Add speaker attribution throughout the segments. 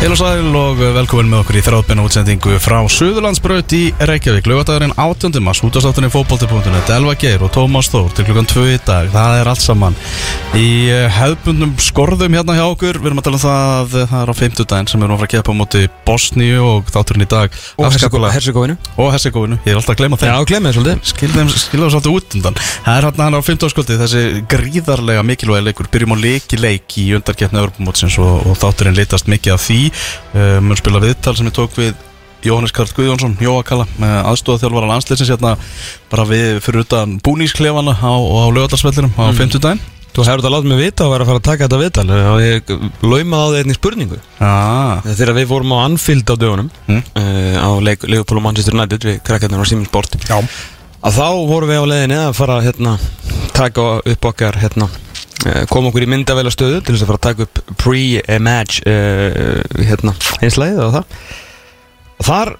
Speaker 1: Heil og sæl og velkomin með okkur í þráðbenna útsendingu frá Suðurlandsbraut í Reykjavík. Laugadagurinn 18. mars, útastáttunni fótbolti.net Elva Geir og Tómas Þór til klukkan 2 í dag. Það er allt saman í eh, hefðbundum skorðum hérna hjá okkur. Við erum að tala um það að það er á 50 daginn sem við erum að fara að keppa á móti Bosníu og þátturinn í dag.
Speaker 2: Og Herzegovinu
Speaker 1: og Herzegovinu, ég er alltaf að gleyma þeim.
Speaker 2: Já, glemði svolítið.
Speaker 1: Skilðum skilðum svolítið út undan. Það er hérna hann á 15 skuldi þessi gríðarlega mikilvægi leikur byrjum á leiki leik í undarkeppni Evropamótsins og, og þátturinn litast mikið af því um, spila viðtal sem ég tók við Jóhannes Karl Guðjónsson, Jóakalla með aðstofa þjálfara landsleisins hérna bara við fyrir utan búnísklefana á, á lögadagsvellinum á 50 daginn
Speaker 2: Þú hefur þetta látið mig vita og verið að fara að taka þetta viðtal. Og ég laumaði á því einni spurningu.
Speaker 1: Ah,
Speaker 2: Þegar við vorum á Anfield á dögunum
Speaker 1: Mm.
Speaker 2: uh, á leik Leopold og Manchester United við krakkarnar á Simin Sport.
Speaker 1: Já.
Speaker 2: að þá vorum við á leiðinni að fara að hérna, taka upp okkar hérna, uh, koma okkur í myndavela stöðu til þess að fara að taka upp pre-match uh, hérna, einslæðið og það. Og þar,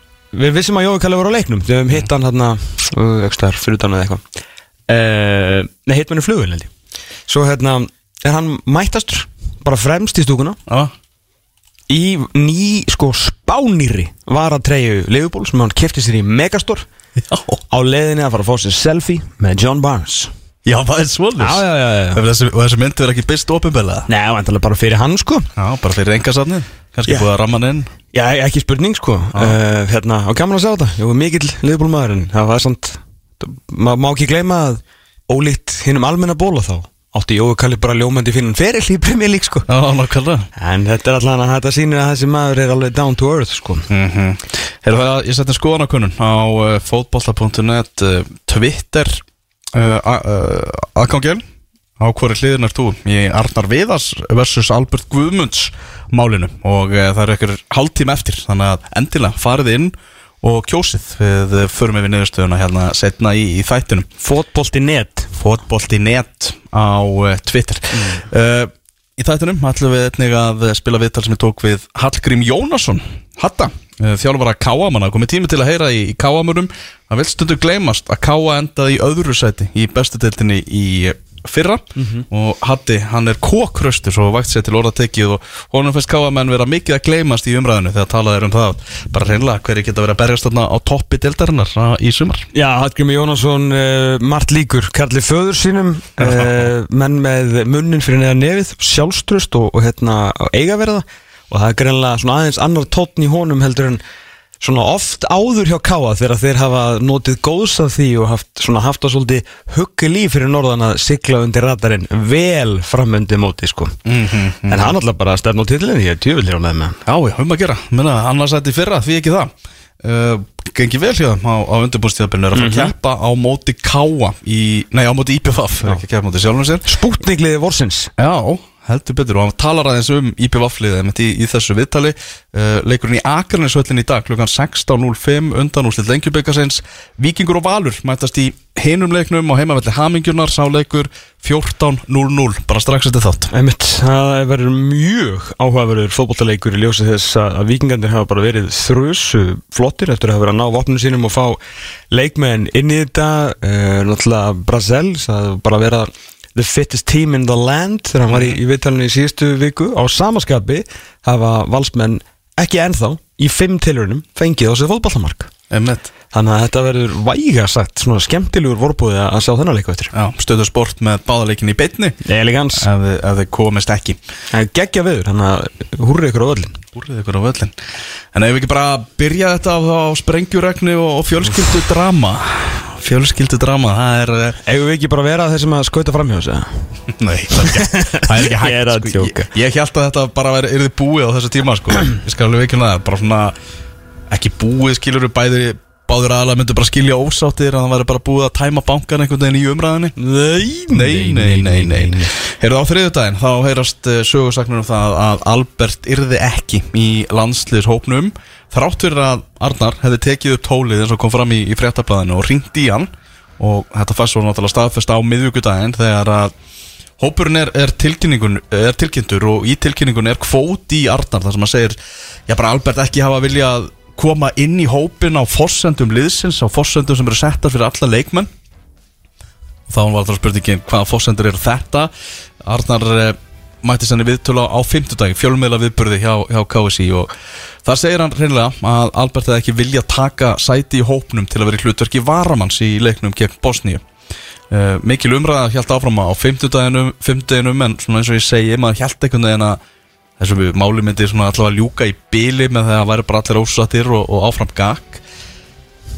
Speaker 2: við vissum að Jói Kalli voru á leiknum við hefum hitt hann hérna uh, ekki staðar, fyrir utan eða eitthvað. Uh, nei, hitt manni flugvel held ég. Svo hérna, er hann mættastur bara fremst í stúkuna.
Speaker 1: Ah,
Speaker 2: í ný, sko, spánýri var að treyju Leifból sem hann kefti sér í Megastor
Speaker 1: já.
Speaker 2: á leiðinni að fara að fá sér selfie með John Barnes
Speaker 1: já, það er svolítið
Speaker 2: já, já, já
Speaker 1: og þessi, og þessi myndi er ekki byrst opinbella
Speaker 2: Nei, vantarlega bara fyrir hann, sko.
Speaker 1: Já, bara fyrir engasafnið kannski
Speaker 2: Já.
Speaker 1: búið að ramma hann inn.
Speaker 2: Já, ekki spurning, sko. Uh, Hérna, á gaman að sjá þetta. Jú, mikill Leifból maður en það var samt maður má ekki gleyma að ólíkt hinnum almenna bóla þá átti Jói Kalli bara ljómandi fyrir ferill í Premier League, sko.
Speaker 1: Já, nákvæmlega.
Speaker 2: En þetta er allan að þetta sýnir að þessi maður er alveg down to earth, sko.
Speaker 1: -hmm. Heyrðu það, ég setti skoðanakunnun á uh, fótbolta.net uh, Twitter uh, uh, aðgangel á hvori hliðin er þú? Í Arnar Viðars versus Albert Guðmunds málinu. Og uh, það er ekkur hálftíma eftir þannig að endilega farið inn og kjósið. Við förum við niðurstöðuna hérna setna í, í þættinum.
Speaker 2: Fótbolti net.
Speaker 1: Fótbolti.net á Twitter. Uh, Í þættunum ætlum við einnig að spila viðtal sem ég tók við Hallgrím Jónasson Hatta, uh, þjálfara Káa manna. Komið tími til að heyra í, í Káamurum það vil stundu gleymast að Káa endaði í öðru sæti í bestu deildinni í fyrra. Og Hatti, hann er kókröstur svo vægt sér til orða tekið og honum finnst Káa menn vera mikið að gleymast í umræðinu þegar talað er um það. Bara reynlega hverju geta verið að berjast þarna á toppi deildarinnar uh, í sumar?
Speaker 2: Já, Hallgrimur Jónasson, uh, margt líkur Karli föður sínum uh, menn með munnin fyrir neðan nefið sjálfströst og, og hérna eigaverða og það er greinlega svona aðeins annar tótn í honum heldur en svona oft áður hjá Káa þegar þeir hafa notið góðs af því og haft, svona haft það svolítið huggi líf fyrir norðan að sigla undir radarinn vel framöndi móti sko.
Speaker 1: Mm -hmm.
Speaker 2: en hann alltaf bara stefn á titlinn ég er tjöfullir á með með
Speaker 1: Já, já, um að gera, menna, annars ætti fyrra, því ekki það? Uh, Gengi vel hjá þeim á, á undirbúrstíðabinu er að fara að keppa á móti Káa í, nei, á móti IPVF, er ekki að keppa á móti sjálfum sér.
Speaker 2: Spútningliði vorsins.
Speaker 1: Já, heldur betur. Og hann talar aðeins um IPVF-liðið í, í þessu viðtali. Uh, leikurinn í Akarnesvöllin í dag klukkan 16.05 undan úrslit lengjubikarsins Víkingur og Valur mætast í hinum leiknum á heimavelli Hamingjunar. Sá leikur 14.00 bara strax eftir þátt.
Speaker 2: Einmitt, það verður mjög áhugaverður fótbollaleikur í ljósi þess að að vikingarnir hafa bara verið þrjusu flottir eftir að hafa verið að ná vopnum sínum og fá leikmenn inn í þetta. Uh, náttúrulega Brazel það var bara að vera the fittest team in the land þegar hann var í, í viðtalinu í síðustu viku. Á samaskapi hafa valsmenn ekki ennþá í fimm tilurinnum fengið á sig fótballamark
Speaker 1: Emnet
Speaker 2: þannig að þetta verður væga sagt svona skemmtilegur vorbúið að sjá þennan leiku eftir.
Speaker 1: Stöðu sport með báðaleikin í beinni.
Speaker 2: Elegans.
Speaker 1: Þið- ef þið komist ekki.
Speaker 2: Geggja viður, þannig að húrri ykkur á öllin
Speaker 1: Úrrið ykkur á völlin En ef við ekki bara byrja þetta á, á sprengjuregni og, og fjölskyldu drama Fjölskyldu drama, það er eh,
Speaker 2: Eigum við ekki bara vera þeir sem að skauta fram hjá þessu?
Speaker 1: Nei, það er ekki, er hægt
Speaker 2: Ég er að
Speaker 1: sko.
Speaker 2: djóka.
Speaker 1: Ég, ég held að þetta bara væri, yrði búið á þessu tíma sko. Ég skal alveg ekki það Bara svona Ekki búið skilur við bæði Báður aðalega myndu bara skilja ósáttir Að það væri bara búið að tæma bankan einhvern veginn í umræðinni Nei, nei, nei, nei, nei, nei. Heyrðu á þriðudaginn Þá heyrast uh, sögursagnur um það Að Albert yrði ekki í landsliðshópnum Þrátt fyrir að Arnar hefði tekið upp tólið eins og kom fram í, í fréttablaðinu og ringt í hann og þetta fæst svo náttúrulega staðfest á miðvíkudaginn þegar að Hópurinn er, er, er tilkynntur og í tilkynningun er kvóti í Arnar þar sem að segir, já bara Albert ekki hafa viljað koma inn í hópin á forsendum liðsins, á forsendum sem eru settar fyrir alla leikmenn. Þá var það spurningin hvaða forsendur eru þetta? Arnar eh, mætti senni viðtölu á fimmtudagi, fjölmiðla viðburði hjá, hjá KSI og þar segir hann reynilega að Albert hefði ekki vilja taka sæti í hópnum til að vera í hlutverki varamanns í leiknum gegn Bosníu. Uh, mikil umræða hjælt áfram á fimmtudaginum, fimmtudaginum en svona eins og ég segi, maður hjælt einhvern veginn að þessu máli myndi svona allavega ljúka í bili með það að væri bara allir ósattir og, og áfram gag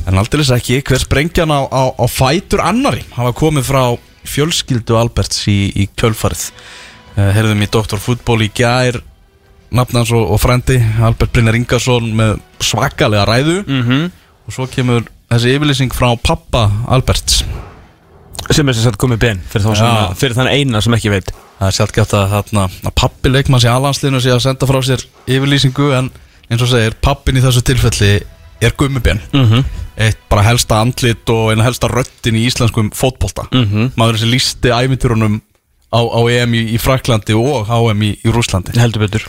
Speaker 1: en aldrei ekki, hver sprengjan á, á, á fætur annari hafa komið frá fjölskyldu Alberts í, í kjölfarið herðum í Dr. Fútból í gær nafnans og, og frendi Albert Brynjar Ingarsson með svakalega ræðu
Speaker 2: mm -hmm.
Speaker 1: og svo kemur þessi yfirlýsing frá pappa Alberts
Speaker 2: Sem er sem sagt komið ben fyrir,
Speaker 1: Já.
Speaker 2: fyrir þann eina sem ekki veit
Speaker 1: það er sjálfgeft að, að pappi leikmanns í alhanslinu sé að senda frá sér yfirlýsingu en eins og segir pappin í þessu tilfelli er gummibjörn
Speaker 2: mm -hmm.
Speaker 1: eitt bara helsta andlit og eina helsta röttin í íslenskum fótbolta
Speaker 2: Mhm.
Speaker 1: maður sem lísti ævintýrunum á, á EM í, í Fraklandi og HM í, í Rúslandi
Speaker 2: Heldur betur.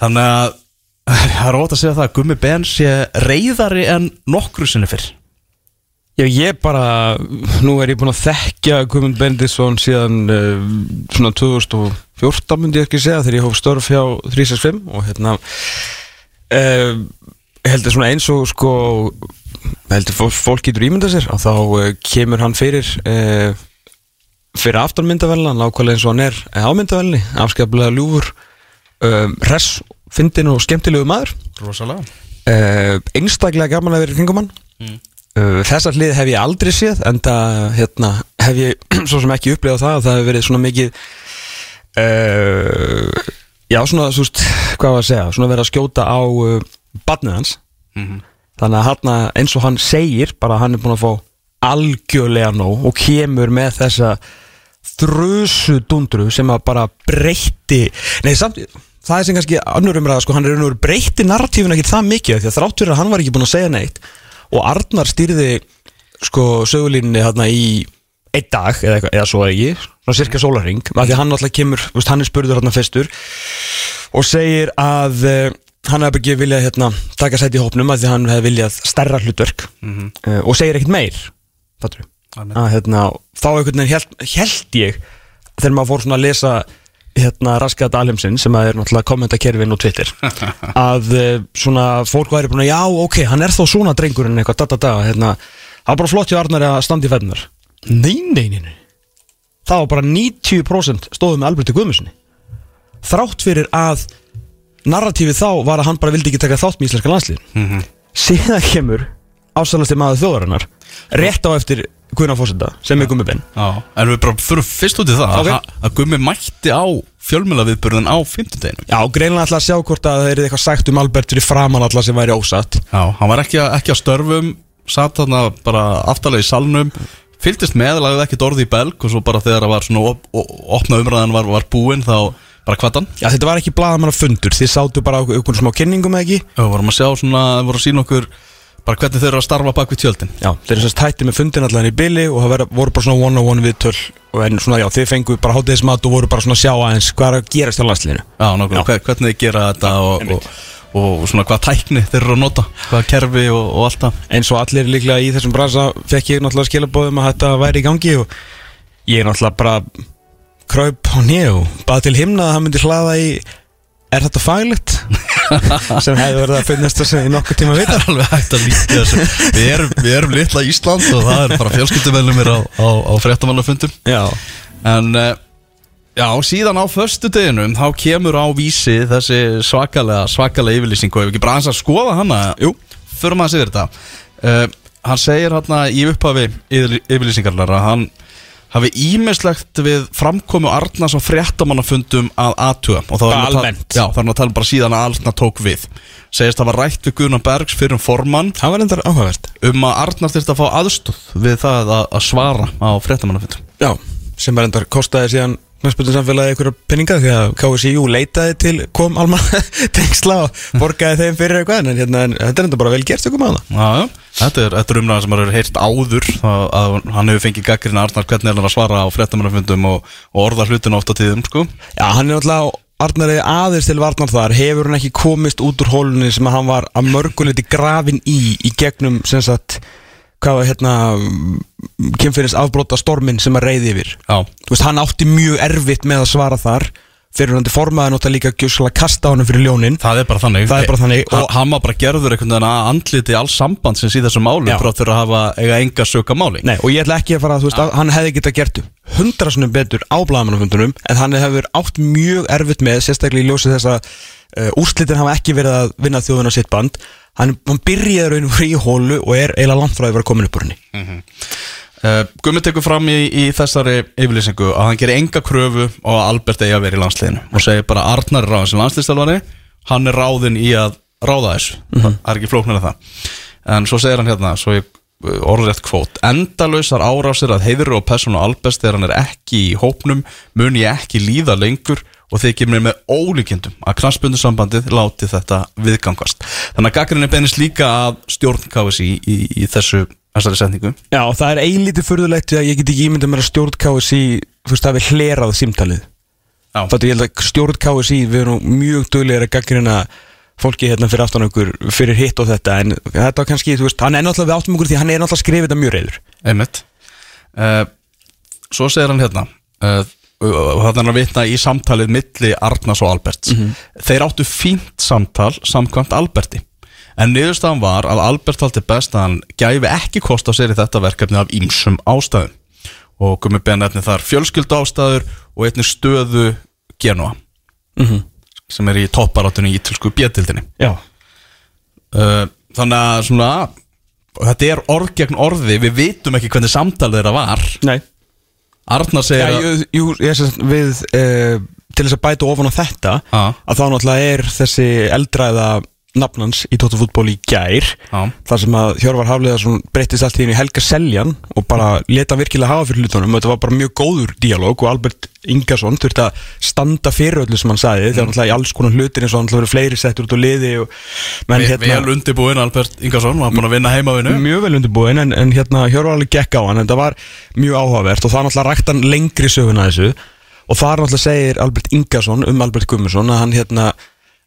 Speaker 1: Þannig að það er ótt að segja það að Gummi Ben sé reyðari en nokkru sinni fyrr.
Speaker 2: Já, ég bara, nú er ég búinn að þekkja Guðmund Bendisson síðan uh, svona 2014 myndi ég ekki segja þegar ég hóf störf hjá 365 og hérna uh, heldur svona eins og sko heldur fólk, getur ímyndað sér og þá uh, kemur hann fyrir fyrir aftanmyndavelna nákvæmlega eins og hann er á myndavelni afskaplega ljúfur uh, hress, fyndin og skemmtilegu maður
Speaker 1: rosalega
Speaker 2: uh, einstaklega gaman að vera kringum hann
Speaker 1: Mm.
Speaker 2: uh, þessar hlið hef ég aldrei séð en það hérna, hef ég svo sem ekki upplifað það að það hefur verið svona mikið uh, já svona þú veist, hvað var að segja svona verið að skjóta á barnið hans
Speaker 1: Mhm.
Speaker 2: þannig að hann eins og hann segir bara að hann er búin að fá algjörlega nóg og kemur með þessa þrjusu dundru sem að bara breytti nei samt það er sem kannski önnur umræða sko hann er önnur breytti narratífin ekki það mikið því að þrátt fyrir að hann var ekki búin að segja neitt og Arnar stýrði sko sögulínni hérna í einn dag eða, eitthvað, eða svo ekki svona cirka sólarring af því að hann alltaf kemur veist, hann er spurður hérna fyrstur og segir að uh, hann hefði ekki viljað hérna, taka sæti í hópnum að því að hann hefði viljað stærra hlutverk
Speaker 1: Mhm.
Speaker 2: uh, og segir ekkert meir fattur
Speaker 1: Amen.
Speaker 2: Að hérna, þá einhvern veginn held, held ég þegar maður fór svona að lesa hérna raskaða alheimsinn sem að er náttúrulega kommentakerfin og Twitter að uh, svona fólk væri búin að já ok, hann er þá svona drengurinn eitthvað da da da hérna, það var bara flott hjá Arnari að standa í fennar nei, nei, nei, nei. Það var bara 90% stóðu með Alberti Guðmusinni þrátt fyrir að narratífið þá var að hann bara vildi ekki taka þátt með íslenska landslið
Speaker 1: Mhm.
Speaker 2: síðan kemur ásælasti maður þjóðarinnar rétt á eftir Guðna Fósenda sem er Gummi Ben.
Speaker 1: Já, en við bara fyrir fyrst út í það
Speaker 2: Ok.
Speaker 1: að, Gummi mætti á fjölmjöla viðburðin á fimmtudeginu
Speaker 2: Já, greinlega ætla að sjá hvort að það er eitthvað sagt um Albert fyrir framan alla sem væri ósatt.
Speaker 1: Já, hann var ekki, ekki að störfum satt þarna bara aftalega í salnum fylgdist með, lagði ekkert orði í belg og svo bara þegar það var svona op, op, opna umræðan var, var búinn þá bara kvattan
Speaker 2: Já, þetta var ekki blaðamanna fundur, þið sátu bara okkur, smá kynningum eða ekki?
Speaker 1: Og vorum að sjá svona, voru að sína okkur bara hvernig þau eru að starfa bak við tjöldin.
Speaker 2: Já, þeir eru sérst hætti með fundin allan í bili og það voru bara svona one-on-one viðtöl og en svona, já, þið fengu bara hátíðismat og voru bara svona að sjá aðeins hvað er að gerast á landsliðinu.
Speaker 1: Já, nákvæmlega, hver- hvernig þau gera þetta og, og, og svona hvað tækni þeir eru að nota hvað kerfi og, og allt það.
Speaker 2: Eins og allir líklega í þessum bransa fekk ég náttúrulega skilabóðum að þetta væri í gangi og ég náttúrulega bara kraup á nýju bað til himna að hann myndi hlaða í er þetta faglegt? Sem hefði verið að finnast þess að í nokkuð tíma
Speaker 1: Það
Speaker 2: vita
Speaker 1: er alveg hægt að líka þessu. Við erum, við erum litla Ísland og það er bara fjölskyldumennumir á, á, á fréttamannafundum.
Speaker 2: Já,
Speaker 1: En uh, já, síðan á föstu deginum þá kemur á vísi þessi svakalega, svakalega yfirlýsing og ef ekki bara hans að skoða hana Jú, förum að segja þetta. Uh, Hann segir hérna í upphafi yfir- yfirlýsingarnar að hann hafi ímislegt við framkomu Arnars á fréttamannafundum að aðtuga og þá er
Speaker 2: Bara
Speaker 1: hann að tala-
Speaker 2: almennt.
Speaker 1: Já, það hann að tala bara síðan að Arnar tók við. Segist það var rætt við Guðna Bergs fyrir um formann.
Speaker 2: Það var endar áhugavert.
Speaker 1: Um að Arnar þurfti að fá aðstóð við það að, að svara á fréttamannafundum.
Speaker 2: Já, sem bara endar kostaði síðan knæspöldu samfélagi einhverja penninga því að KSIU leitaði til kom alman tengsla og borgaði þeim fyrir eitthvað en, hérna, en þetta er enda bara vel gert okkur með hana
Speaker 1: Já, þetta er, þetta er umræðan sem maður heyrt áður að, að hann hefur fengið gaggrinn Arnar hvernig er hann að svara á fréttamannafundum og, og orða hlutina oft á tíðum sko.
Speaker 2: Já, hann er náttúrulega Arnari aðeins til varnar þar. Hefur hann ekki komist út úr hólunni sem að hann var að mörguleiti grafin í í gegnum sem sagt hvað var hérna kemfyririns afbróta stormin sem að reyði yfir.
Speaker 1: Já,
Speaker 2: Þú veist, hann átti mjög erfitt með að svara þar. Fyrirhandi formaður náttúrulega líka gjössalega kasta honum fyrir ljónin
Speaker 1: Það er bara þannig.
Speaker 2: Það er bara þannig,
Speaker 1: og
Speaker 2: og-
Speaker 1: Hann var bara gerður einhvern veginn að andliti alls sambandsins í þessu máli
Speaker 2: Já.
Speaker 1: Frá fyrir að hafa eiga enga söka máli.
Speaker 2: Nei, og ég ætla ekki að fara að, þú veist, að hann hefði getað gert hundra svona betur á blagamannafundunum en hann hefur átt mjög erfitt með sérstaklega í ljósi þess að uh, úrslitin hafa ekki verið að vinna þjóðuna sitt band. Hann, hann byrjaði raun og frí hólu og er eiginlega langt frá að vera komin upp úr henni.
Speaker 1: Uh, Gummi tekur fram í, í þessari yfirlýsingu að hann gerir enga kröfu og að Albert eigi að vera í landsliðinu og segir bara Arnar er ráðin sem landsliðstælvari hann er ráðin í að ráða þessu. Það er ekki flóknar en það. En svo segir hann hérna, svo ég uh, orðrétt kvót, endalausar árásir að heiður og persónu Albert þegar hann er ekki í hópnum mun ég ekki líða lengur og þykir mér með ólíkindum að knastbundusambandið láti þetta viðgangast. Þannig að gaggrinni beinist líka að stjórn KSI í, í, í þessu þessari setningu
Speaker 2: Já, það er eilítið furðulegt að ég get ekki ímyndað mér að stjórn KSI þú veist, hafi hlerað símtalið.
Speaker 1: Já.
Speaker 2: Þetta ég held að stjórn KSI við erum mjög duglegir að gaggrina fólki hérna fyrir aftan okkur fyrir hitt og þetta en þetta kannski, þú veist, hann er náttúrulega við áttum okkur því hann er náttúrulega skrifið þetta mjög reyður
Speaker 1: Einmitt. Uh, Svo segir hann hérna uh, og þetta er hann að vitna í samtalið milli Arnars og Alberts. Þeir áttu fínt samtal samkvæmt Alberti En niðurstaðan var að Albert haldi best að hann gæfi ekki kost á sér í þetta verkefni af ýmsum ástæðum. Og komið efni þar fjölskyldu ástæður og einnig stöðu Genoa sem er í topparáttunni í ítalsku bjötildinni
Speaker 2: Já,
Speaker 1: uh, Þannig að svona þetta er orð gegn orði við vitum ekki hvernig samtal þeirra var.
Speaker 2: Nei.
Speaker 1: Arnar segir að
Speaker 2: jú, jú, ég sagt við uh, til þess að bæta ofan á þetta
Speaker 1: Já.
Speaker 2: að þá náttúrulega er þessi eldræða nafnans í Tóttafútból í gær.
Speaker 1: Já.
Speaker 2: þar sem að Hjörvar Hafliðarsson breyttist allt í henni Helga Seljan og bara leta hann virkilega hafa fyrir hlutunum. Og þetta var bara mjög góður díalóg og Albert Ingarsson þurfti að standa fyrir öllu sem hann sagði. Þegar náttúrulega í alls konar hlutir eins og hann verið fleiri settur út á liði og menn
Speaker 1: Ve vel undirbúin Albert Ingarsson var búin að vinna heimavinu
Speaker 2: mjög vel undirbúin en, en hérna Hjörvar alveg gekk á hann en það var mjög áhugavert og það náttúrulega rækt hann lengri söguna þessu. Og það náttúrulega segir Albert Ingarsson um Albert Gummarsson að hann hérna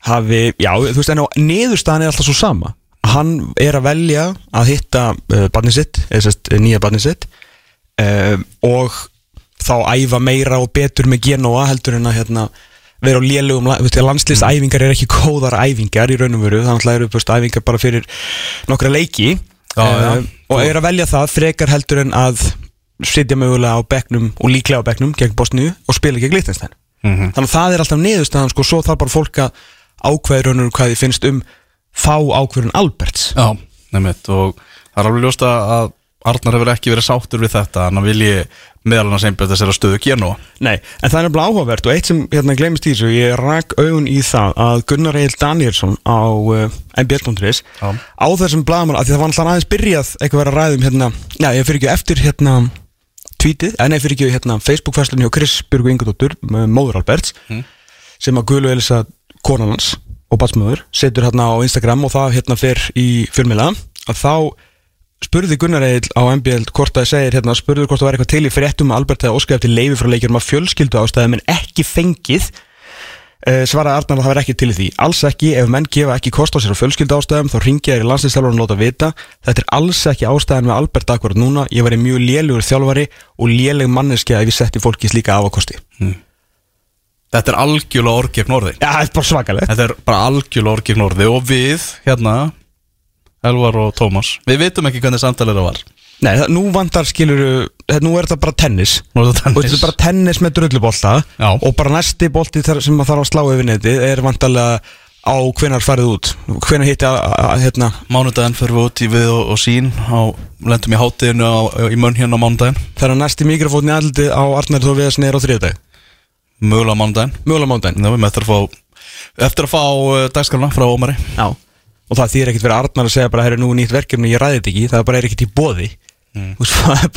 Speaker 2: hafi, já þú veist en á niðurstaðan er alltaf svo sama hann er að velja að hitta uh, barnið sitt, eða sérst uh, nýja barnið sitt uh, og þá æfa meira og betur með Genoa heldur en að hérna vera á lélugum, landslýstæfingar er ekki góðar æfingar í raun og veru þannig að eru þú veist, æfingar bara fyrir nokkra leiki
Speaker 1: Já, já.
Speaker 2: Eh, og er að velja það frekar heldur en að sitja mögulega á bekknum og líklega á bekknum gegn Bosníu og spila gegn Liechtenstein
Speaker 1: Mhm.
Speaker 2: þannig að það er alltaf niðurstaðan sko, svo þarf bara fólk að og veru hvað þið finnst um þá ákveðun Alberts.
Speaker 1: Já, nefnitt og það er alveg ljóst að að Arnar hefur ekki verið sáttur við þetta en hann vilji meðal annars einbjöð þessari stöðu Genoa
Speaker 2: Nei, en það er nefnilega áhugavert og eitt sem hérna glemist í þessu, ég rak augun í það að Gunnar Egil Danielsson á uh, mbl.is
Speaker 1: Já.
Speaker 2: á þessum blaðmann, af því það var alltaf aðeins byrjað eitthvað verið að ræðum hérna, já, ég fyrir ekki eftir hérna tweetið, en ég fyrir ekki hérna Facebook-fæslunni hjá Chris Björgu Ingadóttur móður Alberts, sem að Gulu Elisa konan hans og batsmöður setur hérna á Instagram og það hérna fer í fjölmila, að þá spurði Gunnar Egil á MBL hvort það segir hérna, spurði hvort það var eitthvað til í fréttum að Albert hefði óskæði eftir leifi frá leikjurum að fjölskyldu ástæðum en ekki fengið. Uh, svaraði Arnar að það var ekki til því. Alls ekki, ef menn gefa ekki kost á sér á fjölskyldu ástæðum þá ringja þér í landslýstjálfur og láta vita. Þetta er alls ekki ástæðan með Albert akkurat núna. Ég væri mjög lélugur þjálfari og léleg manneskja ef ég setti fólki slíka afakosti
Speaker 1: Þetta er algjörlega orð gegn orði
Speaker 2: Já, það er bara svakalegt.
Speaker 1: Þetta er bara algjörlega orð gegn orði og við, hérna Elvar og Tómas, við vitum ekki hvernig samtalið það var.
Speaker 2: Nei, það, nú vantar skilur nú er þetta bara tennis.
Speaker 1: Nú er þetta
Speaker 2: og þetta
Speaker 1: tennis.
Speaker 2: er bara tennis með drullubolta
Speaker 1: Já.
Speaker 2: og bara næsti bolti þar sem maður þarf að slá yfir neti er vantarlega á hvenar farið út. Hvenar hitti að, hérna?
Speaker 1: Mánudaginn fyrir við út í við og, og sín á, lendum í hátíðinu á, í munn hérna á mánudaginn.
Speaker 2: Þegar næsti mikrofótni aldrei á Arnar þó við að snera á þriðdag
Speaker 1: Mögulega á mánudaginn
Speaker 2: mögulega mándaginn
Speaker 1: við með eftir að fá eftir að fá uh, dagskrana frá Ómari
Speaker 2: Já. og það þýr ekkert fyrir Arnar að segja bara hér er nú nýtt verkefni, ég ræði þetta ekki það er bara er ekkert í bóði mm.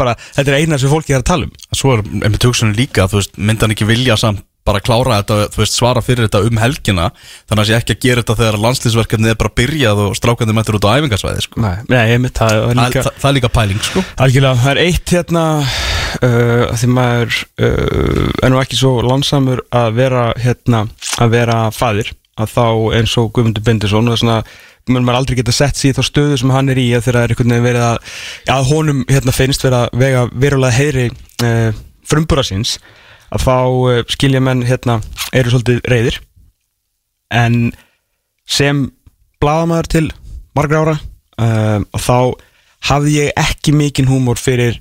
Speaker 2: bara, þetta er eina sem fólki er að tala um
Speaker 1: Svo er einmitt hugsunni líka, þú veist, myndi hann ekki vilja samt bara klára þetta, þú veist, svara fyrir þetta um helgina þannig að sé ekki að gera þetta þegar landslýsverkefni er bara byrjað og strákandi mættur út á æfingarsvæði sko.
Speaker 2: Nei, Nei ég mitt, það er
Speaker 1: það,
Speaker 2: líka
Speaker 1: það, það er líka pæling sko.
Speaker 2: Algjörlega, það er eitt hérna uh, því maður uh, er nú ekki svo lánsamur að vera hérna, að vera faðir að þá eins og Guðmundur Bindesson og svona, maður aldrei geta sett sér þá stöðu sem hann er í að þegar það er einhvern veginn verið að, að honum hérna finnst vera vega verulega heyri uh, frumbúra síns að þá skilja menn hérna eru svolítið reyðir en sem blaðamæður til margra ára og þá hafði ég ekki mikinn húmor fyrir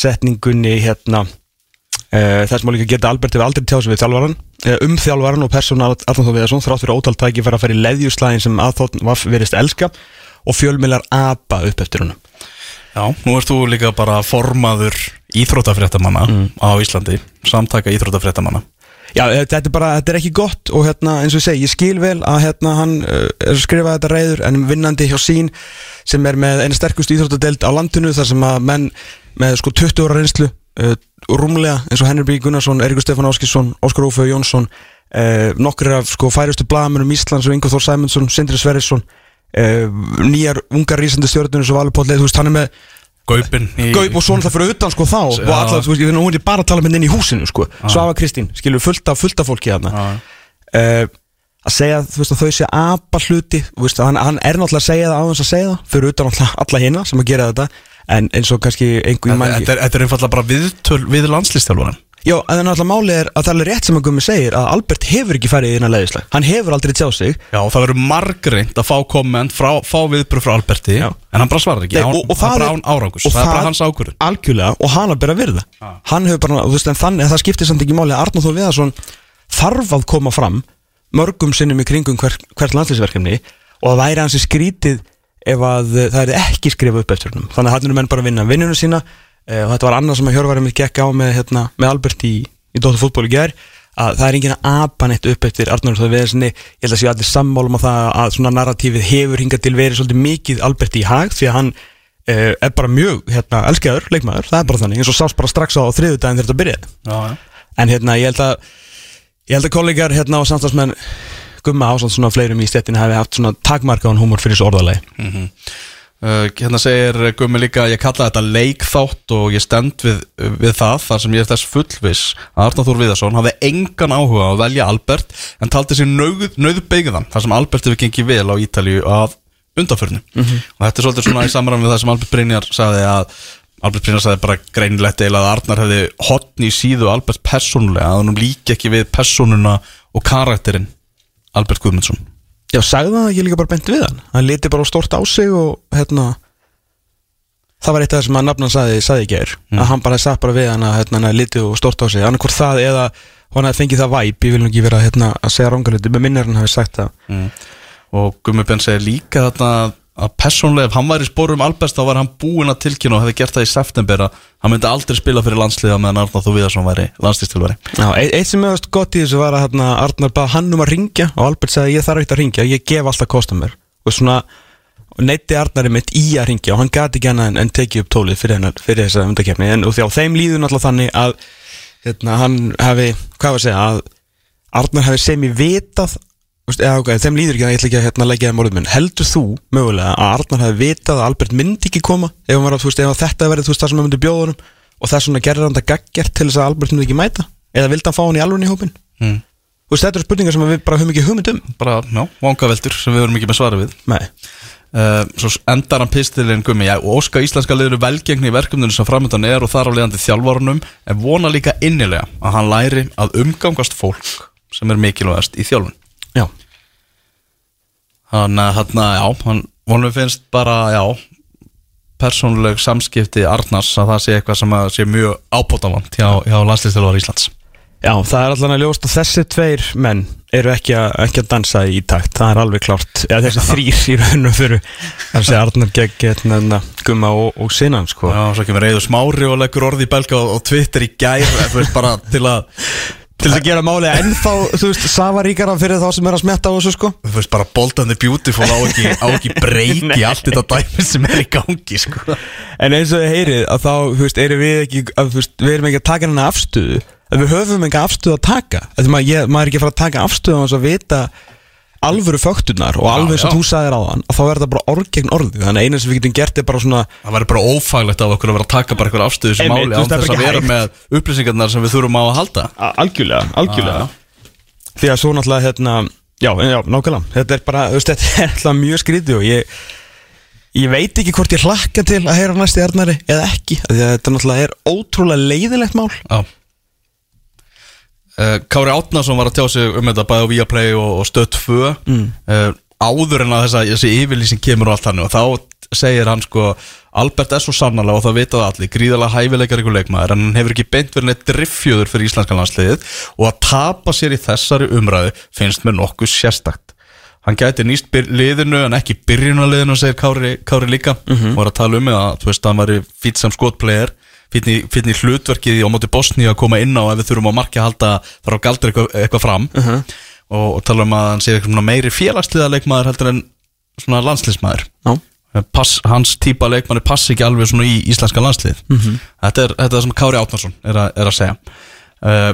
Speaker 2: setningunni hérna uh, þess má líka geta Albert hefur aldrei tjáð sig við þjálfaran uh, um þjálfaran og persóna Arnóð Þór Viðarsson þrátt fyrir ótal tæki fara að fara í leðjuslægin sem aðþótt var verist elska og fjölmiðlar apa upp eftir húnum
Speaker 1: Já, nú ert þú líka bara formaður íþróttafréttamanna á Íslandi Samtaka íþróttafréttamanna.
Speaker 2: Já, eh, þetta er bara, þetta er ekki gott og hérna, eins og ég segi, ég skil vel að hérna hann er að skrifa þetta reyður en vinnandi hjá sín sem er með eina sterkust íþróttadeld á landinu þar sem að menn með sko 20 ára reynslu uh, rúmlega eins og Henry B. Gunnarsson, Erikur Stefán Áskilsson, Óskar Ófeu Jónsson uh, nokkur af sko færustu blagamennum Íslands og Ingo Þór Sæmundsson, Sindri Sverrisson uh, nýjar ungar rísandi stjórnum sem Valur Póll, þú veist, hann er með
Speaker 1: Gaupin í...
Speaker 2: Gaup og svona það fyrir utan sko þá og
Speaker 1: Já.
Speaker 2: allar, þú veist, ég finn að hún er bara að tala með inn í húsinu sko, Svafa Kristín, skilur fullt af, fullt af fólki
Speaker 1: Já.
Speaker 2: uh, að segja, þú veist, að þau sé apa hluti, þú veist, hann, hann er náttúrulega að segja það á þess að segja það, fyrir utan náttúrulega alla hina sem að gera þetta, en eins og kannski einhver
Speaker 1: Þetta
Speaker 2: mann
Speaker 1: þetta er, er einfallega bara viðtöl við landslistjálfaran
Speaker 2: Já, en náttúrulega máli er að það er alveg rétt sem að Gummi segir að Albert hefur ekki farið í þína leiðislega hann hefur aldrei tjáð sig.
Speaker 1: Já, og það verður margreint að fá komment frá, fá viðbröð frá Alberti
Speaker 2: Já.
Speaker 1: En hann bara svarar ekki,
Speaker 2: Nei,
Speaker 1: hann,
Speaker 2: og- og
Speaker 1: það
Speaker 2: það
Speaker 1: er bara
Speaker 2: er-
Speaker 1: án árangus
Speaker 2: og
Speaker 1: Það er bara
Speaker 2: það-
Speaker 1: hans ákvörðun.
Speaker 2: Algjörlega og hann að bera virða
Speaker 1: Já.
Speaker 2: hann hefur bara, þú veist, en þannig það skiptir samt ekki máli. Að Arnóð Þór Viðarsson þarf að koma fram mörgum sinnum í kringum hver, hvert landslýsverkefni og það væri hans í skrítið ef að eh, það er ekki skrifað upp eftir hennum þannig að hann eru menn bara að vinna vinnunum sína eh, og þetta var annað sem að Hjörvarum mitt gekk á með, hérna, með Albert í, í Dóttar fútból í gær að það er enginn að apa neitt upp eftir Arnóð Þór Viðarssoni ég held að séu allir sammálum á það að svona narratífið hefur hingað til verið svolítið mikið Albert í hag því að hann eh, er bara mjög hérna, elskaður leikmaður, það er bara þannig eins og sást bara strax á þriðu daginn þegar þetta byrjaði. En hérna ég held að ég held að kollegar hérna og samstagsmenn gumma ásamt svona fleirum í stettin hafi haft svona takmarkaðan húmor fyrir þessu orðalagi.
Speaker 1: Uh, hérna segir Gummi líka ég kalla þetta leikþátt og ég stend við, við það þar sem ég er þess fullviss að Arnar Þór Viðarsson hafði engan áhuga að velja Albert en taldi sér nöð, nöðbeigðan þar sem Albert hefur gengið vel á Ítalíu af undanförnu. Og þetta er svolítið svona í samræmi við það sem Albert Brynjar sagði að Albert Brynjar sagði bara greinilegt eða að Arnar hefði hotn í síðu Albert persónulega að hann líki ekki við persónuna og karakterinn Albert Guðmundsson.
Speaker 2: Já, sagði það ekki líka bara bent við hann. Hann liti bara stórt á sig og hérna það var eitt af það sem að nafnan sagði, sagði ekki er að hann bara satt bara við hann að hérna, hann liti og stórt á sig. Annarkvort það eða hann hefði fengið það væp ég vil nú ekki vera hérna, að segja rángaluti með minnir hann hafi sagt það.
Speaker 1: Mm. og Ben segir líka þarna að persónlega ef hann var í spórum Albers þá var hann búinn að tilkynna og hefði gert það í september að hann myndi aldrei spila fyrir landsliða meðan Arnar Þú Viðarsson væri landsliðstilvari
Speaker 2: Já, eitt, eitt sem hefðast gott í þessu var að hérna, Arnar bað hann um að ringja og Albert sagði ég þarf ekki að ringja, ég gef alltaf kostum mér. Og svona neytti Arnari mitt í að ringja og hann gati ekki annað en, tekið upp tólið fyrir, hennar, fyrir þessa undakefni en því á þeim líður náttúrulega þannig að hérna, hann hefði, hvað var að segja að Arnar hefði sem í vitað þú veist, eða, okay, þeim líður ekki að ég ætla ekki að hérna, leggja það mórið minn. Heldur þú mögulega að Arnar hefði vitað að Albert myndi ekki koma ef, var, veist, ef þetta verið það sem hann myndi bjóða honum og þess vegna gerði hann þetta gaggjart til þess að Albert myndi ekki mæta? Eða vildi hann fá hann í alveg í hópin
Speaker 1: mm.
Speaker 2: Veist, þetta eru spurningar sem við bara höfum ekki hugmynd um.
Speaker 1: Bara, já, vangaveltur sem við verum ekki með svara við.
Speaker 2: Nei.
Speaker 1: Uh, svo endar hann pistilinn Gummi já, og óska íslenska liður velgengni í verkefninu sem framöndan er og þar á leiðandi þjálfarunum en vona líka innilega að hann læri að umgangast fólk sem er mikilvægast í þjálfun.
Speaker 2: Já
Speaker 1: Þannig að hérna, já, hann vonum finnst bara, já persónuleg samskipti Arnars að það sé eitthvað sem að sé mjög ábótavant hjá, hjá landslýstilvar Íslands.
Speaker 2: Já, það er allan að ljóst að þessi tveir menn eru ekki að, ekki að dansa í takt. Það er alveg klárt, eða þessi þrýr í raunum fyrir þessi Arnar gegn hérna, Gumma og, og Sinan sko.
Speaker 1: Já, svo kemur Reyður Smári og leggur orði í belga og, og Twitter í gær bara til að
Speaker 2: til þess að gera málið ennþá, þú veist, safaríkara fyrir þá sem er að smetta á þessu sko.
Speaker 1: Þú veist, bara bold and the beautiful á ekki, á ekki breyki allt þetta dæmi sem er í gangi sko.
Speaker 2: En eins og þið heyrið að þá, þú veist, erum við ekki að, veist, við erum ekki að taka hennar afstöðu. Að við höfum ekki afstöðu að taka. Þegar maður, maður er ekki að fara að taka afstöðu á þess að vita alvöru föktunar og alveg eins og þú sagðir á þann að þá er þetta bara orð gegn orði þannig að eina sem við getum gert er bara svona
Speaker 1: það væri bara ófaglegt af okkur að vera að taka bara eitthvað afstöðu sem máli án
Speaker 2: það
Speaker 1: þess að vera með upplýsingarnar sem við þurfum á að halda.
Speaker 2: A- algjörlega, algjörlega. Því að svo náttúrulega hérna, já, já, nákvæmlega. Þetta er bara, þú veist, þetta er alltaf mjög skrítið og ég ég veit ekki hvort ég hlakka til að heyra næsti Arnari eða ekki, af því að þetta náttúrulega er ótrúlega leiðilegt mál
Speaker 1: Kári Átnason var að tjá sig um þetta bæði á Viaplay og, og Stöð 2 mm. áður en að þessa, þessi yfirlýsing kemur og allt þannig og þá segir hann sko Albert er svo sannarlega og það vitaði allir gríðarlega hæfileikar ykkur leikmaður en hann hefur ekki beint verið neitt driffjöður fyrir íslenska landsliðið og að tapa sér í þessari umræðu finnst mér nokkuð sérstakt. Hann gæti nýst liðinu en ekki byrjunarliðinu segir Kári, Kári líka. Og var að tala um að þú veist að hann var fýtt sem í hlutverkið á móti Bosni að koma inn á ef við þurfum að marka að halda þar á galdur eitthvað, eitthvað fram. Og, og tala um að hann sé meiri félagsliða leikmaður heldur en landsliðsmaður.
Speaker 2: Já,
Speaker 1: Pass, hans típa leikmanni passi ekki alveg í íslenska landslið þetta, er, þetta er sem Kári Átnarsson er, að- er að segja. Uh,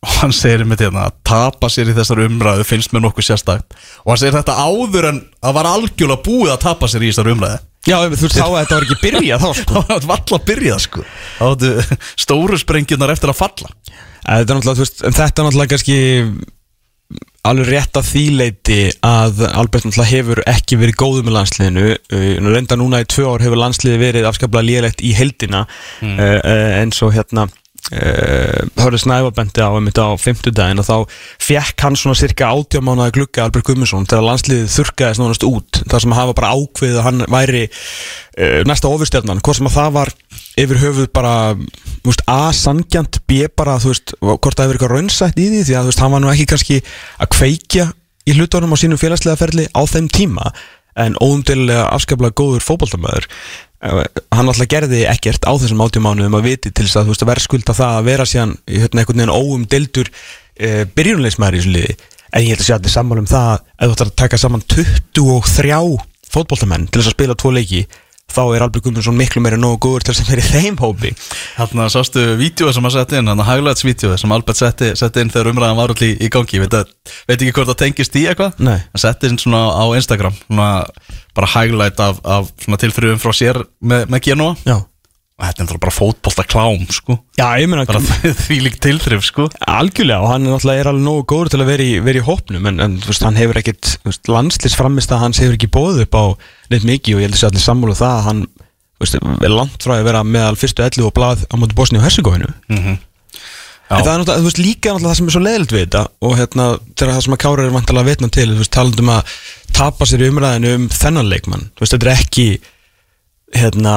Speaker 1: og hann segir með þetta að tapa sér í þessar umræðu finnst mér nokkuð sérstakt. Og hann segir þetta áður en að var algjörlega búið að tapa sér í þessar umræðu
Speaker 2: Já þú veist þá að þetta var ekki byrjað þá sko.
Speaker 1: Það var valla að byrja sko. Það áttu stóru sprengjunar eftir að falla.
Speaker 2: Þetta er náttúrulega, þú veist, en þetta er náttúrulega kannski alveg rétt að því leiti að Albert náttúrulega hefur ekki verið góður með landsliðinu. Uh, reynda núna í tvö ár hefur landsliði verið afskaplega lélegt í heldina mm. eins og hérna uh, Hörður Snæfabendi á einmitt á fimmtudaginn og þá fekk hann svona cirka átjámánaði glugga Albert Gummarsson þegar landsliðið þurrkaðist nánast út. Þar sem hafa bara ákveðið að hann væri uh, næsta ofurstjarnan, hvort sem að það var yfir höfuð bara veist, A, sangjant, B, bara veist, hvort það hefur eitthvað raunsætt í því því að veist, hann var nú ekki kannski að kveikja í hlutunum á sínum félagslega ferli á þeim tíma, en óumdelilega afskaplega góður fótboltamöður hann alltaf gerði ekkert á þessum átjumánuðum að viti til þess að að verðskulda það að vera síðan hérna einhvern veginn óumdeldur e, byrjunleismæður í þessu liði. En ég held að sé allir sammála um það að þú ætlar að taka saman 23 fótboltamenn til þess að spila tvo leiki þá er Albert Guðmundsson miklu meira nógu góður til þess að vera í þeim hópi.
Speaker 1: Þarna sástu vídjóið sem hann setti inn, hann highlights-vídjóið sem Albert setti, setti inn þegar umræðan var allir í, gangi, veit, að, veit ekki hvort það tengist í eitthvað. Hann setti inn svona á Instagram, svona bara highlight af, af svona tilþrifum frá sér með, með Genoa
Speaker 2: Já,
Speaker 1: og þetta er náttúrulega bara fótbolta klám, sko.
Speaker 2: Já ég meina
Speaker 1: bara því lík tilþrif, sko.
Speaker 2: Algjörlega og hann er náttúrulega er alveg nógu góður til að vera í, vera í hópnum en, en þú veist, hann hefur ekkit landslýsframist að hans hefur ekki bóð upp á neitt mikið og ég held að sé allir sammála um það að hann þú veist, er langt frá að vera meðal fyrstu ellu og blað á móti Bosni og Herzegovinu
Speaker 1: Já.
Speaker 2: En það er náttúrulega, þú veist, líka náttúrulega það sem er svo leiðilt við þetta og hérna, þegar það sem að Kára er vantilega að vitna til, þú veist, talandum að tapa sér í umræðinu um þennan leikmann þú veist, þetta er ekki hérna,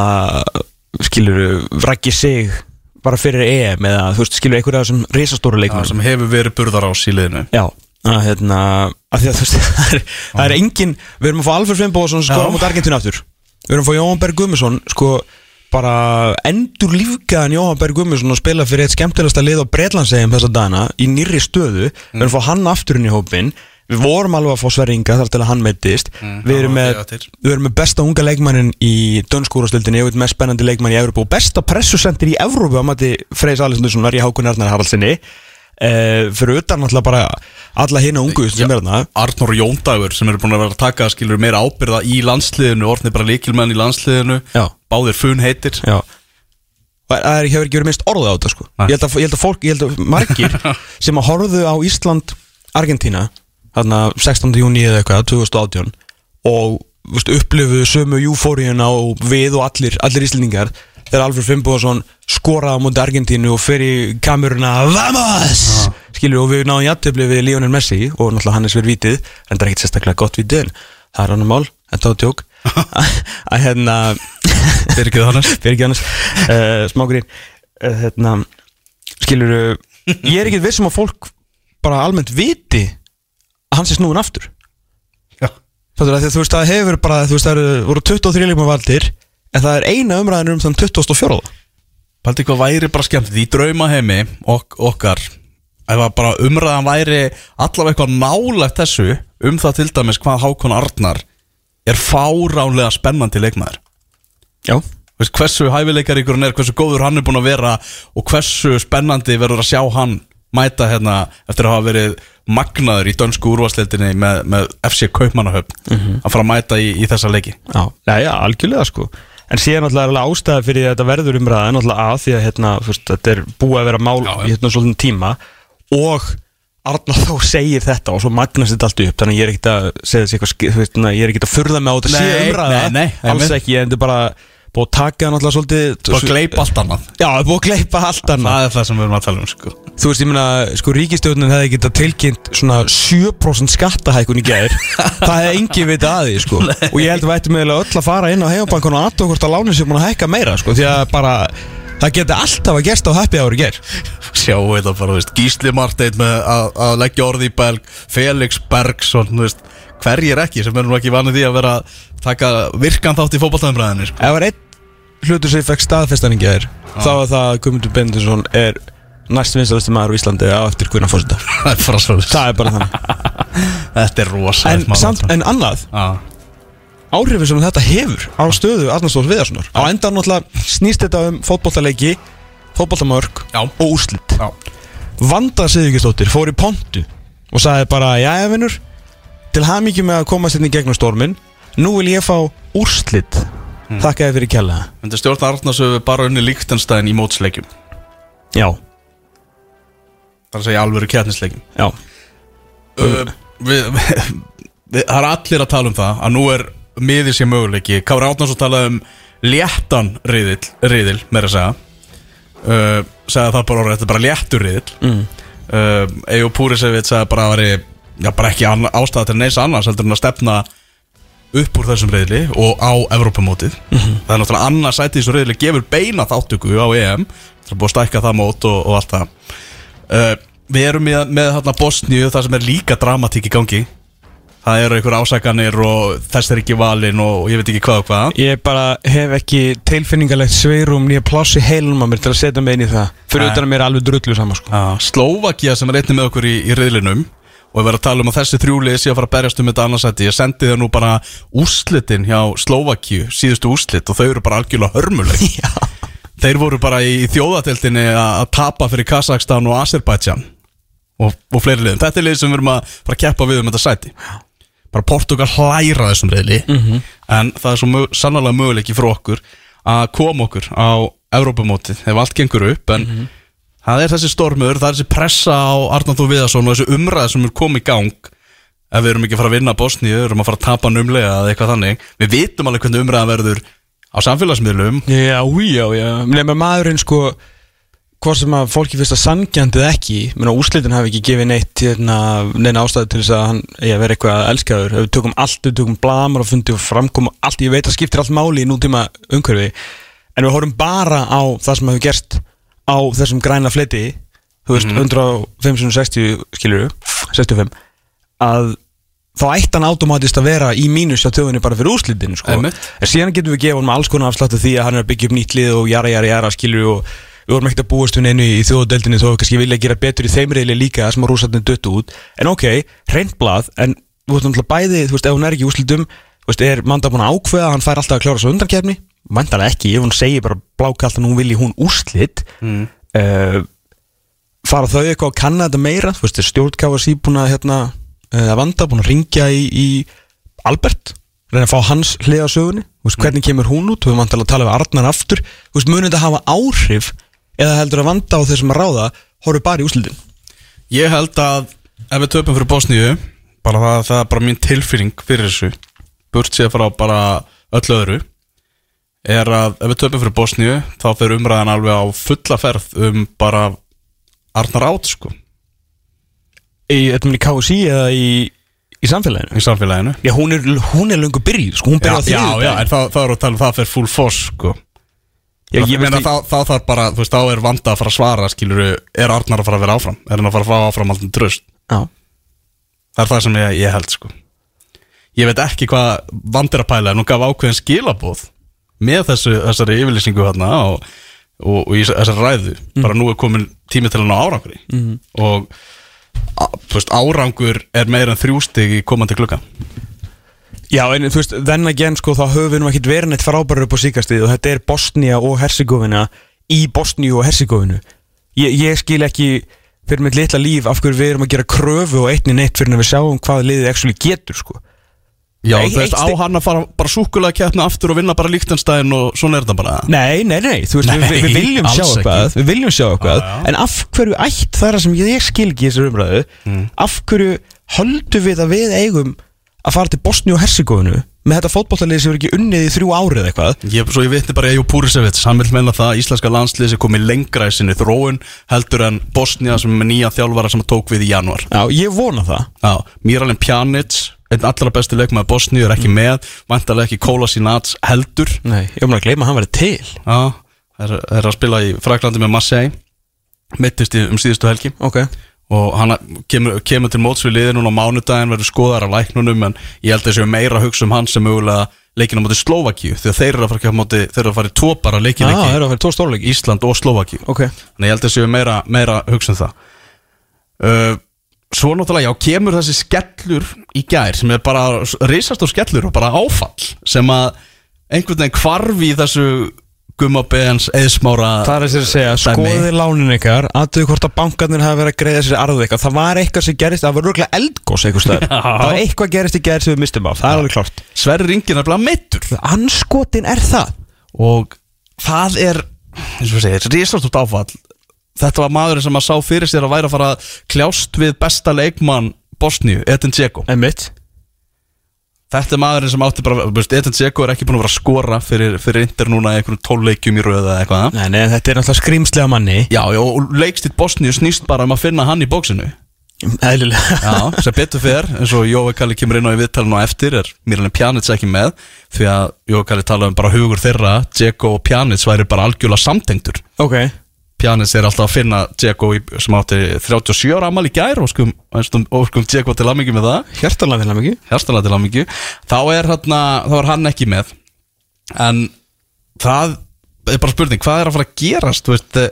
Speaker 2: skilur Raggi sig bara fyrir EM eða, þú veist, skilur einhverja af þessum risastóru
Speaker 1: Já, sem hefur verið burðar á síliðinu
Speaker 2: Já, að hérna að því að þú veist, það er, það er engin við erum að fá Alfred Fimboðsson skora mot Argentínu aftur. Við erum að fá Jóhann Berg Gummarsson sko bara endur lífgæðan Jóhann Berg Gummarsson að spila fyrir eitt skemmtilegasta lið á Breitlandsegjum þessa dana í nýrri stöðu. Við erum að fá hann aftur inn í hópin við vorum alveg að fá Sverringa þar til að hann meittist við, erum með, við erum með besta unga leikmannin í dönskúrastildinni og með spennandi leikmann í Evropu og besta pressusendir í Evrópu á mati Freys Alessundsson var í Hákun Arnar Haraldsinni uh, fyrir utan náttúrulega bara alla hina ungu sem er þarna.
Speaker 1: Arnór Jóndagur sem eru búin að vera að taka skilur meira ábyrða í landsliðinu orðnir bara líkilmenn í landsliðinu.
Speaker 2: Já.
Speaker 1: báðir fun heitir
Speaker 2: Já það er- hefur ekki verið minnst orðið á þetta sko. Ég held, að, ég held að fólk, ég held að margir sem að horfðu á Ísland Argentína þarna 16. júni eða eitthvað 2018 og veist, upplifuðu sömu júfóriuna og við og allir, allir íslendingar þegar Alfred Fimboðsson skoraði á móti Argentínu og í kameruna Vamos! skilur og við náðum jættöfli við Lionel Messi og náttúrulega Hannes verið vitið en það er ekkert sérstaklega gott vitið en það er annar mál, þetta var tjók að hérna
Speaker 1: Fyrir ekki
Speaker 2: fyrir ekki annars. Uh, smágrinn uh, hérna, skilur ég er ekki viss um að fólk bara almennt viti að hann sé snúin aftur. Að þú veist að það hefur bara þú veist það eru, voru 23 leikma valdir en það er eina umræðin um þann 24
Speaker 1: Paldi hvað væri bara skemmt? Í draumaheimi ok, okkar ef að bara umræðan væri allavega eitthvað nálægt þessu um það til dæmis hvað Hákon Arnar er fáránlega spennandi leikmaður.
Speaker 2: Já,
Speaker 1: Veist, hversu hæfileikaríkur hann er, hversu góður hann er búin að vera og hversu spennandi verður að sjá hann mæta hérna eftir að hafa verið magnaður í dönsku úrvarsleildinni með, með FC Kaupmannahöfn að fara að mæta í, í þessa leiki.
Speaker 2: Já, já, já algjörlega sko. En síðan náttúrulega ástæða fyrir þetta verður umræða náttúrulega að því að hérna, fyrst, þetta er búið að vera mál
Speaker 1: Já,
Speaker 2: í hérna svolítið tíma og Arnar þá segir þetta og svo magnast þetta allt upp. Þannig ég er ekkert að segja þessi eitthvað ég er ekkert að furða mig á þetta
Speaker 1: Nei,
Speaker 2: umræða.
Speaker 1: nei, nei,
Speaker 2: alls ekki, en þetta er bara búið að taka náttúrulega svolítið
Speaker 1: Og gleip allt annað.
Speaker 2: Já, búið að gleipa allt annað.
Speaker 1: Það er það sem við erum að tala um sko.
Speaker 2: Þú veist, ég meina, sko, ríkistjórnin hefði getað tilkynnt svona 7% skattahækun í gæðir Það hefði engin vita að því, sko. Og ég held að við ættum eiginlega öll að fara inn á heimabankun og aðtöða hvort að lánin sem búin að hækka meira, sko Því að bara, það geti alltaf að gerst á happy hour í gær.
Speaker 1: Sjá þetta bara, veist, Gísli Marteinn með að, að leggja orði í belg Felix Bergsson, þú veist Hverjir ekki sem erum ekki vanið því að vera að taka virkan þátt í fótballtæðumræðinni sko.
Speaker 2: Ef var einn hlutur sem fekk staðfestan í gæðir Þá var það að Guðmundur Bendinsson er næst vinstalasti maður á Íslandi á eftir Gunnar Fórseta
Speaker 1: Það er bara
Speaker 2: Það er þannig.
Speaker 1: Þetta er rosa
Speaker 2: En, samt, en annað,
Speaker 1: Já,
Speaker 2: áhrifin sem þetta hefur á stöðu Arnarsdóls Viðarssonar. Á endan náttúrulega snýst þetta um fótbollaleiki fótbollamörk
Speaker 1: Já.
Speaker 2: og úrslit.
Speaker 1: Já,
Speaker 2: Vanda Siðvíkistóttir fór í pontu og sagði bara, jæja vinnur til hamingjum með að komast inn í gegnum stormin nú vil ég fá úrslit.
Speaker 1: Hmm.
Speaker 2: þakka þér fyrir kjallaða
Speaker 1: Myndi stjórn Arnars hefur bara unni Líktenstæðin í mótsleikjum.
Speaker 2: Já,
Speaker 1: Það er að segja alvöru kjarnisleikjum
Speaker 2: já,
Speaker 1: uh, við, við, við, Það er allir að tala um það að nú er miðið sér möguleiki. Kári Átnarsson talaði um léttan riðil, riðil meira að segja. Uh, segja það bara orðið, þetta er bara léttur riðil
Speaker 2: mm.
Speaker 1: uh, Ejó Púrisevit sagði bara að veri já, bara ekki ástæða til neins annars heldur en að stefna upp úr þessum riðli og á Evrópamótið það er náttúrulega annars sæti í þessu riðli gefur beina þáttöku á EM. Það er búið að stækka það mót og, og allt það. Uh, við erum með, með hérna Bosníu það sem er líka dramatík í gangi. Það eru einhver ásakanir og þess er ekki valin og ég veit ekki hvað og hvað.
Speaker 2: Ég bara hef ekki tilfinningalegt sveirum nýja pláss í heilum á mér til að setja mig inn í það. Fyrir utan að mér er alveg drullu saman sko.
Speaker 1: Slóvakia sem er einnig með okkur í, í riðlinum og við verðum að tala um að þessi þrjúlið sé að fara að berjast um þetta annarsætti ég sendi það nú bara úrslitin hjá Slóvakíu, síðustu úrslit og þau eru bara algjörlega hörmuleg. Þeir voru bara í þjóðateltinni að tapa fyrir Kazakstan og Azerbaijan og, og fleiri liðum. Þetta er lið sem við erum að fara að keppa við um þetta sæti. Bara Portugal hlæra þessum riðli en það er svo mjög, sannlega möguleiki fyrir okkur að koma okkur á Evrópamótið ef allt gengur upp en það er þessi stormur, það er þessi pressa á Þó Viðarsson og þessi umræð sem er komið í gang. Ef við erum ekki að fara að vinna Bosníu, við erum að fara að tapa numlega eða eitthvað þannig, við vitum alveg hvernig umræðan verður á samfélagsmiðlum.
Speaker 2: Já, já, já Nefnir maðurinn sko Hvort sem að fólki finnst að sangjandið ekki Menna úrslitin hafi ekki gefið neitt hérna, Neina ástæði til þess að hann eigi að vera eitthvað elskaður. Ef við tökum allt, við tökum blamar og fundi og framkom allt Ég veit að skiptir allt máli í nútíma umhverfi En við horfum bara á það sem hefur gerst Á þessum græna fleti Þú veist, 105-60 skilur 65 Að þá ætti hann automatist að vera í mínus á þjóðinni bara fyrir úrslitinu sko. En síðan getum við gefa hann alls konar afsláttu því að hann er að byggja upp nýtt lið og jara jara jara skilur og við vorum ekkert að búast við neinu í þjóðadeldinni þó kannski vilja gera betur í þeim reyli líka sem að rúsarnir döttu út. En ok, hreint blað en þú veist náttúrulega bæði, þú veist, ef hún er ekki í úrslitum þú veist, er manda búin að ákveða hann fær alltaf að klára svo undankefni, vantar ekki ef hún segir bara blákallt að nú vilji hún úrslit
Speaker 1: mm.
Speaker 2: uh, fara þau eitthvað að kanna þetta meira? Þú veist, stjórnkáfa sí búin að hérna, uh, að vanda, búin að ringja í, í Albert, reyna að fá hans hlið á sögunni, þú veist, hvernig kemur hún út? Við vantum að tala við Arnar aftur. Þú veist, munið þetta hafa áhrif eða heldur að vanda á þessum að ráða horfum bara í úslitin
Speaker 1: Ég held að ef við töpum fyrir Bosníu bara það, það er bara mín tilfinning fyrir þessu. Burt séð frá bara öllu öðru er að ef við töpum fyrir Bosníu þá fyrir umræðan alveg á fulla ferð um bara Arnar Átt sko.
Speaker 2: Í, þetta í KSI eða í, í samfélaginu?
Speaker 1: Í samfélaginu.
Speaker 2: Já, hún er, hún er löngu byrjuð, sko, hún
Speaker 1: Já,
Speaker 2: byrjuð
Speaker 1: já, já, en þá, þá er að tala um það fyrir full force sko.
Speaker 2: Já, ég
Speaker 1: meina þá, þá þarf bara, þú veist, þá er vanda að fara að svara skilur, er Arnar að fara að vera áfram? Er hann að fara að fá áfram alltaf tröst
Speaker 2: já,
Speaker 1: það er það sem ég, ég held sko. Ég veit ekki hvað vand er að pæla en hún gaf ákveðin skilabóð með þessu, þessari yfirlýsingu hérna og, og, og í þessari ræðu bara nú er komin tími til hann á árangri.
Speaker 2: Mhm.
Speaker 1: og a, veist, árangur er meira en þrjústig í komandi klukkan
Speaker 2: Já, en þú veist, þenn again, sko, þá höfum við nú ekkit verið neitt frábærar upp á síkastið og þetta er Bosnia og Herzegovina í Bosníu og Herzegovinu ég, ég skil ekki fyrir mitt litla líf af hverju við erum að gera kröfu og einni neitt fyrir en við sjáum hvað liðið actually getur, sko
Speaker 1: Já, þú veist, á hann að fara bara súkulega keppna aftur og vinna bara líktanstæðin og svona er þetta bara
Speaker 2: Nei, nei, nei, þú veist,
Speaker 1: Nei,
Speaker 2: við, við viljum sjá eitthvað. Við viljum sjá eitthvað
Speaker 1: já.
Speaker 2: En af hverju ætt það er það sem ég skil ekki í þessar umræðu
Speaker 1: Mm.
Speaker 2: Af hverju höldum við að við eigum að fara til Bosníu og Herzegovinu með þetta fótbollalið sem er ekki unnið í þrjú árið eitthvað
Speaker 1: Ég, svo ég vitni bara Ejú Púrisevits, hann vil meina það að íslenska landslið sem komið lengra í sinni þróun heldur en Bosnia sem er nýja þjálfara sem tók við í januar
Speaker 2: Já, ég vona það
Speaker 1: Já, Miralem Pjanic, einn allra besti leikmaður Bosníu er ekki með, vantarlega ekki Kola Sinats heldur.
Speaker 2: Nei, ég var að gleyma að hann verið til.
Speaker 1: Já, er, er að spila í Fraklandi með Marseille. Mittist um síðustu helgi.
Speaker 2: Ok.
Speaker 1: Og hann kemur, kemur til móts við liðin núna á mánudaginn verður skoðar af læknunum en ég held að þessi meira að hugsa um hann sem mögulega leikina móti Slovakíu þegar þeir eru að fara, móti, eru að fara í tvo bara
Speaker 2: Já,
Speaker 1: leikin
Speaker 2: það eru að fyrir tvo stórleiki
Speaker 1: Ísland og Slovakíu
Speaker 2: Ok.
Speaker 1: Þannig ég held að þessi meira, meira að hugsa um það. Uh, Svo náttúrulega, já, kemur þessi skellur í gær sem er bara risastór skellur og bara áfall sem að einhvern veginn hvarfi í þessu gummabeðans eðsmára
Speaker 2: Það er þess að segja, skoðið lánin ykkar Aðtöðu hvort að bankarnir hafa verið að greiða sér arðu eitthvað. Það var eitthvað sem gerist, það var röglega eldgós eitthvað stöður. Það var eitthvað gerist í gerð sem við mistum af, það er alveg klárt.
Speaker 1: Sverri Ringin er bara meittur
Speaker 2: Anskotin er það.
Speaker 1: Og það er eins og segir, risastórt áfall Þetta var maðurinn sem að sá fyrir sér að væri að fara að kljást við besta leikmann Bosníu, Edin Dzeko. Þetta er maðurinn sem átti bara, Edin Dzeko er ekki búin að vera að skora fyrir, fyrir Inter núna einhvern tólleikjum í röða eða eitthvað
Speaker 2: Nei, nei, þetta er náttúrulega skrýmslega manni.
Speaker 1: Já, já, og leikstitt Bosníu snýst bara um að finna hann í bóksinu
Speaker 2: Eðlilega.
Speaker 1: Já, sem betur fer, eins og Jói Kalli kemur inn á í viðtalinu á eftir er Miralin Pjanic ekki með því að Jói Kalli tala um bara hugur þeirra Dzeko og Pjanic væri bara algjörlega samtengtur
Speaker 2: Ok
Speaker 1: Pjanic er alltaf að finna Dzeko í- sem átti 37 ára amal í gær og skum, skum Dzeko til aðmyggi með það.
Speaker 2: Hjartanlega til ekki
Speaker 1: hérstanlega til aðmyggi þá er, hérna, þá er hann ekki með. En það er bara spurning, hvað er að fara að gerast veist, eh,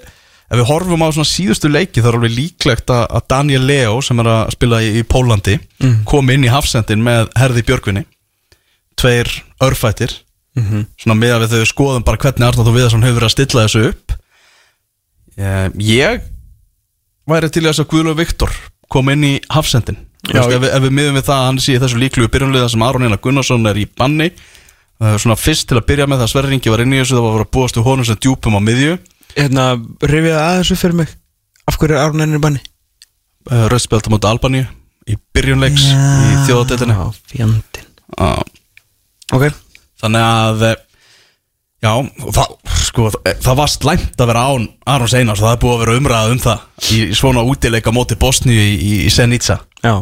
Speaker 1: ef við horfum á svona síðustu leiki þá er alveg líklegt að Daniel Leo sem er að spila í, í Pólandi kom inn í hafsendin með Herði Björgvinni tveir örfættir. Svona með að við þau skoðum bara hvernig Arnáð og Viðarsson hefur verið að stilla þessu upp Eh, ég væri til í þess að Guðlu Viktor kom inn í hafsendin.
Speaker 2: Já,
Speaker 1: ef, við- ef við miðum við það að hann sé í þessu líklu byrjunliða sem Aron Einar Gunnarsson er í banni uh, svona fyrst til að byrja með það Sverri Ingi var inn í þessu það var að vera búast við honum sem djúpum á miðju.
Speaker 2: Hérna, rifið aðeins upp fyrir mig. Af hverju er Arun ennir banni?
Speaker 1: uh, rauðspelta mot Albaníu í byrjunleiks í þjóðadeildinni.
Speaker 2: Já, fjandinn.
Speaker 1: Uh,
Speaker 2: Ok.
Speaker 1: Þannig að eh, já, og það, sko, það, var slæmt að vera án Arons Einars og það er búið að vera umræða um það í, svona útileika móti Bosníu í, í, í Senica
Speaker 2: Já.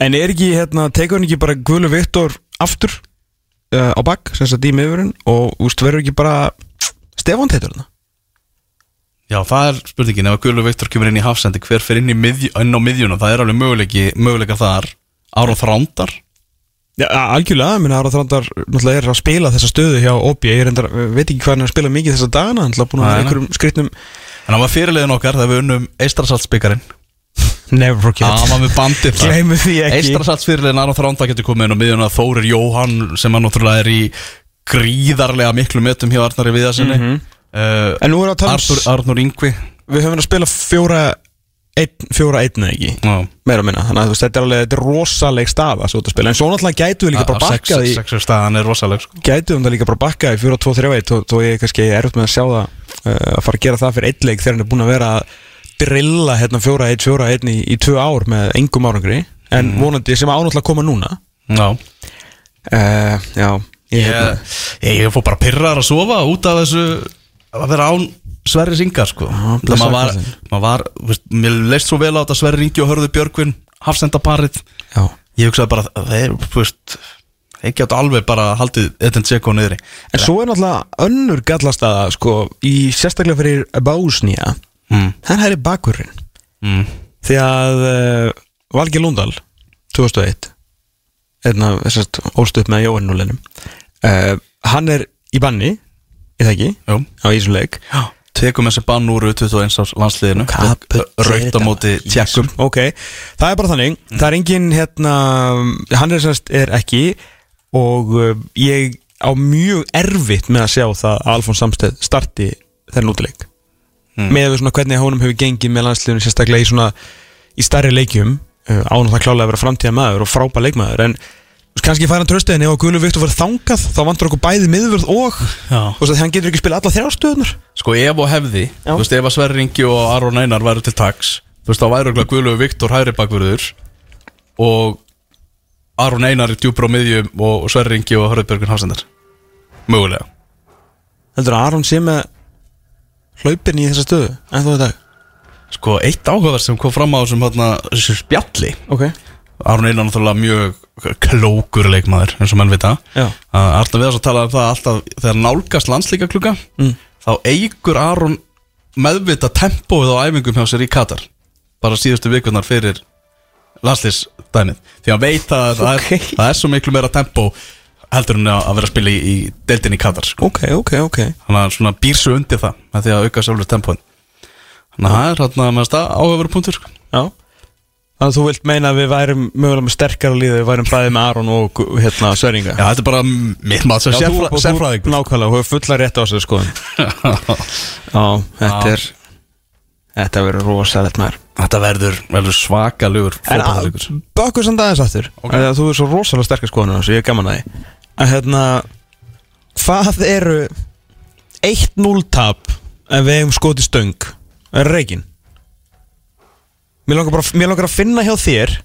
Speaker 2: En er ekki, hérna, tekur hann ekki bara Guðlu Viktor aftur uh, á bakk, sem sagt í miðurinn og úst, verður ekki bara Stefán teitur hann
Speaker 1: Já, það er spurningin, ef Guðlu Viktor kemur inn í hafsendi, hver fyrir inn, í miðju, inn á miðjuna, það er alveg möguleika þar. Aron Þrándar
Speaker 2: Já, algjörlega, minna Aron Þrandar náttúrulega er að spila þessa stöðu hjá OB ég reyndar, eh, veit ekki hvað hann er að spila mikið þessa dagana hann er búin að vera einhverjum skrittnum
Speaker 1: En hann var fyrirliðin okkar þegar við unnum Eistrasaltsbyggarinn
Speaker 2: Never forget.
Speaker 1: Já, hann var með bandið Eistrasalts fyrirliðin Aron Þrándar getur komið inn á miðjuna Þórir Jóhann sem hann náttúrulega er í gríðarlega miklu metum hjá Arnari Viðarsinni mm -hmm. uh,
Speaker 2: En nú er að tala
Speaker 1: Arnur, Ingvi
Speaker 2: Við höfum að spila fjóra einn, fjóra einn eða ekki?
Speaker 1: Já,
Speaker 2: meira minna, þannig að þú veist, þetta er alveg þetta er rosaleg staða svo að spila, en svo náttúrulega gætu við líka bara bakkað í
Speaker 1: Sexur staðan er rosaleg sko.
Speaker 2: gætu við það líka bara bakkað í 4-2-3-1 og þó ég kannski er upp með að sjá það uh, að fara að gera það fyrir eitt leik þegar hann er búin að vera að drilla hérna 4-1, 4-1 í, í tvö ár með engum árangri en vonandi sem ánáttúrulega koma núna.
Speaker 1: Já.
Speaker 2: Uh, Já, ég,
Speaker 1: Ég, ég fór bara pyrrar að sofa út af þessu að vera án Sverri Singar sko. Maður var, maður var veist, Mér leist svo vel á þetta Sverri Ingi og Hörðu Björgvin Hafsendaparið Ég hugsaði bara að þeir, veist Þeir geta alveg bara haldið Eden Dzeko niðri
Speaker 2: En svo er náttúrulega önnur gallastaða sko, í sérstaklega fyrir Básnía
Speaker 1: mm.
Speaker 2: það er bakurinn
Speaker 1: Mm.
Speaker 2: því að uh, Valgi Lundal 2001 einna þessast ólst upp með Jóhannuleginum uh, hann er í banni í það ekki,
Speaker 1: Jú.
Speaker 2: á Ísuleik
Speaker 1: Já. Tekum þessi bann úr 21 árs landsliðinu. Raukt á móti tjekkum
Speaker 2: ok, það er bara þannig. Það er engin hérna hann er, semst, er ekki. Og ég á mjög erfitt með að sjá það að Alfons Samsteð starti þennan útileik.
Speaker 1: Mm.
Speaker 2: með svona hvernig honum hefur gengið með landsliðinu sérstaklega í svona í starri leikjum. Uh, ánum það klálega að vera framtíða maður og frábær leikmaður en kannski fær hann tröstiðin ef að Guðlu Viktor verið þangað þá vantur okkur bæði miðvörð og og þess að hann getur ekki spila alla þrjástöðunar
Speaker 1: Sko ef og hefði
Speaker 2: Já.
Speaker 1: Þú veist ef að Sverri Ingi og Aron Einar væru til taks Þú veist þá væru örugglega Guðlöfu Viktor hægri bakverður Og Aron Einar í djúpur á miðjum og Sverri Ingi og Hörðbjörgun Hafsendar Mögulega.
Speaker 2: Heldur að Aron sé með hlaupin í þessa stöðu en þú veit það
Speaker 1: Sko, eitt áhugaverð sem kom fram á þessum hérna, þessu spjalli.
Speaker 2: Ok.
Speaker 1: Aron Einar náttúrulega mjög klókur leikmaður eins og menn vita Arna við að tala um það alltaf þegar nálgast landslíka klukka
Speaker 2: Mm.
Speaker 1: þá eigur Aron meðvita tempóið á æfingum hjá sér í Katar bara síðustu vikurnar fyrir landslýsdæmið því að veit að það,
Speaker 2: Ok.
Speaker 1: er, það er svo miklu meira tempó heldur en að vera að spila í, í deildin í Katar sko.
Speaker 2: Ok, ok, ok
Speaker 1: þannig að býr svo undir það með því að auka sjálfur tempóin þannig að það er hérna stað áhefur punktur sko.
Speaker 2: Já Þannig að þú vilt meina að við værum mögulega með sterkara líði Við værum bæðið með Aron og hérna Sveringa
Speaker 1: Já, þetta er bara mitt maður sem
Speaker 2: Já, þú-
Speaker 1: sérfræ-
Speaker 2: þú-
Speaker 1: sérfræðingur.
Speaker 2: Nákvæmlega, þú hefur fulla rétt á þessu skoðun. Já, þetta er Þetta verður rosalegt maður.
Speaker 1: Þetta verður, verður svakalugur
Speaker 2: En að, bökkur samt aðeins aftur
Speaker 1: Ok.
Speaker 2: okay. Þú er svo rosalega sterkar skoðun þessu, ég er gaman að því. Að hérna Hvað eru 1-0 tap ef við hefum skotið stöng? Reikin Mér langar, bara, mér langar að finna hjá þér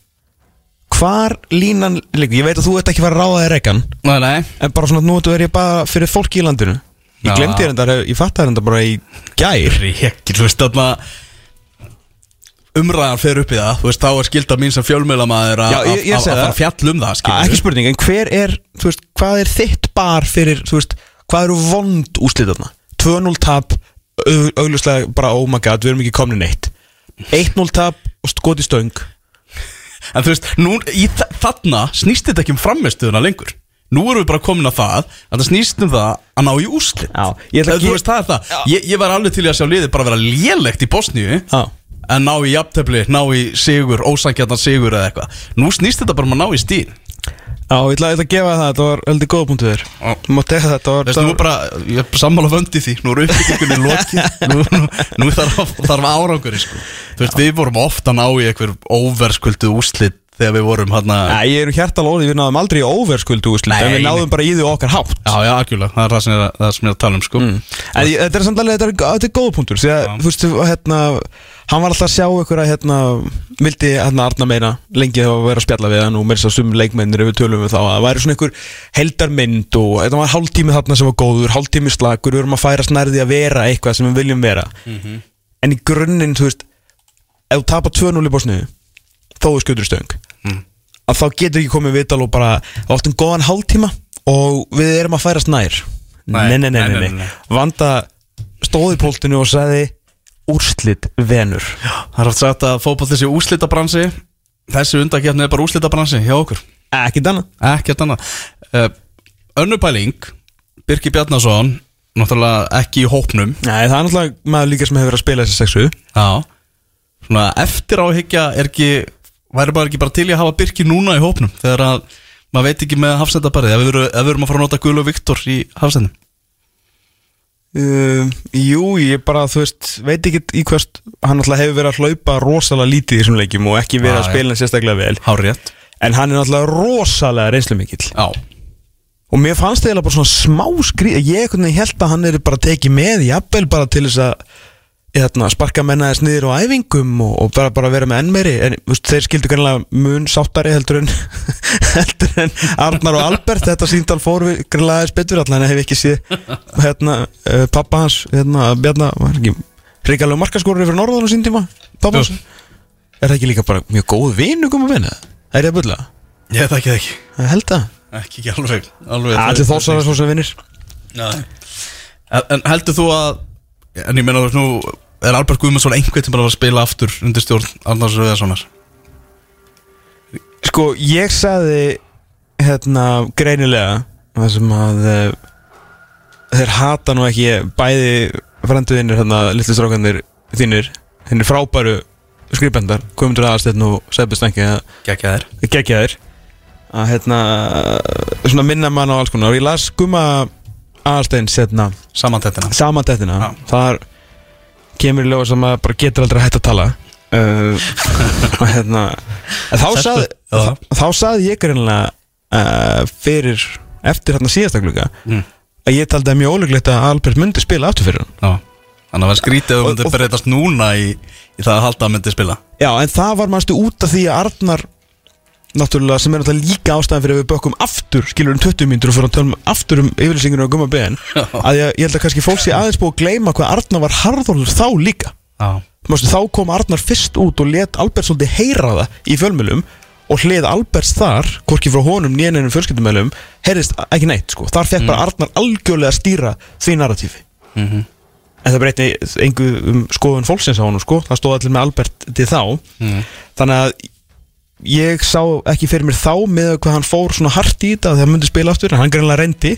Speaker 2: hvar línan liggur. Ég veit að þú ert ekki að fara að ráða þér reikan
Speaker 1: Nei, nei.
Speaker 2: En bara svona nú er ég bara fyrir fólki í landinu. Ég
Speaker 1: Já.
Speaker 2: glemdi þér þetta, ég fatt þér þetta bara í gær.
Speaker 1: Ríkir, þú veist þarna Umræðan fer upp í það. Þú veist, þá er skilda mín sem fjölmiðlamaður að
Speaker 2: Já, ég- ég
Speaker 1: að-
Speaker 2: segi
Speaker 1: að fara
Speaker 2: það.
Speaker 1: fjall um það
Speaker 2: Ah,
Speaker 1: skilur
Speaker 2: Ekki spurning, en hver er, þú veist, hvað er þitt bar fyrir, þú veist, hvað eru vond úsliðarna? 2-0 tap, au- augljóslega bara oh my god, við erum ekki komni neitt. 1-0 tap og skoti stöng.
Speaker 1: En þú veist, nú, í þa þarna snýst þetta ekki um framistuðuna lengur. Nú erum við bara komin að það að það snýst um það að ná í úslit
Speaker 2: Já, ég ætla að
Speaker 1: Þú
Speaker 2: ge-
Speaker 1: veist, það er það. Ég, ég var alveg til í að sjá liðið bara vera lélegt í Bosníu
Speaker 2: Já,
Speaker 1: En ná í jafntefli, ná í sigur, ósangjarnan sigur eða eitthvað. Nú snýst þetta bara um að ná í stíl
Speaker 2: Já ég ætla, ég ætla að gefa það, þetta var heldur góða punktu þér. Mátt teka þetta
Speaker 1: nú
Speaker 2: var
Speaker 1: er bara, ég er sammála vöndi því. Nú er uppbyggingunni lokið Nú, nú, nú þarf, þarf árangur sko. Þú veist, við vorum ofta ná í einhver óverskuldu úslit Þegar við vorum hann að
Speaker 2: Nei, ég er hjartal óði, við náðum aldrei í óverskuldu úslit
Speaker 1: Nei,
Speaker 2: En við náðum bara í því okkar hátt.
Speaker 1: Já, já, algjörlega, það er það sem ég er, að- það tala um sko.
Speaker 2: En ég, þetta er samt alveg, þetta er, er góða punktur þú veist, hérna Hann var alltaf að sjá ykkur að, hérna Vildi, hérna, Arna meina Lengi að vera að spjalla við hann Og mér svo sum leikmennir Ef við tölum við þá að Það væri svona ykkur heldarmynd Og þetta var hálftími þarna sem var góður Hálftími slagur Við erum að færa snærði að vera eitthvað sem við viljum vera. En í grunninn, þú veist Ef þú tapar 2-0 í bósniðu Þó er skjötur stöng.
Speaker 1: Mm.
Speaker 2: Að þá getur ekki komið vital og bara Áttum góðan hálftíma Og við erum að færa snær.
Speaker 1: Nei,
Speaker 2: Nei, nei, nei,
Speaker 1: nei,
Speaker 2: nei,
Speaker 1: nei,
Speaker 2: nei.
Speaker 1: nei.
Speaker 2: Vanda stóði póltinu og sagði Úrslit venur.
Speaker 1: Það er oft sagt að fótboll þessi úslitabransi Þessi undakefni er bara úslitabransi hjá okkur.
Speaker 2: Ekki danna
Speaker 1: Ekkert annað. Uh, Önnupæling Birki Bjarnason Náttúrulega ekki í hópnum.
Speaker 2: Nei, það er náttúrulega maður líka sem hefur verið að spila þessi sexu.
Speaker 1: Já. Svona eftir áhyggja er ekki Væri bara ekki bara til í að hafa Birki núna í hópnum Þegar að maður veit ekki með hafsendabarið Ef við erum, ef við erum að fara að nota Guðlu Viktor í hafsendum
Speaker 2: uh, Jú, ég bara, þú veist Veit ekki í hvers Hann náttúrulega hefur verið að hlaupa rosalega lítið í þessum leikjum Og ekki verið
Speaker 1: Já,
Speaker 2: að spila sérstaklega vel.
Speaker 1: Hárétt
Speaker 2: En hann er náttúrulega rosalega reynslu mikill
Speaker 1: Já.
Speaker 2: Og mér fannst það eiginlega bara svona smá skrýð Ég held að hann er bara tekið með Jafnvel bara til þess að hérna, Sparka menna þess niður á æfingum Og, og bara, bara vera með enn meiri En veist, þeir skildu kannilega mun sáttari heldur en Heldur en Arnar og Albert Þetta síndal fór við greinlega aðeins betur Allan hef ekki séð hérna, uh, Pappa hans, hérna, Bjarna var ekki Ríkalegu markaskorur yfir norðan á sín tíma Pappa hans. Er það ekki líka bara mjög góð vinu koma að vinna? Er ég að bulla?
Speaker 1: Ég það ekki
Speaker 2: Ég held það
Speaker 1: Ekki ekki alveg, alveg
Speaker 2: Allir þósar svo sem vinnir
Speaker 1: Nei. En, en heldur þú að En ég meina þú veist nú Er Albert Guðmundsson einhvern sem bara var að spila aftur Undir stjórn Arnars Röðarssonar
Speaker 2: Sko, ég sagði hérna greinilega það sem að uh, þeir hata nú ekki bæði frenduðinir hérna litlu strákanir þínir þínir frábæru skrifbendar Guðmundur Aðarsteinn og Sebbi Stengi að gegja þér að hérna svona minna mann á alls konar. Og ég las Guma Aðarsteins hérna
Speaker 1: Samantettina
Speaker 2: samandettina
Speaker 1: Já.
Speaker 2: þar kemur í ljóða sem að bara getur aldrei hægt að tala. Uh, hérna þá saði, þá, saði ég greinlega uh, fyrir eftir hérna síðasta kluka
Speaker 1: Mm.
Speaker 2: að ég taldi að mjög ólíklegt að Albert myndi spila aftur fyrir hann.
Speaker 1: Já Þannig að það var skrítið
Speaker 2: Og-
Speaker 1: myndir
Speaker 2: og-
Speaker 1: breytast núna í, í það að halda að myndi spila.
Speaker 2: Já en það var mannstu út af því að Arnar náttúrulega sem er náttúrulega líka ástæðan fyrir að við bökkum aftur skilur um 20 mínútur og fyrir að tölum aftur um yfirlýsinginu á gumma BN að ég, ég held að kannski fólk sé aðeins búið að gleyma hvað Arnar var harðorður þá líka. Mástu, þá kom Arnar fyrst út og let Albert svolítið heyra það í fjölmjölum og hlið Alberts þar, hvorki frá honum nýjaninu fjölskyldumölum, heyrðist ekki neitt sko. þar fekk bara Arnar algjörlega að stýra því narratífi.
Speaker 1: Mhm.
Speaker 2: en það breyti engu um skoðun fólksins á honum sko, það stóð allir með Albert til þá.
Speaker 1: Mhm.
Speaker 2: þannig að ég sá ekki fyrir mér þá með hvað hann fór svona hart í þetta þegar hann myndi spila aftur, en hann greinlega reyndi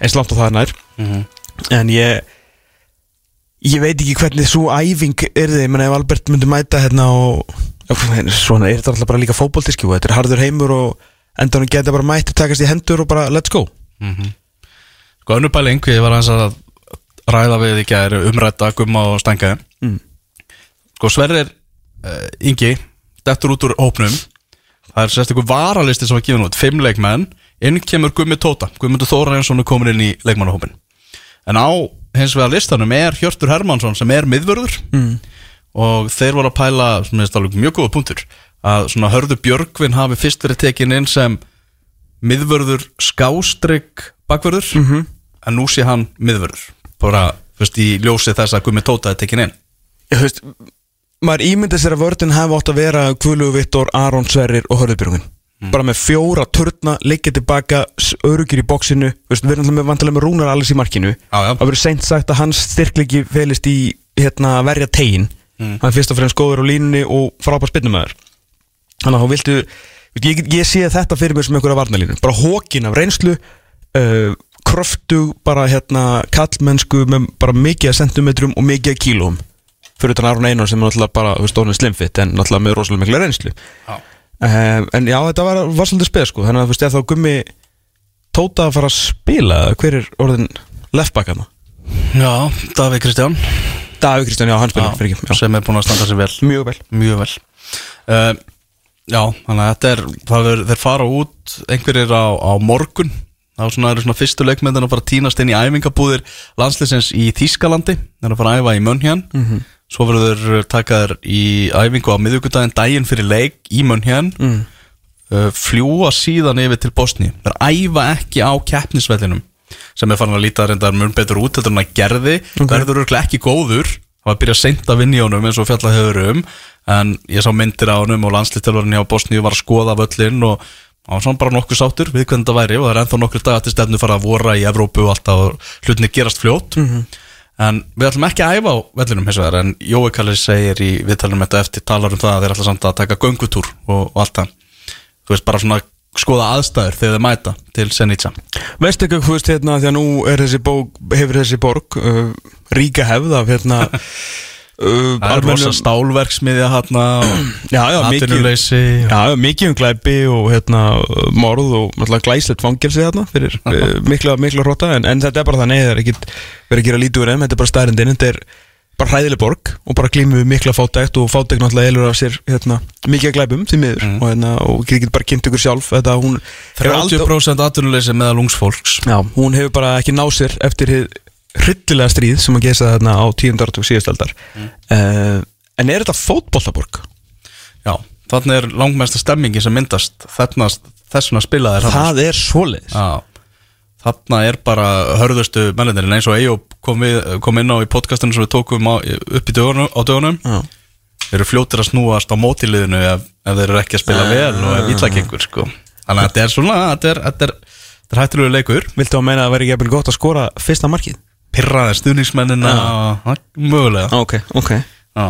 Speaker 2: eins langt á það nær.
Speaker 1: Mhm.
Speaker 2: en ég ég veit ekki hvernig svo æfing er þið, menn ef Albert myndi mæta hérna og svona er þetta alltaf bara líka fótboltiski og þetta er harður heimur og enda hann geta bara mætt takast í hendur og bara let's go.
Speaker 1: Sko önnur pæling, ég var hans að ræða við í gæri umrætta gumma og stænga
Speaker 2: Mm.
Speaker 1: Sko Sverrir uh, Ingi, dettur út úr hópnum Það er sérst ykkur varalisti sem var gefin út Fimm leikmenn, inn kemur Gummi Tóta. Gummundur Þórarinsson er komin inn í leikmannahópin En á hins vegar listanum er Hjörtur Hermansson sem er miðvörður.
Speaker 2: Mm.
Speaker 1: og þeir voru að pæla sem er alveg mjög góða punktur að svona hörðu Björgvin hafi fyrst verið tekin inn sem miðvörður skástrygg bakvörður. -hmm. en nú sé hann miðvörður. Bara fyrst í ljósi þess að Gummi Tóta er tekin inn.
Speaker 2: Ég veist maður ímyndið sér að vördin hafa átt að vera Kvölu Vittor, Aron Sverrir og Hörðubjörgun bara með fjóra turna leikja tilbaka, öruggir í bóksinu veist, við erum vantilega með Rúnar Alice í markinu. Það verður seint sagt að hans styrklegi felist í hérna, að verja tegin
Speaker 1: Mm.
Speaker 2: hann er fyrst og fremst góður á línunni og frábær spinnumæður þannig að þá viltu ég, ég sé þetta fyrir mér sem einhverja varnalínu bara hókin af reynslu uh, kröftu bara hérna kallmennsku með bara mikið af sentimetrum og mikið af kílóum fyrir utan Aron Einar sem er náttúrulega bara þú veist, orðinn slimfitt en náttúrulega með rosalega mikla reynslu.
Speaker 1: Já.
Speaker 2: uh, en já þetta var, var svolítið spes sko. Þannig að þú veist ef þá gummi tóta að fara að spila hver er orðin leftbakkana
Speaker 1: Já, Davíð Kristján.
Speaker 2: Davíð Kristján, já hann spila fyrir ekki
Speaker 1: sem er búin að standa sér vel.
Speaker 2: Mjög vel.
Speaker 1: Mjög vel. Uh, Já, þannig að þetta er það er, þeir fara út einhverjir á, á morgun þá svona eru svona fyrstu leikmyndin að fara að tínast inn í æfingabúðir landsliðsins í Þýskalandi. Þeir eru að fara að æfa í Mönhjan
Speaker 2: Mhm.
Speaker 1: svo verður þeir takaðir í æfingu á miðvikudaginn daginn fyrir leik í Mönhjan
Speaker 2: mm.
Speaker 1: uh, fljúa síðan yfir til Bosni þeir æfa ekki á keppnisvellinum sem er farin að líta reyndar mun betur út heldur en að gerði,
Speaker 2: Ok.
Speaker 1: verður örugglega ekki góður. Það var að byrja seint að vinna í honum eins og fjallað hefur um. En ég sá myndir á honum og landslýttelvarinn hjá Bosni var að skoða völlin og var svona bara nokkuð sáttur við hvernig það væri og það er ennþá nokkur dag til stefnu fara að vora í Evrópu og alltaf og hlutinni gerast fljót en við ætlum ekki að æfa á vellinum hins vegar en Jói Kallis segir í viðtalum þetta eftir talar um það að þeir ætla samt að taka göngutúr og, og allt það. Þú veist bara svona skoða aðstæður þegar þeir mæta til Senica
Speaker 2: Veistu ekki, þú veist, hérna, því að nú þessi bók, hefur þessi borg uh, ríka hefð af, hérna, uh,
Speaker 1: það er rosa stálverksmiðja hérna
Speaker 2: mikið, um glæpi og, hérna, morð og glæslegt fangelsi, hérna, fyrir uh, mikla, mikla hróta, en, en þetta er bara þannig, það er ekkit verið að gera lítið úr enn, þetta er bara stærindin, þetta er bara hræðileg borg og bara glímu við mikla fátækt og fátækt náttúrulega elur af sér, hérna, mikið að glæpum, því miður, og, hérna, og getur bara kynnt ykkur sjálf, þetta, hún hefur aldrei-
Speaker 1: 30% atvinnuleysi meðal ungsfólks
Speaker 2: Já, hún hefur bara ekki náð sér eftir hryllilega stríð sem að gesa þarna á tíundartug síðastaldar mm. En er þetta fótbollaborg?
Speaker 1: já, þannig er langmesta stemmingi sem myndast þarna, þessuna spilaðir þarna.
Speaker 2: Það er svoleiðis
Speaker 1: þarna er bara hörðustu mennindir eins og Eyjó kom, kom inn á í podcastinu sem við tókum á, upp í dögunum, á dögunum
Speaker 2: Já,
Speaker 1: þeir eru fljótir að snúast á mótiliðinu ef, ef þeir eru ekki að spila vel og ef illa gengur sko. þannig að þetta er svona þetta er, þetta er, er hættilegu leikur
Speaker 2: Viltu að meina að það væri ekki jafnvel gott að skora fyrsta markið?
Speaker 1: Pirraði stuðningsmennina og það mögulega.
Speaker 2: Ok, ok.
Speaker 1: Já.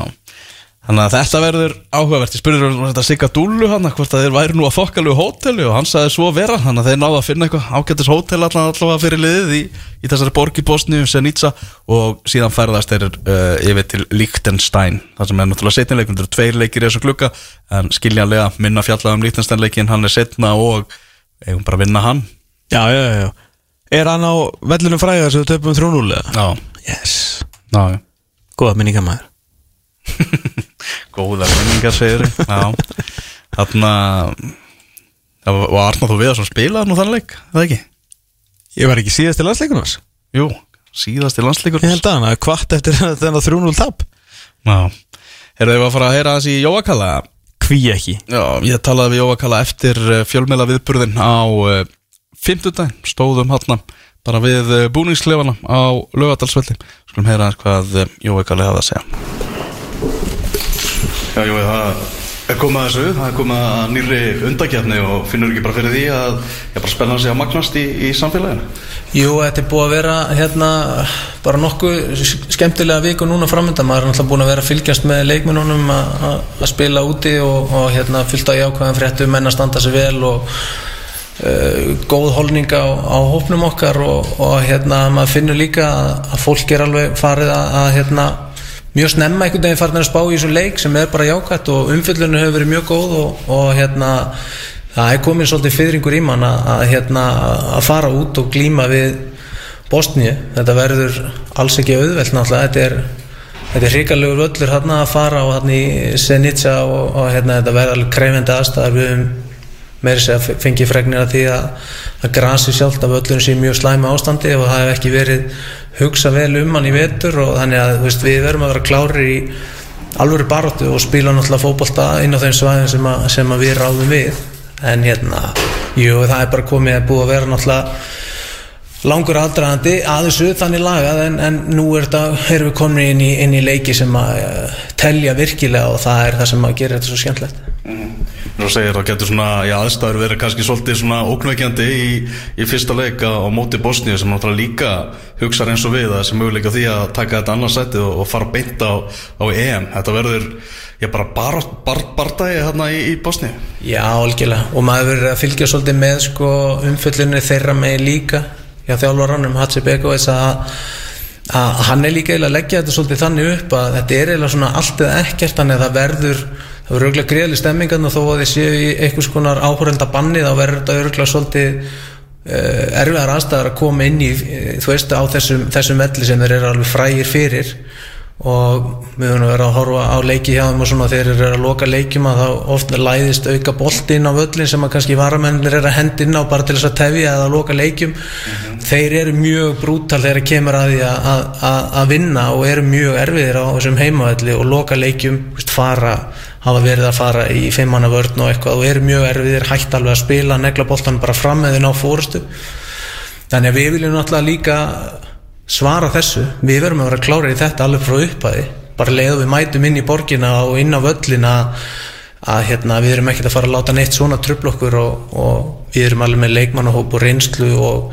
Speaker 1: Þannig að þetta verður áhugavert. Ég spurði um þetta Sigga Dúllu hann hvort að þeir væri nú að þokkalegu hóteli og hann sagði svo vera. Þannig að þeir náðu að finna eitthvað ágættis hótel allavega, fyrir liðið í, í þessari borg í Bosni, Senica og síðan ferðast þeir uh, yfir til Liechtenstein það sem er náttúrulega setnileikum þetta eru tveir leikir í þessu klukka en skiljanlega minna fjallað um Liechtenstein leikin hann er setna og eigum bara að vinna hann.
Speaker 2: Já, já, já, já Er hann á vellunum fræðar sem við 3-0 eða?
Speaker 1: Já,
Speaker 2: Yes.
Speaker 1: Já,
Speaker 2: Góða minninga maður
Speaker 1: Góðar minningar segir Já. Þarna Það var Arnar þú við að spilaði nú þann leik Það ekki?
Speaker 2: Ég var ekki síðast til landsleikunars
Speaker 1: Jú, síðast í landsleikur
Speaker 2: Ég held að hann að kvart eftir þennan 3-0 tap.
Speaker 1: Já. Erum við að fara að heyra þessi Jóakalla?
Speaker 2: hví ekki?
Speaker 1: Já, ég talaði við Jóa Kalla eftir fjölmeila viðburðin á fimmtudaginn, stóðum hann bara við uh, búningsklefana á lögadalsvelli skulum heyra hvað uh, Jói Kalla hafa að segja. Já, Jói, það er komið að þessu. Það er komið að nýri undakjarni og finnur ekki bara fyrir því að ég bara spenna sig að magnast í, í samfélaginu?
Speaker 3: Jú, þetta er búið að vera hérna bara nokkuð skemmtilega viku núna framönda, maður er náttúrulega búin að vera að fylgjast með leikmennunum að að spila úti og, og hérna fyllt á jákvæðan fréttum menn að standa sig vel og uh, góð holning á, á hópnum okkar og, og hérna maður finnur líka að, að fólk er alveg farið að, að hérna mjög snemma einhvern veginn farin að spá í þessum leik sem er bara jákvætt og umfyllunum hefur verið mjög góð og, og hérna það er komin svolítið fyrringur í mann að, að, hérna, að fara út og glíma við Bosníu, þetta verður alls ekki auðvelt náttúrulega, þetta er þetta er hrikalegur völlur hérna að fara og hérna í Senica og, og hérna þetta verður alveg krefendi aðstæðar við um meiri segja að fengi fregnir að því að, að grasi sjálft af öllum sé mjög slæmi ástandi og það hef ekki verið hugsa vel um hann í vetur og þannig að veist, við verum að vera klári í alvöru baróttu og spila náttúrulega fókbalta inn á þeim svæðin sem, sem við ráðum við. En hérna, jú það er bara komið að búið að vera náttúrulega langur aðdraðandi að þessu þannig lagað en, en nú er þetta, erum við komin inn í, inn í leiki sem að uh, telja virkilega og það er það sem að gera þetta svo skemmtlegt
Speaker 1: Þú segir að getur svona, já aðstæður verið kannski svolítið svona óknveikjandi í, í fyrsta leika á móti Bosníu sem náttúrulega líka hugsa eins og við að sem möguleika því að taka þetta annarsætti og, og fara beint á, á EM. Þetta verður, já bara bar, bar, bardagi hérna í, í Bosníu.
Speaker 3: Já, algjörlega og maður verður að fylgja svolítið með sko, umföllunni þeirra með líka já þjálfvaranum Hatsi Begovic að að hann er líka eiginlega að leggja þetta svolítið þannig upp að þetta er eiginlega svona allt eða ekkert þannig að það verður það verður örgulega greiðli stemmingan og þó að þið séu í einhvers konar áhórenda banni þá verður þetta örgulega svolítið uh, erfiðar aðstæðar að koma inn í þú veist á þessum, þessum velli sem þeir eru alveg frægir fyrir og við höfum verið að horfa á leiki hjá þeim og svona þegar þeir eru að loka leikjum að þá ofta læðist auka boltinn á völlin sem að kannski varamennir eru að hendi inn á bara til þess að tefja eða að loka leikjum mm -hmm. þeir eru mjög brútal þegar það kemur að því að, að, að vinna og eru mjög erfiðir á þessum heimavelli og loka leikjum veist, fara, hafa verið að fara í fimmanna vörn og eitthvað og eru mjög erfiðir hægt alveg að spila, negla boltan bara fram með þinn á fórustu þannig að við viljum náttúrulega líka svara þessu, við verum að vera klára í þetta alveg frá upphæði, bara leiðu við mætum inn í borgina og inn á völlina að hérna, við erum ekkert að fara að láta neitt svona tröflokkur og, og við erum alveg með leikmannahóp og reynslu og,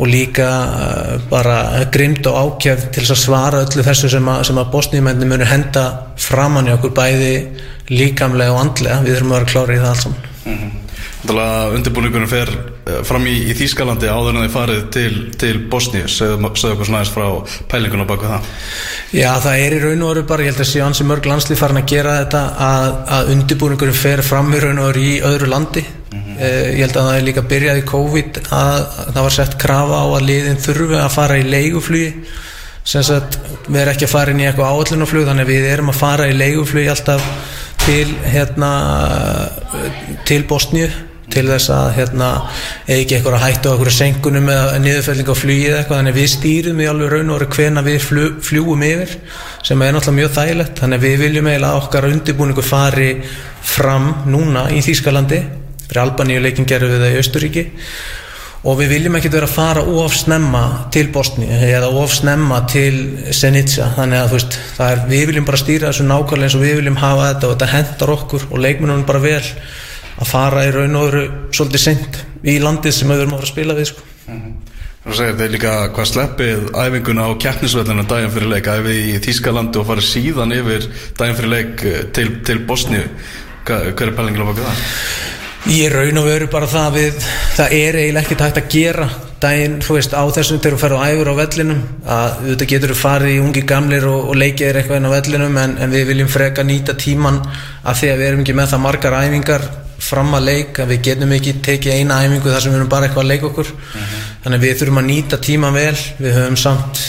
Speaker 3: og líka uh, bara grimd og ákjæð til að svara öllu þessu sem að, að bóstnýjumennir munir henda framann í okkur bæði líkamlega og andlega, við erum að vera klára í það alls saman. Mm -hmm.
Speaker 1: Undirbúningunum fer fram í, í Þýskalandi áður en þið farið til, til Bosníus segðu okkur svona aðeins frá pælingunum baka það.
Speaker 3: Já það er í raun og veru bara ég held að sé ansi mörg landslið farin að gera þetta að, að undirbúningunum fer fram í raun og veru í öðru landi. Mm -hmm. eh, ég held að það er líka byrjað í COVID að, að það var sett krafa á að liðin þurfi að fara í leiguflugi. Sem sagt við erum ekki að fara inn í eitthvað áallunaflug þannig að við erum að fara í leiguflugi alltaf til hérna til Bosníu til þess að hérna eða ekki eitthvað að hættu á eitthvað senkunum eða niðurfelling á flugið eitthvað. Þannig við stýrum í alveg raun og veru hvena við fljú, fljúum yfir sem er náttúrulega mjög þægilegt. Þannig við viljum eiginlega að okkar undirbúningu fari fram núna í Þýskalandi. Fyrir Albaníu leikin gerum við það í Östuríki og við viljum ekki vera að fara of snemma til Bosni eða of snemma til Senica þannig að veist, er, við viljum bara stýra þessu nákvæmlega eins og við viljum hafa þetta og þetta hendar okkur og leikmennunum bara vel að fara í raun og öru svolítið sent í landið sem við erum að fara að spila við sko. mm -hmm.
Speaker 1: Þú segir þeir líka hvað sleppið æfinguna á kjarnisvellinu daginn fyrir leik æfið í Þýskalandi og farið síðan yfir daginn fyrir leik eh, til, til hver, hver er pælingin á baka það?
Speaker 3: Ég raun og veru bara það við það er eiginlega ekkert hægt að gera daginn, þú veist, á þessum þegar þú ferður á æfur á vellinum að þetta getur þú farið í ungi gamlir og, og leikið er eitthvað inn á vellinum en, en við viljum freka nýta tíman af því að við erum ekki með það margar æfingar fram að leika, við getum ekki tekið eina æfingu þar sem við erum bara eitthvað að leika okkur. Uh -huh. þannig að við þurfum að nýta tíman vel. Við höfum samt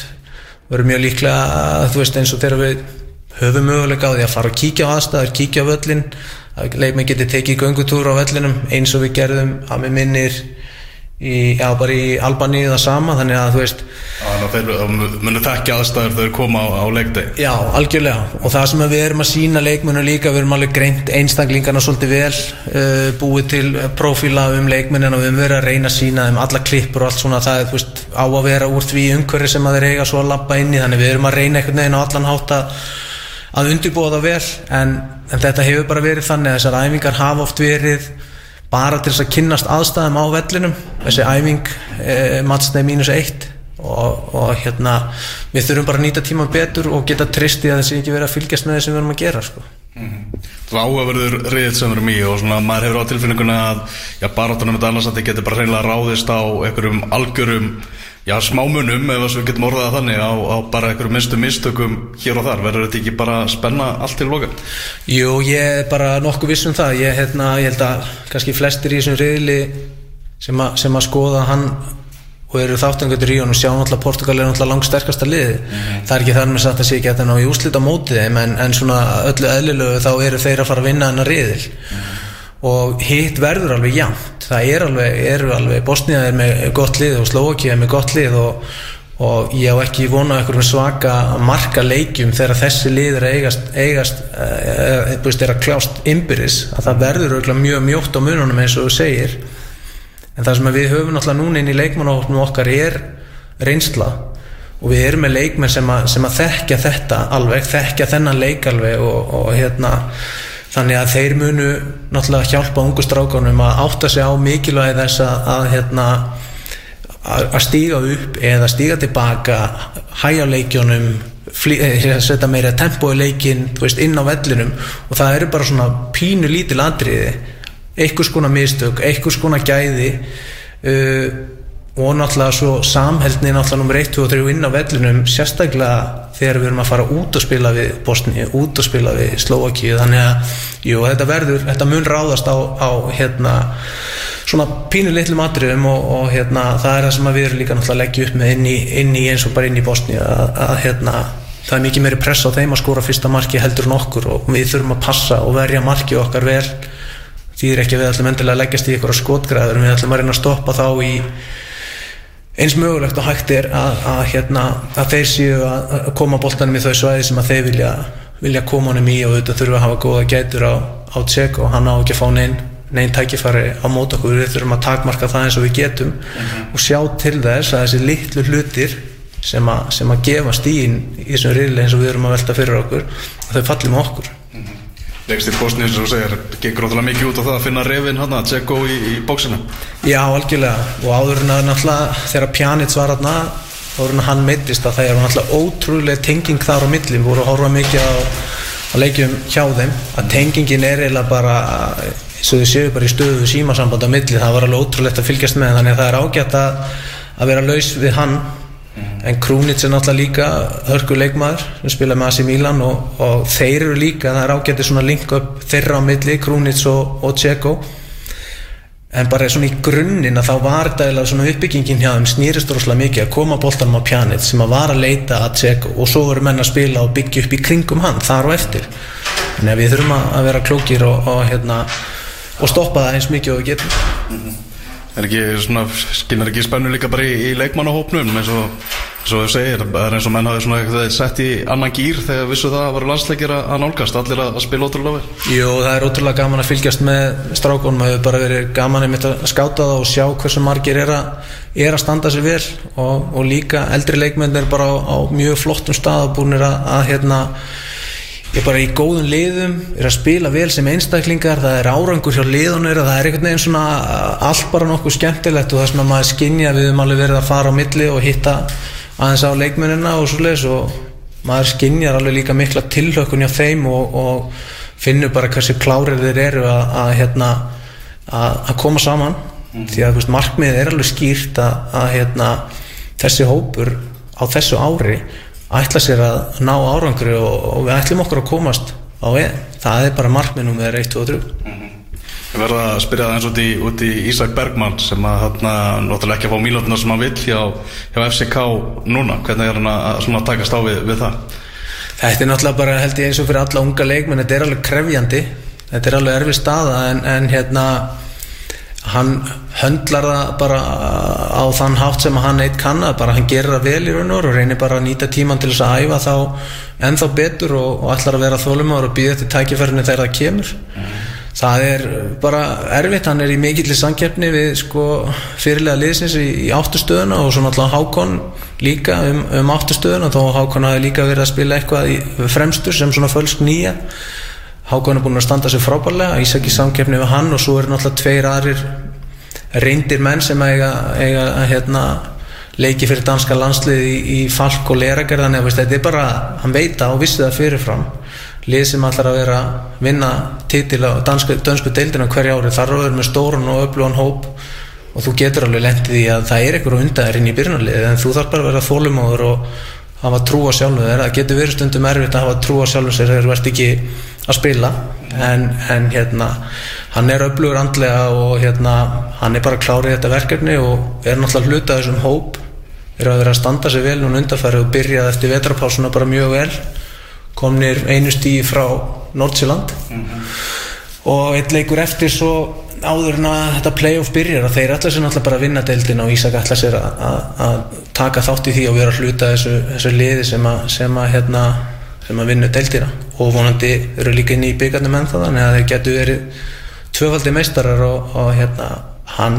Speaker 3: verið mjög líklega, þú veist eins og þegar við höfum möguleika á því að fara að kíkja á aðstæður, kíkja á völlin að leikmenn geti tekið göngutúr á völlinum eins og við gerðum að með minnir í, já, bara í Albaníu það sama þannig að þú veist
Speaker 1: Þannig að þeir munu þekkja aðstæður þegar þeir koma á, á leikdeg
Speaker 3: Já, algjörlega. Og það sem við erum að sína leikmennu líka við erum alveg greint einstaklingarna svolítið vel uh, búið til profíla um leikmennina og við höfum verið að reyna að sína þeim alla klippur og allt svona. Það er þú veist, á að vera úr því umhverfi sem að þeir eiga svo að lappa inn í. Þannig við erum að reyna einhvern veginn á allan hátt að, að undirbúa það vel. En, en þetta hefur bara verið þannig að þessar æfingar hafa oft verið bara til þess að kynnast aðstæðum á vellinum. Þessi æfing eh, mattsnei mínus eitt. Og, og hérna við þurfum bara að nýta tíma betur og geta trist í að þessi ekki verið að fylgjast með þessi við erum að gera sko.
Speaker 1: Það áhugaverður riðill sem við erum í og svona maður hefur á tilfinninguna að já, barátunum með Dallasandi getur bara reynilega ráðist á einhverjum algjörum já, smámunum ef við getum orðað þannig á, á bara einhverjum minnstu mistökum hér og þar. Verður þetta ekki bara spenna allt til loka?
Speaker 3: Jú, ég er bara nokkuð viss um það. Ég, hérna, ég held að kannski flestir í þessum riðli sem, a, sem að skoða hann og eru þáttangjöndur í honum sjá náttúrulega Portugal er náttúrulega langt sterkasta liði það er ekki þar með satt að sé ekki að það ná í úslita mótið en, en svona öllu eðlilegu þá eru þeir að fara að vinna hennar riðil og hitt verður alveg jæmt það er alveg, eru alveg Bosnia er með gott lið og Slovakia er með gott lið og, og ég á ekki vona einhverjum svaka marka leikjum þegar þessi lið er eigast, eigast e, e, er að kljást ymbiris að það verður auðvitað mjög mjótt á mununum eins og þú segir. En það sem við höfum náttúrulega núna inn í leikmannahóknum okkar er reynsla. Og við erum með leikmenn sem að, sem að þekkja þetta alveg, þekkja þennan leik alveg og, og hérna þannig að þeir munu náttúrulega hjálpa ungu strákanum að átta sig á mikilvægi þess að, að hérna að stíga upp eða stíga tilbaka hæja leikjónum setja meira tempo í leikin veist, inn á vellinum. Og það eru bara svona pínu lítil atriði. Einhvers konar mistök, einhvers konar gæði. Uh, og náttúrulega svo samheldni náttúrulega nummer 1, 2 og 3 inn á vellinum sérstaklega þegar við erum að fara út og spila við Bosni, út og spila við Slovaki þannig að jú, þetta verður þetta mun ráðast á, á hérna, svona pínu litlu matriðum og, og hérna, það er það sem við erum líka náttúrulega að leggja upp með inn í, inn í eins og bara inn í Bosni að, að hérna, það er mikið meiri press á þeim að skóra fyrsta marki heldur en okkur og við þurfum að passa og verja marki okkar vel. Því er ekki að við ætlum endilega að leggjast í ykkur skotgræður en við ætlum að reyna að stoppa þá í eins mögulegt og hægt er að, að, hérna, að þeir séu að koma bóltanum í þau svæði sem að þeir vilja, vilja koma honum í og auðvitað þurfum að hafa góða gætur á, á tjekk og hann á ekki að fá neinn neinn tækifæri á mót okkur. Við þurfum að takmarka það eins og við getum mm -hmm. og sjá til þess að þessi litlu hlutir sem að, sem að gefa stíðin í þessum riðli eins og við erum að velta fyrir okkur þau falli með okkur.
Speaker 1: Legst í postni eins og segir, gengur ótrúlega mikið út á það að finna reyfin hann að tjekka í, í bóksina
Speaker 3: Já, algjörlega. Og áður en að náttúrulega þegar Pjanic var hann áður en að hann mittist að það er náttúrulega ótrúlega tenging þar á milli. Við vorum að horfa mikið á, á leikjum hjá þeim. Að tengingin er eiginlega bara eins og þau séu bara í stöðu símasamband á milli, það var alveg ótrúlegt að fylgjast með þannig að það er ágætt að, að vera laus við hann en Krúnits er náttúrulega líka hörku leikmaður sem spila með AC Milan og, og þeir eru líka, það er ágættið svona link upp þeirra á milli, Krúnits og, og Tjeko en bara svona í grunninn að þá var þetta svona uppbyggingin hjá þeim snýrist rosalega mikið að koma bóltanum á pjanit sem að var að leita að Tjeko og svo voru menn að spila og byggja upp í kringum hann þar og eftir. Að við þurfum að vera klókir og, og hérna stoppa það eins mikið og við getum. Mm -hmm.
Speaker 1: Er ekki svona, skilnar ekki spennu líka bara í, í leikmannahópnum eins og, þau segir, það er eins og menn hafi svona sett í annan gýr þegar vissu það að vera landsleikir að nálgast, allir að, spila ótrúlega vel?
Speaker 3: Jú, það er ótrúlega gaman að fylgjast með strákunum, það hefur bara verið gaman einmitt að skáta það og sjá hversu margir er að, er að standa sér vel og, og líka eldri leikmenn er bara á, á mjög flottum stað og búinir að, að hérna er bara í góðum liðum er að spila vel sem einstaklingar það er árangur hjá liðunir það er einhvern veginn svona allt bara nokkuð skemmtilegt og það sem að maður skinja við höfum alveg verið að fara á milli og hitta aðeins á leikmennina og svo leiðis og maður skinjar alveg líka mikla tilhökun hjá þeim og, og finnur bara hversu klárið þeir eru að, hérna, að koma saman mm. því að veist, markmiðið er alveg skýrt að hérna, þessi hópur á þessu ári ætla sér að ná árangri og, og við ætlum okkur að komast á einn það er bara markminnum með 1, 2 og 3 mm -hmm.
Speaker 1: Ég verða að spyrja það eins út í, út í Ísak Bergmann sem að þarna náttúrulega ekki að fá mílotuna sem hann vil hjá, hjá FCK núna hvernig er hann að, að takast á við, við það?
Speaker 3: Þetta er náttúrulega bara held ég eins og fyrir alla unga leikmenn þetta er alveg krefjandi þetta er alveg erfið staða en, en hérna hann höndlar það bara á þann hátt sem hann eitt kann að bara hann gerir það vel í raun og reynir bara að nýta tíman til þess að æfa þá ennþá betur og, og ætlar að vera þólumar og býða til tækifærinu þegar það kemur. Það er bara erfitt hann er í mikillir samkeppni við sko fyrirlega liðsins í, í áttustöðuna og svo náttúrulega Hákon líka um, um áttustöðuna þó Hákon hafi líka verið að spila eitthvað í fremstur sem svona fölsk nýja Hákon er búin að standa sig frábærlega Ísak í samkeppni við hann og svo eru náttúrulega tveir aðrir reyndir menn sem eiga, eiga hérna, leiki fyrir danska landslið í, í Falk og Leragerðan eða þetta er bara, hann veit það og vissi það fyrirfram. Lið sem allar að vera vinna titil á dansku, dansku deildina hverja ári þar eru með stórun og öflugan hóp. Og þú getur alveg lendið í að það er einhverju undæðir inn í byrjunarlið en þú þarf bara að vera þólumóður og hafa trú á sjálfu þér. Það getur verið stundum erfitt að hafa trú á sjálfu sér þegar þú ert ekki að spila en, en hérna hann er öflugur andlega og hérna hann er bara klárið þetta verkefni og er náttúrulega hlutað þessum hóp. Er að vera að standa sig vel núna undarfæri og byrjað eftir vetrapásuna bara mjög vel. Komnir einu stíði frá Nordsjöland mm -hmm. og eitt leikur eftir svo áður en að þetta playoff byrjar og þeir allar sér náttúrulega bara að vinna deildin og Ísak allar sér að taka þátt í því og vera að hluta þessu, þessu liði sem að, sem að, hérna, sem að vinna deildina. Og vonandi eru líka inn í byggjarnum ennþá þannig að þeir getur verið tvöfaldi meistarar og, og hérna, hann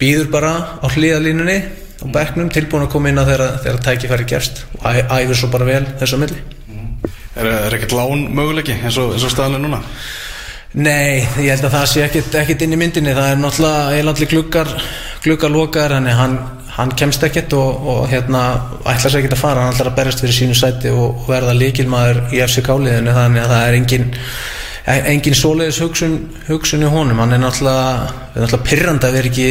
Speaker 3: býður bara á hlýðalínunni og bekknum tilbúin að koma inn að þeirra, tækifæri gerst og æfir svo bara vel þessu milli.
Speaker 1: Er, er ekkert lán möguleiki eins og, og staðanlega núna?
Speaker 3: Nei, ég held að það sé ekkert, inn í myndinni. Það er náttúrulega eiginlega gluggar gluggar lokaðar, hann, hann, kemst ekkert og, og hérna ætlar sér ekkert að fara, hann ætlar að berjast fyrir sínu sæti og, og verða líkilmaður í FCK-liðinu þannig að það er engin engin svoleiðis hugsun, hugsun í honum. Hann er náttúrulega, náttúrulega pyrrand að vera ekki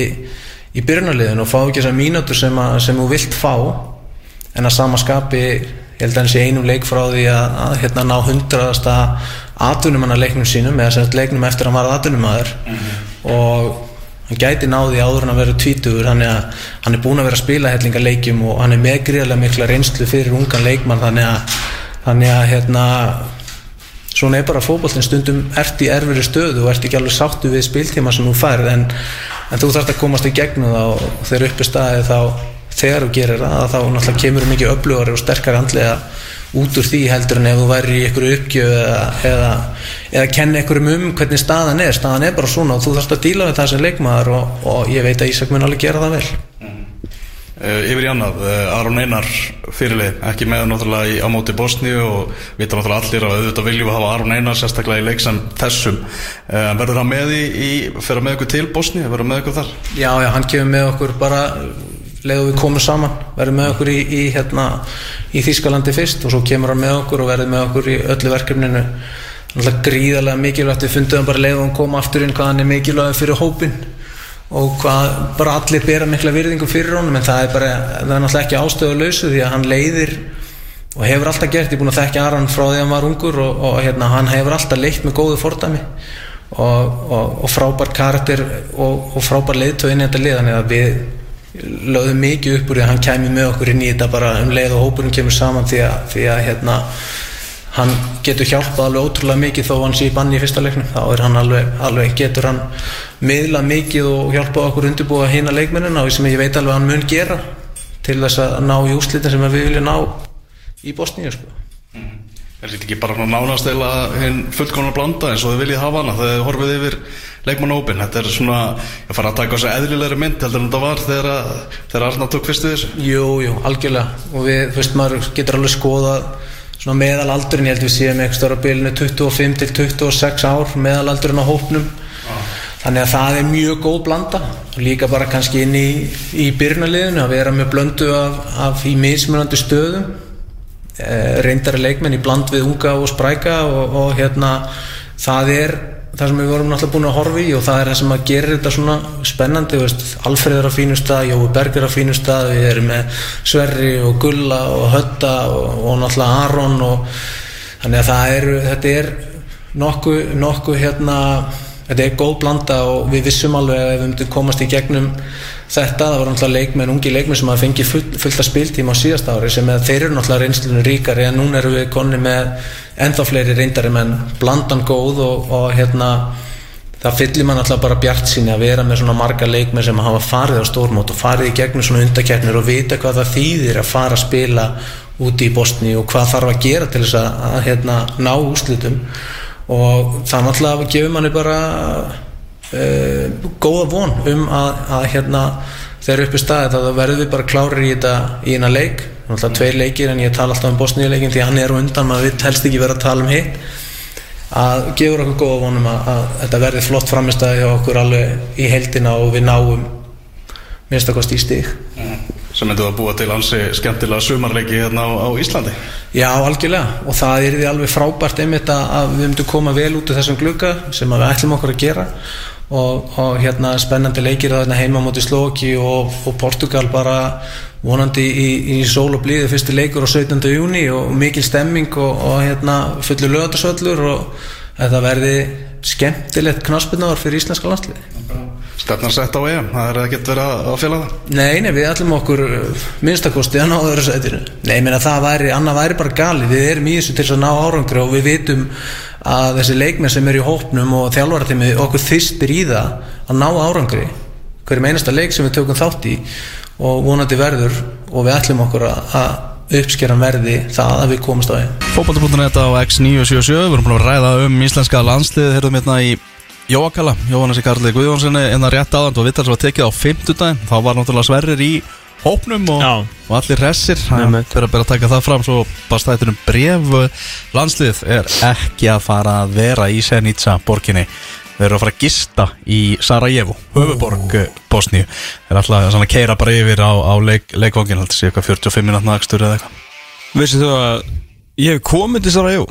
Speaker 3: í byrjunarliðinu og fá ekki þessar mínútur sem, að, sem þú vilt fá. En að sama skapi ég held að hann sé einum leik frá því að, að hérna ná hundraðasta atvinnumanna leiknum sínum eða sem leiknum eftir að hann var atvinnumadur mm -hmm. og hann gæti náði áður en að vera tvítugur hann er, hann er búin að vera að spila hellinga leikjum og hann er með gríðarlega mikla reynslu fyrir ungan leikmann þannig að, þannig að hérna svona er bara fókbólinn stundum ert í erfiri stöðu og ert ekki alveg sáttu við spiltíma sem þú færð en, en þú þarfst að komast í gegnum það og þegar uppi staði þá þegar þú gerir það þá náttúrulega kemur mikið öflugari og sterkari andlega út úr því heldur en ef þú væri í einhverju uppgjöf eða, eða, eða kenna einhverjum um hvernig staðan er staðan er bara svona og þú þarfst að díla við það sem leikmaður og, og ég veit að Ísak mun alveg gera það vel mm.
Speaker 1: uh, Yfir í annað, uh, Aron Einar fyrirlið, ekki með náttúrulega í, á móti Bosníu og við erum náttúrulega allir að auðvitað viljum að hafa Aron Einar sérstaklega í leiksam þessum uh, verður hann með í, í fyrir með ykkur til Bosníu, verður með ykkur þar?
Speaker 3: Já, já, hann kemur með okkur bara leiðu við komum saman, verðum með okkur í, í, hérna, í Þýskalandi fyrst og svo kemur hann með okkur og verðum með okkur í öllu verkefninu náttúrulega gríðarlega mikilvægt við fundum bara leiðu hann koma aftur inn hvað hann er mikilvægt fyrir hópin og hvað bara allir bera mikla virðingu fyrir honum en það er bara, það er náttúrulega ekki ástöðu lausu því að hann leiðir og hefur alltaf gert, ég er búin að þekkja Aran frá því að hann var ungur og, og hérna, hann hefur alltaf leitt með góðu fordami og, og, og frábær karakter og frábær leiðtöðin í þetta lið. Þannig að við lögðum mikið upp úr því að hann kæmi með okkur inn í þetta bara um leið og hópunum kemur saman því að, því að hérna, hann getur hjálpað alveg ótrúlega mikið þó hann sé í banni í fyrsta leiknum þá er hann alveg, alveg getur hann miðlað mikið og hjálpað okkur undirbúa hína leikmennina og sem ég veit alveg hann mun gera til þess að ná í úslitin sem við viljum ná í Bosníu sko.
Speaker 1: mm. Er þetta ekki bara nánast eða hinn fullkonar blanda eins og þið viljið hafa hana þegar þið horfið yfir leikmann ópinn, þetta er svona að fara að taka þessu eðlilegri mynd heldur en þetta var þegar, þegar Arna tók fyrstu þessu
Speaker 3: Jú, jú, algjörlega og við, veist, maður getur alveg skoða svona meðalaldurinn, ég held við séum eitthvað stóra bilinu 25 til 26 ár meðalaldurinn á hópnum. Ah. þannig að það er mjög góð blanda. Og líka bara kannski inn í, í byrnaliðinu að vera með blöndu af, af í mismunandi stöðum. E, reyndari leikmenn í bland við unga og spræka og, og hérna það er það sem við vorum náttúrulega búin að horfi og það er það sem að gera þetta svona spennandi veist, Alfred er á fínu stað, Jói Berg er á fínu stað við erum með Sverri og Gulla og Hötta og, og náttúrulega Aron og þannig að það er þetta er nokkuð nokku, hérna þetta er góð blanda og við vissum alveg að ef við myndum komast í gegnum þetta, það var náttúrulega leikmenn, ungi leikmenn sem að fengi full, fullt að spiltíma á síðast ári sem að þeir eru náttúrulega reynslunum ríkari en núna eru við konni með ennþá fleiri reyndari menn. Blandan góð og, og hérna það fyllir mann alltaf bara bjart síni að vera með svona marga leikmenn sem hafa farið á stórmót og farið í gegnum svona undakeppnir og vita hvað það þýðir að fara að spila úti í Bosni og hvað þarf að gera til þess að, að hérna, ná úslitum og það náttúrulega gefur manni bara uh, góða von um að, að hérna, þegar uppi staðið að það verður við bara klárir í þetta í eina leik. Náttúrulega tveir leikir en ég tala alltaf um Bosníuleikin því hann er undan, maður vill helst ekki vera að tala um hitt. Að gefur okkur góða vonum að, að þetta verði flott framistæði hjá okkur alveg í heldina og við náum minnstakost í stík
Speaker 1: sem myndið að búa til hansi skemmtilega sumarleiki hérna á, á Íslandi.
Speaker 3: Já, algjörlega. Og það er því alveg frábært einmitt að, að við myndum koma vel út af þessum glugga sem við ætlum okkur að gera og, og hérna spennandi leikir þarna heima moti Slóki og, og Portugal bara vonandi í, í sól og blíði fyrsti leikur á 17. júni og mikil stemming og, og hérna fullur lögatarsvöllur og þetta verði skemmtilegt knaspinnáður fyrir íslenska landsliði
Speaker 1: Stefnar sett á EM, það er ekkert verið að, að fjalla það?
Speaker 3: Nei, nei, við ætlum okkur uh, minnstakosti að ná öðru sætinu. Nei, ég meina það væri, annað væri bara gali Við erum í þessu til að ná árangri og við vitum að þessi leikmenn sem eru í hópnum og þjálfaratími okkur þystir í það að ná árangri hverjum einasta leik sem við tökum þátt í og vonandi verður og við ætlum okkur að, uppskeran verði það að við komumst á einn
Speaker 1: Fótbolti.net á X977 Við erum búin að ræða um íslenska landslið Herðum hérna í Jóakala Jóhannes í Karli Guðjónssoni En það rétt aðan og vittar sem var tekið á 50 daginn Þá var náttúrulega sverrir í hópnum og, og allir hressir. Það er að byrja að taka það fram. Svo bara stættir um bref Landslið er ekki að fara að vera í Senica borginni. Þeir eru að fara að gista í Sarajevo Höfuborg. Bosníu. Þeir er alltaf að keira bara yfir á, á leik, leikvangin Haldur sé eitthvað 45 minútna akstur eða eitthvað.
Speaker 2: Veistu þú að ég hef komið til Sarajevo?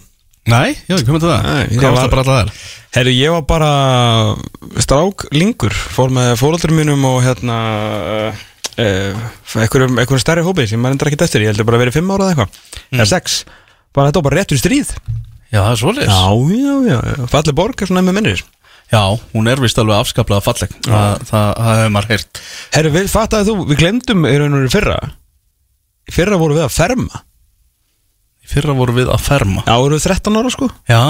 Speaker 1: Nei, já, ég komið til það.
Speaker 2: Nei,
Speaker 1: Hvað
Speaker 2: var-
Speaker 1: það bara alltaf þær?
Speaker 2: Herru, ég var bara strák lingur Fór með fóröldur mínum og hérna uh, einhverjum, einhverjum stærri hópi sem maður endur ekkert eftir Ég heldur bara að verið fimm ára eða eitthvað. Eða sex. Bara þetta var bara réttur stríð.
Speaker 1: Já, það er svolítið
Speaker 2: Já, já, já. Falleg borg er svona með minnir.
Speaker 1: Já, hún er vist alveg afskaplega falleg. Það, það, það hefur maður heyrt.
Speaker 2: Herru, við fattaði þú, við glemdum í raun og í fyrra. Í fyrra voru við að ferma.
Speaker 1: Fyrra voru við að ferma.
Speaker 2: Já, voru við 13 ára sko.
Speaker 1: Já,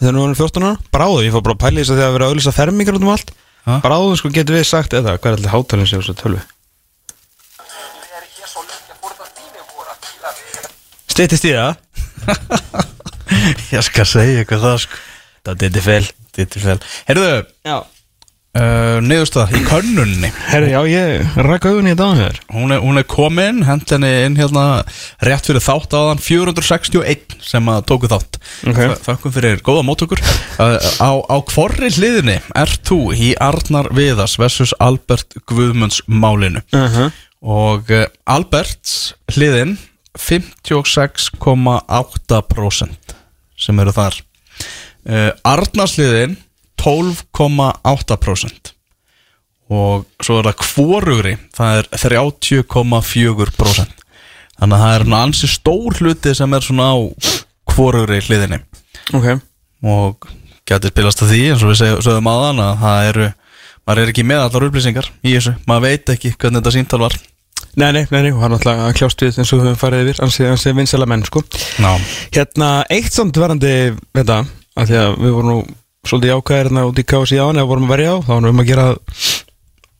Speaker 2: Þegar við vorum 14 ára. Bráðu, ég fór bara að pæla þess að þegar við erum að auðlýsa fermingar út um allt? Bráðu, sko, getur við sagt eða Hvað er allir hátalinn sem þessu tölvu? Stýttist í það.
Speaker 1: Ég skal segja eitthvað það sko.
Speaker 2: Það er fel
Speaker 1: er fel. Herðu,
Speaker 2: Já.
Speaker 1: uh, niðurstað í könnunni.
Speaker 2: Herru, já, ég rakka augun í þetta á hér
Speaker 1: hún er, hún er komin, hent henni inn hérna rétt fyrir þátt áðan 461 sem að tóku þátt.
Speaker 2: Ok.
Speaker 1: Þa- Þakkum fyrir góða móttökur. Uh, á, á hvorri hliðinni ert þú í Arnar Viðas versus Albert Guðmunds málinu.
Speaker 2: Uh -huh.
Speaker 1: og uh, Alberts hliðin 56,8% sem eru þar. Uh, Arnars hliðin 12,8% og svo er það kvorugri það er 30,4% þannig að það er ansi stór hluti sem er svona á kvorugri hliðinni.
Speaker 2: Ok.
Speaker 1: Og getur spilast að því eins og við sögðum aðan að það eru maður er ekki með allar upplýsingar í þessu. Maður veit ekki hvernig þetta síntal var
Speaker 2: Nei, nei, nei, og hann alltaf kljást við eins og við höfum farið yfir. Ansið, ansið vinsæla menn, sko.
Speaker 1: Ná.
Speaker 2: Hérna, eitt samt verandi þetta, að því að við vorum nú svolítið jákvæðir hérna út í KSI á hann eða vorum að verja á, þá varum við um að gera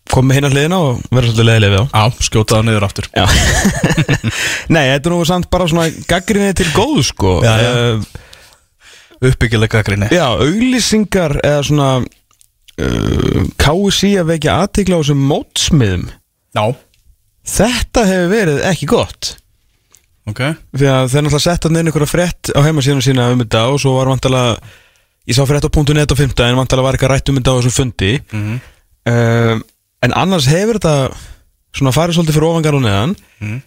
Speaker 2: koma með hinn að hliðina og vera svolítið leiðileg við á.
Speaker 1: Já, skjótaða niður aftur.
Speaker 2: Já. Nei, þetta er nú samt bara svona gaggrinni til góð sko.
Speaker 1: Já, já.
Speaker 2: Eh,
Speaker 1: Uppbyggilega gagrinni
Speaker 2: já auglýsingar eða svona uh, KSI að vekja aðtikla á þessum mótsmiðum.
Speaker 1: Já
Speaker 2: Þetta hefur verið ekki gott
Speaker 1: Ok
Speaker 2: Því að þeir náttúrulega setta inn einhverja frétt á heimasíðunum sína um þetta og svo var vantalega ég sá frétt á .net á 5 en vantalega var eitthvað rætt um þetta á þessum fundi
Speaker 1: Mhm.
Speaker 2: um, en annars hefur þetta svona farið svolítið fyrir ofangar og neðan
Speaker 1: Mhm.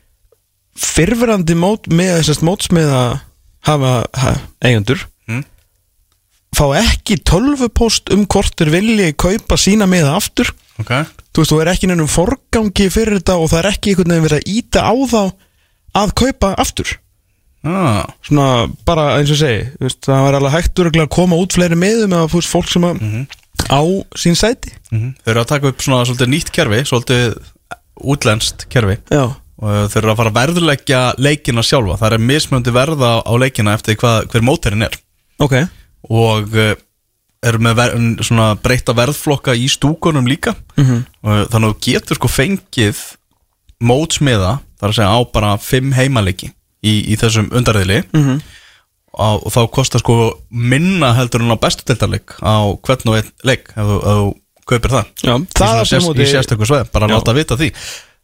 Speaker 2: fyrfirandi mót með þessast mótsmið að hafa ha, eigendur
Speaker 1: Mhm.
Speaker 2: fá ekki tölvupóst um hvort þeir vilji kaupa sína miða aftur
Speaker 1: Ok.
Speaker 2: Þú veist, þú er ekki nefnum forgangi fyrir þetta og það er ekki einhvern veginn verið að íta á þá að kaupa aftur.
Speaker 1: Ah.
Speaker 2: svona bara eins og segi veist, það var alveg hægt örugglega að koma út fleiri meðum eða veist, fólk sem að á sín sæti.
Speaker 1: Mm Þau eru að taka upp svona svolítið nýtt kerfi Svolítið útlenskt kerfi.
Speaker 2: Já,
Speaker 1: Og þau eru að fara að verðleggja leikina sjálfa. Það er mismöndi verða á leikina Eftir hvað, hver móterinn er.
Speaker 2: Ok.
Speaker 1: Og uh, eru með ver, svona breyta verðflokka í stúkunum líka
Speaker 2: Mhm.
Speaker 1: og þannig að þú getur sko fengið mótsmiða, þar að segja á bara fimm heimaleiki í, í þessum undarriðli
Speaker 2: Mhm.
Speaker 1: og, og þá kostar sko minna heldur en á bestu deltarleik á hvern og einn leik ef þú, ef þú kaupir það
Speaker 2: Já, það er
Speaker 1: sérst, í sérstöku sveið, bara
Speaker 2: Já.
Speaker 1: láta vita því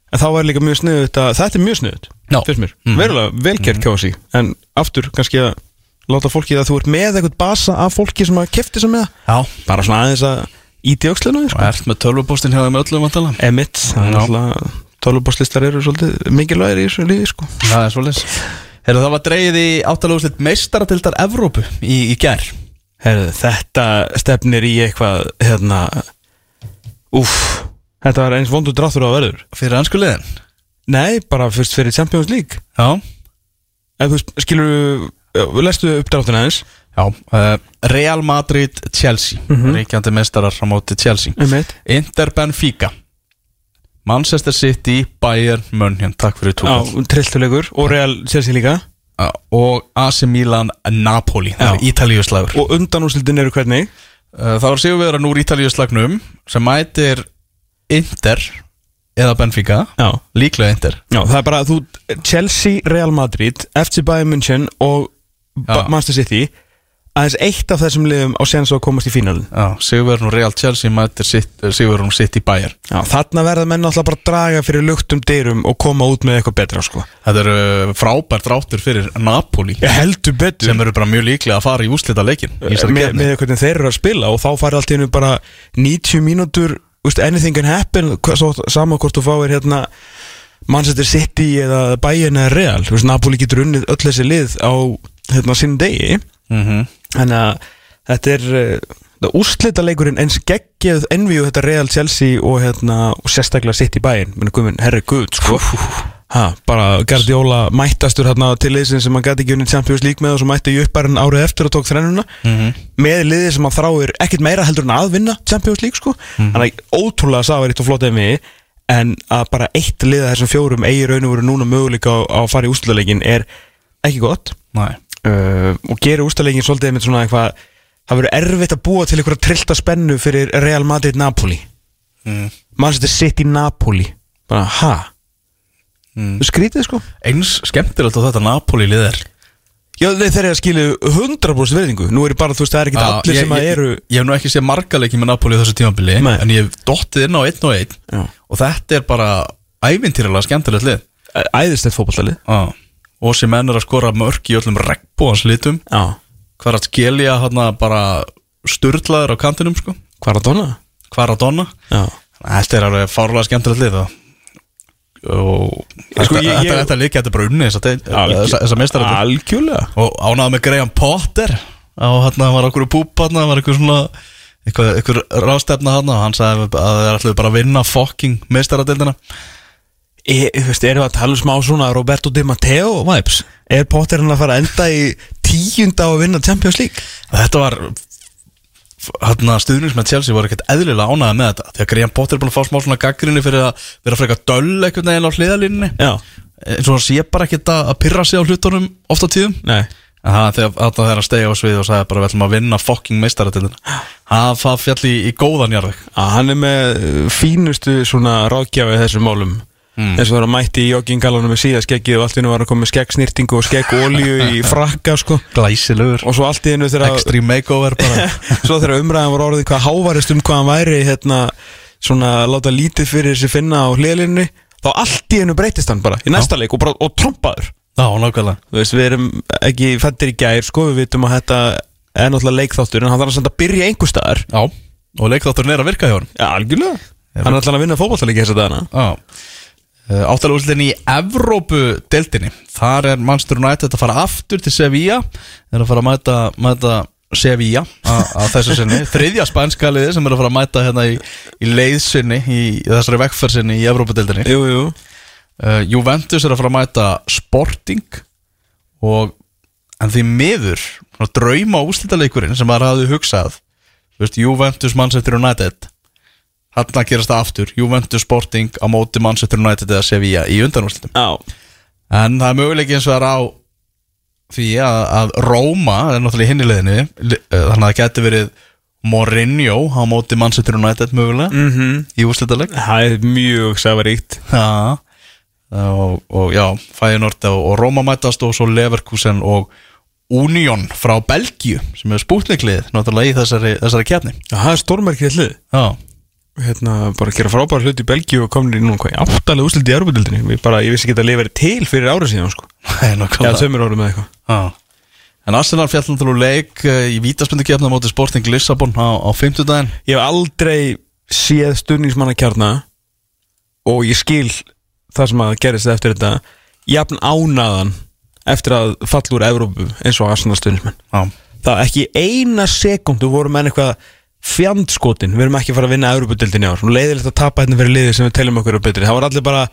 Speaker 2: En þá er líka mjög sniðut að þetta er mjög sniðut. Fyrst mér,
Speaker 1: Mhm.
Speaker 2: verulega velkjert kjósi En aftur kannski að láta fólki að þú ert með eitthvað basa af fólki sem að kefti sem með það?
Speaker 1: Já,
Speaker 2: Bara svona aðeins að íti
Speaker 1: og
Speaker 2: sko.
Speaker 1: ert með tölvupóstin hjá þeim öllum vantala
Speaker 2: Emitt, það er
Speaker 1: Já.
Speaker 2: alltaf Tölvubáslistar eru svolítið mikilvægir í þessu lífi sko.
Speaker 1: Það er svolítið Herru, það var dreigið í áttalaguslit meistaratildar Evrópu í, í gær.
Speaker 2: Herðu, þetta stefnir í eitthvað hérna Úff, þetta var eins vondur dráttur á að verður.
Speaker 1: Fyrir ansku liðin?
Speaker 2: Nei, bara fyrst fyrir Champions League.
Speaker 1: Já,
Speaker 2: þú skilur við lestu uppdráttina eins
Speaker 1: já uh, Real Madrid Chelsea. Ríkjandi meistarar á móti Chelsea.
Speaker 2: Emitt
Speaker 1: Inter Benfica. Manchester City Bayern München. Takk fyrir
Speaker 2: Já,
Speaker 1: túkall.
Speaker 2: trilltulegur. Og Real Chelsea líka.
Speaker 1: Og AC Milan Napoli. Það er Ítalíuslagur.
Speaker 2: Og undanúslitin eru hvernig?
Speaker 1: Uh, Það var sigurverðan úr Ítalíuslagnum sem mætir Inter eða Benfica.
Speaker 2: Já,
Speaker 1: Líklega Inter.
Speaker 2: Já það er bara að þú Chelsea, Real Madrid, FC Bayern München og. Manchester City aðeins eitt af þessum liðum á séns að komast í fínalin
Speaker 1: Já, sigurverðan úr Real Chelsea mætir sigurverðan úr City Bayern.
Speaker 2: Þarna verða menn alltaf bara að draga fyrir luktum dyrum og koma út með eitthvað betra sko.
Speaker 1: Þetta eru uh, frábært ráttur fyrir Napoli. Sem eru bara mjög líklega að fara í úslita leikin
Speaker 2: með, með hvernig þeir eru að spila og þá farið allt í hennu bara 90 mínútur anything can happen hva- svo, sama hvort þú fáir hérna Manchester City eða Bayern eða Real. Napoli getur unnið öll þessi lið á hérna, sinn degi.
Speaker 1: Mhm.
Speaker 2: þannig að þetta er uh, úrslita leikurinn eins geggið envíu þetta Real Chelsea og, hérna, og sérstaklega Bayern. Minn guðminn, herri guð sko. Ha, bara Guardiola mættastur hérna, til liðsin sem hann gæti ekki unnið Champions League með og svo mætti Jöpparinn árið eftir og tók þrennuna.
Speaker 1: Mhm.
Speaker 2: með liðið sem hann þráir ekkert meira heldur en að vinna Champions League sko. Þannig að ótrúlega sáverið og flott emi en að bara eitt lið af þessum fjórum eigi raun og veru núna möguleika á, á að fara í úrslitaleikin er ekki gott.
Speaker 1: Nei.
Speaker 2: Uh, og gerir úrstæðleikin svolítið með svona eitthvað það verður erfitt að búa til einhverja trillta spennu fyrir Real Madrid Napoli
Speaker 1: Mm.
Speaker 2: Manchester City Napoli bara ha
Speaker 1: Mm.
Speaker 2: skrítið sko
Speaker 1: Eins skemmtilegt á þetta Napoli lið er
Speaker 2: já þeir eru að skilu 100% verðingu nú er ég bara þú veist það er ekki allir
Speaker 1: ég,
Speaker 2: sem að
Speaker 1: ég,
Speaker 2: eru
Speaker 1: ég hef nú ekki séð marga leiki með Napoli á þessu tímabili
Speaker 2: Nei.
Speaker 1: En ég hef dottið inn á einn og einn
Speaker 2: Já.
Speaker 1: Og þetta er bara ævintýralega skemmtilegt lið
Speaker 2: æðislegt fótballtalið
Speaker 1: Já. Og sem menn er að skora mörk í öllum regnbúans litum
Speaker 2: já.
Speaker 1: Hvar að skilja hérna bara sturlaður á kantinum sko.
Speaker 2: Hvað er að donna?
Speaker 1: Hvar að donna Þetta er alveg fárlega skemmtilegt lið og og
Speaker 2: Sko,
Speaker 1: þetta,
Speaker 2: ég-
Speaker 1: þetta,
Speaker 2: ég-
Speaker 1: þetta getur bara unni þessa, þessa meistaröldu
Speaker 2: algjörlega.
Speaker 1: Og ánægða með Graham Potter. Á hérna var okkur púp hérna var eitthvað svona eitthvað, rástefna hérna og hann sagði að þeir ætluðu bara að vinna fucking meistaradildina
Speaker 2: e, þú veist, erum við að tala um smá svona Roberto Di Matteo vibes? Er Potter hann að fara að enda í tíunda að vinna Champions League?
Speaker 1: Þetta var hérna stuðnings með Chelsea voru ekkert eðlilega ánægða með þetta. Því að Graham Potter er búin að fá smá svona gaggrinni fyrir að vera frekar döll einhvern veginn á hliðalínni
Speaker 2: já,
Speaker 1: eins og hann sé bara ekkert að að pyrra sig á hlutunum oft á tíðum.
Speaker 2: Nei.
Speaker 1: En það þegar þarna þegar hann stegi á svið og sagði bara við ætlum að vinna fucking meistaratildina Það það fjall í, í góðan jarðveg.
Speaker 2: Að hann er með fínustu svona ráðgjafi þessum málum
Speaker 1: Mm.
Speaker 2: eins og það var að mætti í jogginggalunum með síðaskeggið og allt í hennu var að koma með skeggsnýrtingu og skeggolju í frakka sko.
Speaker 1: Glæsilegur.
Speaker 2: Og svo allt í hennu þegar
Speaker 1: Extreme makeover bara.
Speaker 2: Svo þegar umræðan var orðið hvað hávarist um hvað hann væri hérna svona láta lítið fyrir þessi finna á hliðlinni þá allt í hennu breytist hann bara í næsta leik og, bara, og trompaður.
Speaker 1: Já, nákvæmlega.
Speaker 2: Þú veist, við erum ekki fættir í gær sko, við vitum að þetta er náttúrulega leikþáttur en hann þarf að byrja einhver staðar.
Speaker 1: Já, og leikþátturinn er að virka hjá hann
Speaker 2: Já, algjörlega. Hann er alltaf að vinna fótballtalegi þess að dana
Speaker 1: Áttalega úrslitin í Evrópu-deltinni Þar er Manchester United að fara aftur til Sevilla. Er að fara að mæta, mæta Sevilla á- þessu sinni. Þriðja spænska liði sem er að fara að mæta hérna í, í leiðsinni í, í þessari vekkferðsinni í Evrópu-deltinni
Speaker 2: Jú, jú.
Speaker 1: Uh, Juventus er að fara að mæta Sporting og en því miður drauma úslitaleikurinn sem maður hafði hugsað veist, Juventus Manchester United þarna gerast það aftur. Juventus Sporting á móti Manchester United eða Sevilla í undanúslitum
Speaker 2: Já,
Speaker 1: en það er möguleik eins og það er á því að, að Róma er náttúrulega í hinni liðinu li- eh, þannig að það geti verið Mourinho á móti Manchester United mögulega
Speaker 2: mm -hmm.
Speaker 1: í úrslitaleg
Speaker 2: Það er mjög safaríkt.
Speaker 1: Já og, og já, Feyenoord og, og Roma mætast og svo Leverkusen og Union frá Belgíu sem er spútniklið náttúrulega í þessari, þessari kefni
Speaker 2: Það er stórmerkið hlið
Speaker 1: Já,
Speaker 2: hérna, bara gera frábæra hlut í Belgíu og komin í núna hvað, áttalega úslit í Europadildinni ég, bara, ég vissi ekki að lifa til fyrir árið síðan sko.
Speaker 1: það nákvæmlega.
Speaker 2: Tveimur árum með eitthvað.
Speaker 1: Já. En Arsenal fjall náttúrulega leik eh, í vítaspindu kefna móti Sporting Lissabon á, á 50 daginn
Speaker 2: Ég hef aldrei séð stunningsmanna kjarna og ég skil það sem að gerist eftir þetta jafn ánaðan eftir að falla úr Evrópu eins og Arsenal stunningsmenn
Speaker 1: Já,
Speaker 2: það ekki eina sekundu voru menn eitthvað fjandskotin, við erum ekki að fara að vinna Európa-dildin í ár, og leiðilegt að tapa hérna fyrir liði sem við teljum okkur á betri, það var allir bara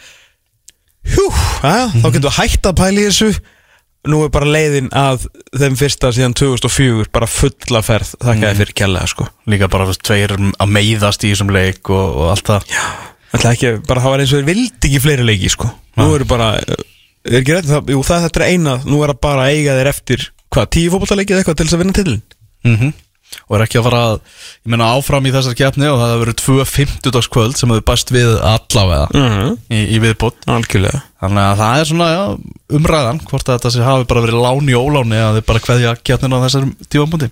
Speaker 2: hjú, að, þá getum við hægt að pæla í þessu. Nú er bara leiðin að þeim fyrsta síðan 2004 bara fulla ferð, þakka þið fyrir kjærlega sko.
Speaker 1: líka bara þú veist, tveir að meiðast í þessum leik og, og allt það.
Speaker 2: Það ekki, bara það var eins og þeir vildi ekki fleiri leiki sko. nú eru bara er ekki rétt, það, jú, það þetta er eina nú er það bara að eiga þeir eftir hvað, tíu fótballaleikið eitthvað til þess að vinna titlin
Speaker 1: mm og er ekki að fara að ég meina áfram í þessar keppni og það hefur verið tvö 50 kvöld sem hefur bæst við allavega
Speaker 2: uh -huh.
Speaker 1: í, í viðbútt
Speaker 2: algjörlega.
Speaker 1: Þannig að það er svona já, umræðan hvort að þetta sé hafi bara verið lán í óláni að þið bara kveðja keppnina á þessar tífambundi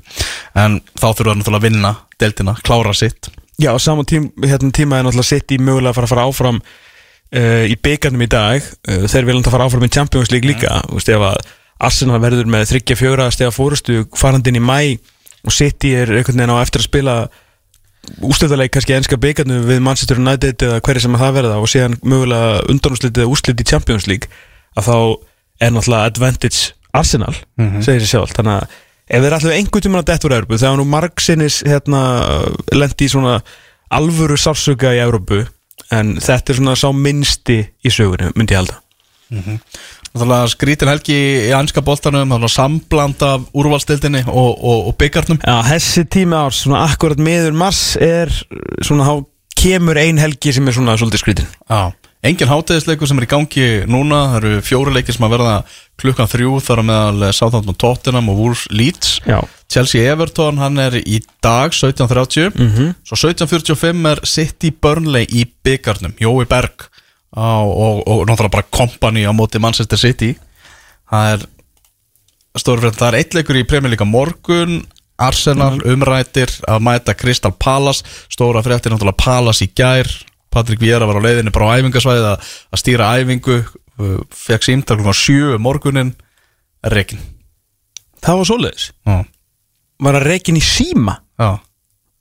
Speaker 1: en þá þurfa það náttúrulega að vinna deltina, klára sitt.
Speaker 2: Já, saman tím, hérna, tíma er náttúrulega sitt í mögulega að fara að fara áfram uh, í byggarnum í dag. Uh, þeir vilja að fara áfram í Champions League líka. Þú veist, ef að Arsenal verður með þryggja fjögra stega fórustu farandinn í mæ og City er einhvern veginn á eftir að spila úsliðarleik kannski enska byggarnu við Manchester United eða hverju sem að það verða og síðan mögulega undanúslitið eða úslitið í Champions League að þá er náttúrulega advantage Arsenal, segir sér sjálf þannig að ef þeir ætlaðu einhvern tímann að detta úr Európu þegar nú margsinnis hérna, lendi í svona alvöru sársöka í Európu en þetta er svona sá minnsti í sögunni, myndi ég halda.
Speaker 1: Náttúrulega skrítin helgi í anska að sambland af úrvalstildinni og, og, og byggarnum
Speaker 2: Já, þessi tími árs, svona akkurat meður mars er svona, þá kemur ein helgi sem er svona svolítið skrítin.
Speaker 1: Já, engin hátegisleikur sem er í gangi núna, það eru fjóri leikir sem að verða klukkan þrjú þar á meðal Southampton Tottenham og Wolves Leeds.
Speaker 2: Já,
Speaker 1: Chelsea Everton, hann er í dag 17.30
Speaker 2: Mhm.
Speaker 1: svo 17.45 er City Burnley í byggarnum, Jói Berg á, og, og náttúrulega bara kompani á móti Manchester City. Það er stóri fyrir það er eitt leikur í Premier League á morgun Arsenal
Speaker 2: Mhm.
Speaker 1: umrættir að mæta Crystal Palace. Stóra fréttir náttúrulega Palace í gær. Patrik Viera var á leiðinni bara á æfingasvæði að, að stýra æfingu. Fekk símtal klukkan sjö um morgunin Rekin
Speaker 2: það var
Speaker 1: Já,
Speaker 2: Var að reikin í síma
Speaker 1: já.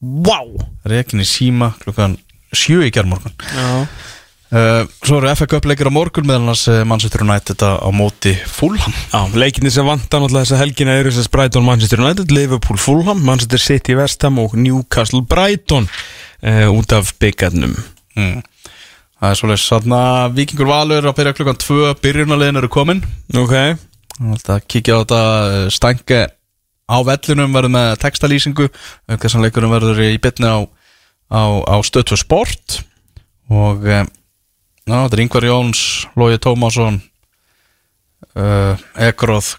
Speaker 2: Vá!
Speaker 1: Rekin í síma klukkan sjö í gerðmorgun
Speaker 2: Já
Speaker 1: uh, Svo eru FA Cup leikir á morgun meðal annars uh, Manchester United á, móti Fulham.
Speaker 2: Já, leikinni sem vantar náttúrulega þessa helgina eru þess að Brighton Manchester United, Liverpool Fulham, Manchester City West Ham og Newcastle Brighton uh, út af byggarnum
Speaker 1: mm. Það er svolítið svona Víkingur Valur að byrja klukkan 2 Byrjunarlegin eru komin.
Speaker 2: Ok.
Speaker 1: Það kíkja á þetta stænge á vellinum verður með textalýsingu þess að leikunum verður í bytni á, á, á fyrir sport. Og já, þetta er Ingvar Jóns, Lógi Tómasson uh, Ekroð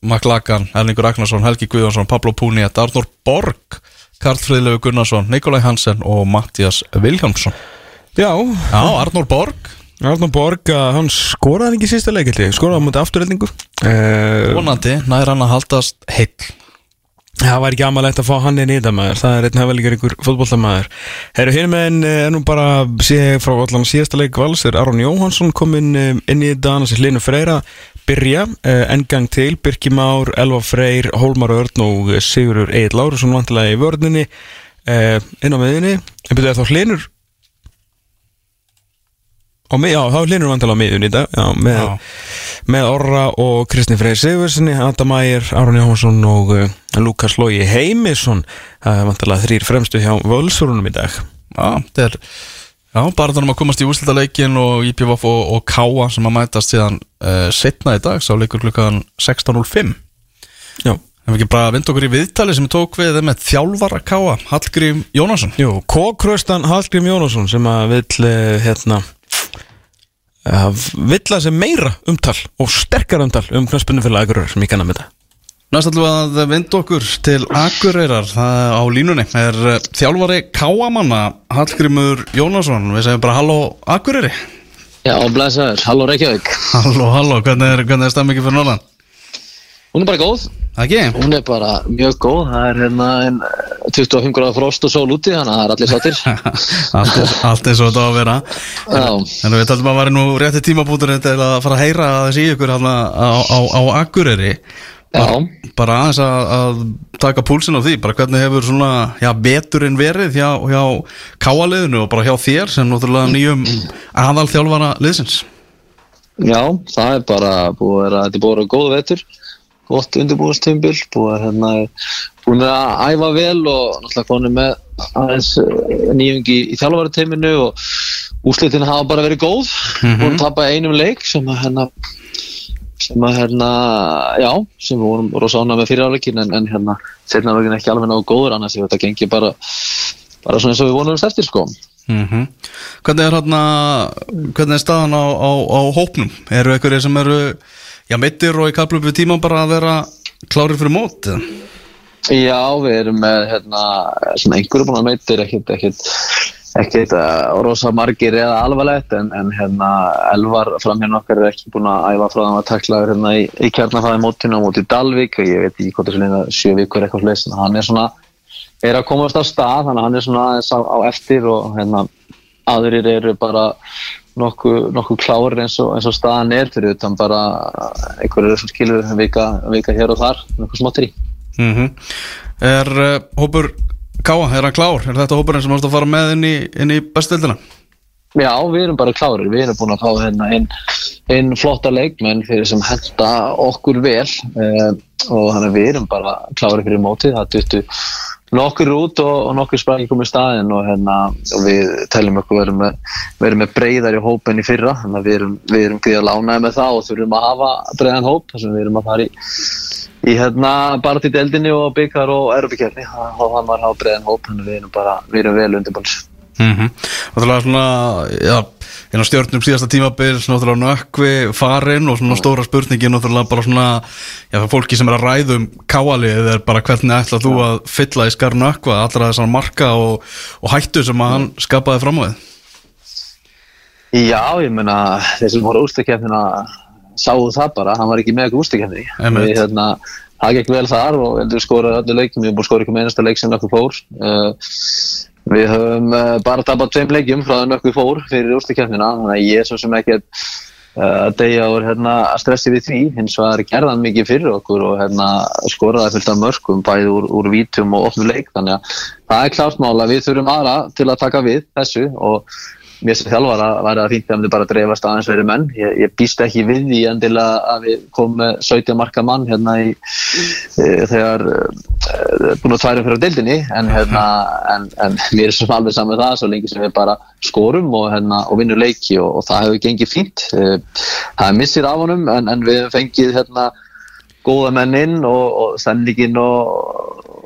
Speaker 1: Maklagan, Erlingur Ragnarsson Helgi Guðjónsson, Pablo Púniet, Arnór Borg Karl Friðlegu Gunnarsson, Nikolai Hansen og Mattias Viljámsson
Speaker 2: Já,
Speaker 1: Já, Arnór Borg.
Speaker 2: Arnur Borg, hann skoraði ekki sísta leikilli, skoraði hann mútið afturreldingu
Speaker 1: vonandi, nær hann að haldast heill
Speaker 2: Það var ekki amalegt að fá hann inn í þetta maður. Það er einn hefðalíkar ykkur fótbollamæður Herru, hinn með en er nú bara sé frá allan síðasta leik vals er Aron Jóhansson kominn eh, inn í þetta. Annars er Hlinu Freyra byrja engang til. Birki Már, Elva Freyr, Hólmar Örn og Sigurur Egil Lárusson vantilega í vörninni uh, inn á miðinni en byrjuði þá mið, já, þá Hlinur vantilega á miðinni í dag. Já, með, með Orra og Kristni Freyr Sigurssoni, Adam Ægir, Aron Jóhansson og uh, Lukas Lógi Heimisson. Það er vantilega þrýr fremstu hjá Völsurunum í dag.
Speaker 1: Já, þetta er Já, bara þannig að komast í úrslitaleikin og IPVF og, og Káa sem að mætast síðan uh, setna í dag, sá leikur klukkan 16.05
Speaker 2: Já,
Speaker 1: Hefum við ekki bara vind okkur í viðtali sem við tók við með þjálfara Káa, Hallgrím Jónasson.
Speaker 2: Jú, Kókröstan Hallgrím Jónasson sem að vill eh, hérna vill að sem meira umtal og sterkar umtal um knaspunni fyrir aðgurur sem ég kannan með þetta
Speaker 1: Næst við að vinda okkur til Akureyrar. Það á línunni. Er eh, þjálfari Káamanna Hallgrimur Jónasson. Við segjum bara halló Akureyri.
Speaker 3: Já, blæsaður, halló Reykjavík.
Speaker 1: Halló, halló, hvernig er, hvernig er stemmingin fyrir Norðan?
Speaker 3: Hún er bara góð,
Speaker 1: Ekki?
Speaker 3: hún er bara mjög góð. Það er hérna en, eh, 25 gráða frost og sól úti Þannig að það er allir sáttir.
Speaker 1: Allt, eins, og þetta á að vera.
Speaker 3: Já,
Speaker 1: En við taldum að væri nú rétti tímabútur til að fara að heyra þessi ykkur hérna á, á, á Akureyri. Bara, bara aðeins að, að taka púlsin á því, bara hvernig hefur svona já, beturinn verið hjá, hjá káaliðinu og bara hjá þér sem náttúrulega nýjum aðal þjálfara liðsins?
Speaker 3: Já, það er bara búið að vera, þetta er búið að vera góð vetur Gott undirbúinstümbil, búið að hérna Búin að æfa vel og náttúrulega konum með aðeins nýjungi í, í þjálfarateiminu og úslitin hafa bara verið góð Búin að tapa einum leik sem að hérna sem að hérna, já, sem við vorum rosa ánað með fyriráleikin en, en hérna, setna veginn ekki alveg náðu góður annars þetta gengi bara, bara svona eins og við vonum eftir sko.
Speaker 1: mm Hvernig er hérna hvernig er staðan á, á, á hópnum? Eru einhverjir sem eru já, meittir og í kaplum við tíma bara að vera klárir fyrir mót?
Speaker 3: Já, við erum með hérna, svona einhverju búin að meitir ekkit, ekkit, ekkit uh, rosa margir eða alvarlegt en, en hérna Elvar fram hérna okkar er ekki búin að æfa frá það að takla hérna í, í kjarnafæði mótinu á móti Dalvik og ég veit ekki hvort þessu leina sjö vikur eitthvað fleist en hann er svona er að komast á stað þannig að hann er svona aðeins á, á eftir og hérna aðrir eru bara nokkuð nokku klárir eins eins og staðan er fyrir utan bara einhverju sem skilur vika, vika hér og þar nokkuð smáttir í
Speaker 1: Mm Er uh, hópur Káa, er hann klár? Er þetta hópurinn sem ást að fara með inn í, í bestildina?
Speaker 3: Já, við erum bara klárir, við erum búin að fá hérna einn ein flotta leikmenn fyrir sem henda okkur vel uh, og þannig að við erum bara klárir fyrir mótið, það duttu nokkur út og, og nokkur sprangi komið staðin og, hérna, og við teljum okkur verið með, með breyðar í hópen í fyrra, þannig að við erum, við erum gríða lánaði með það og þurfum að hafa breyðan hóp, þess að við erum að fara í í hérna bara til deldinni og byggar og erfbyggjörni og það var hafa breiðan hóp þannig að við erum bara, við erum vel undirbúins
Speaker 1: Mm -hmm. Náttúrulega svona, já, einn á stjórnum síðasta tímabil, náttúrulega nökkvi farin og svona stóra spurningin náttúrulega bara svona, já, það fólki sem er að ræðum káalið er bara hvernig ætla þú að fylla í skar nökkva allra þessar marka og, og hættu sem að hann skapaði fram á þið
Speaker 3: Já, ég meina þeir sem voru úrstakefnina sáu það bara, hann var ekki með eitthvað
Speaker 1: Einmitt.
Speaker 3: við hérna, það gekk vel þar og heldur skoraði öllu leikum, við erum búin að skora ekki með einasta leik sem nokkuð fór. Uh, við höfum uh, bara tapat tveim leikjum frá það nokkuð fór fyrir úrstakefnina þannig að ég er svo sem ekki að að deyja og hérna, stressi við því. Hins vegar gerðan mikið fyrir okkur og hérna, skoraði fullt af mörgum bæði úr, úr vítum og opnu leik. Þannig að það er klart mála, við þurfum aðra til að taka við þessu og mér sem þjálfara væri það fínt að við bara dreifast aðeins verið menn. Ég, ég býst ekki við því endilega að við komum með 17 marka mann hérna í e, þegar e, búin að tværa fyrir á deildinni. En, hérna, en, en mér er svo alveg saman það svo lengi sem við bara skorum og, hérna, og vinnur leiki og, og það hefur gengið fínt. E, það er missir af honum en, en við hefum fengið hérna góða menn inn og, og sendingin og,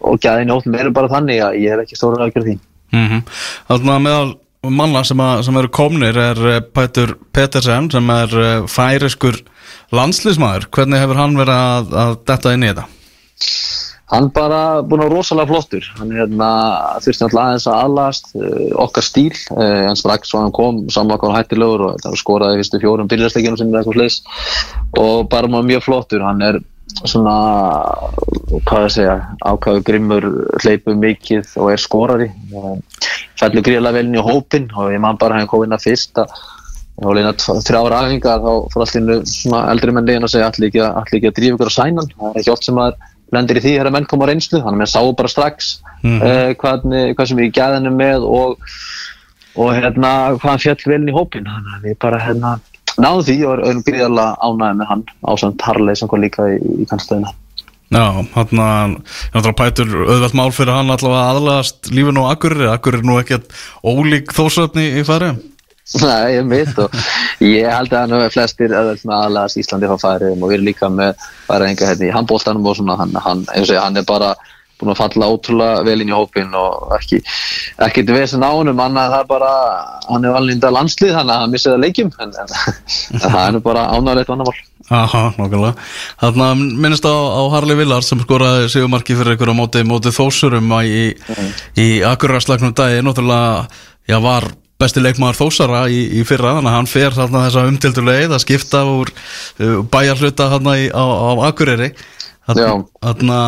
Speaker 3: og gæðin óttum eru bara þannig að ég hef ekki stóra aðgjörð því.
Speaker 1: Mm -hmm. Að meðal manna sem, að, sem eru komnir er eh, Pætur Petersen sem er eh, færiskur landslýsmaður hvernig hefur hann verið að, að detta inn í þetta?
Speaker 3: Hann bara búin að rosalega flottur. Hann er hérna, þurfti alltaf aðeins að aðlast uh, okkar stíl, en strax svo hann kom, hann hættilegur og skoraði fyrstu fjórum byrjastleikinu sem er eitthvað slis og bara mjög flottur, hann er svona, hvað ég segja ákvæðu grimmur, hleypu mikið og er skorari. Fellur gríðlega vel inn í hópin og ég man bara hann kom inn að fyrst að og leina þrjára aðingar þá fór allir svona eldri menn legin að segja allir ekki, allir ekki að drífa ykkur á sænan? Það er ekki oft sem maður lendir í því þegar menn koma á reynslu þannig að menn sáu bara strax mm uh, hvað, hvað sem við gæðinu með og, og hérna hvað hann fjall vel inn í hópin þannig að við bara hérna náðum því og erum gríðarlega ánægði með hann ásand Harley sem kom líka í, í kannstöðina
Speaker 1: Já, hann að Pætur auðvelt mál fyrir hann allavega aðlagast lífinu á Akureyri. Akureyri er nú ekkert ólík þósöfni í færi
Speaker 3: Nei, ég veit og ég held að hann hefur flestir aðlagast Íslandi frá færiðum og við erum líka með færiðinga hérna í handbóltanum og svona. Hann, hann, segja, hann er bara búin að falla ótrúlega vel inn í hópin og ekki, ekkert vesen á honum annað það er bara, hann er valninda landslið þannig að hann missið að leikjum en, en, það er nú bara ánægilegt vandamál
Speaker 1: Aha, nokkulega Þarna minnst á, á Harley Villars sem skoraði sigumarki fyrir á móti, móti þósurum í, í, í akkurarslagnum dagi náttúrulega, já, var besti leikmaður þósara í, í fyrra þannig að hann fer þarna þessa umtildur leið að skipta úr uh, bæjarhluta í, á, á Akureyri
Speaker 3: Já.
Speaker 1: þarna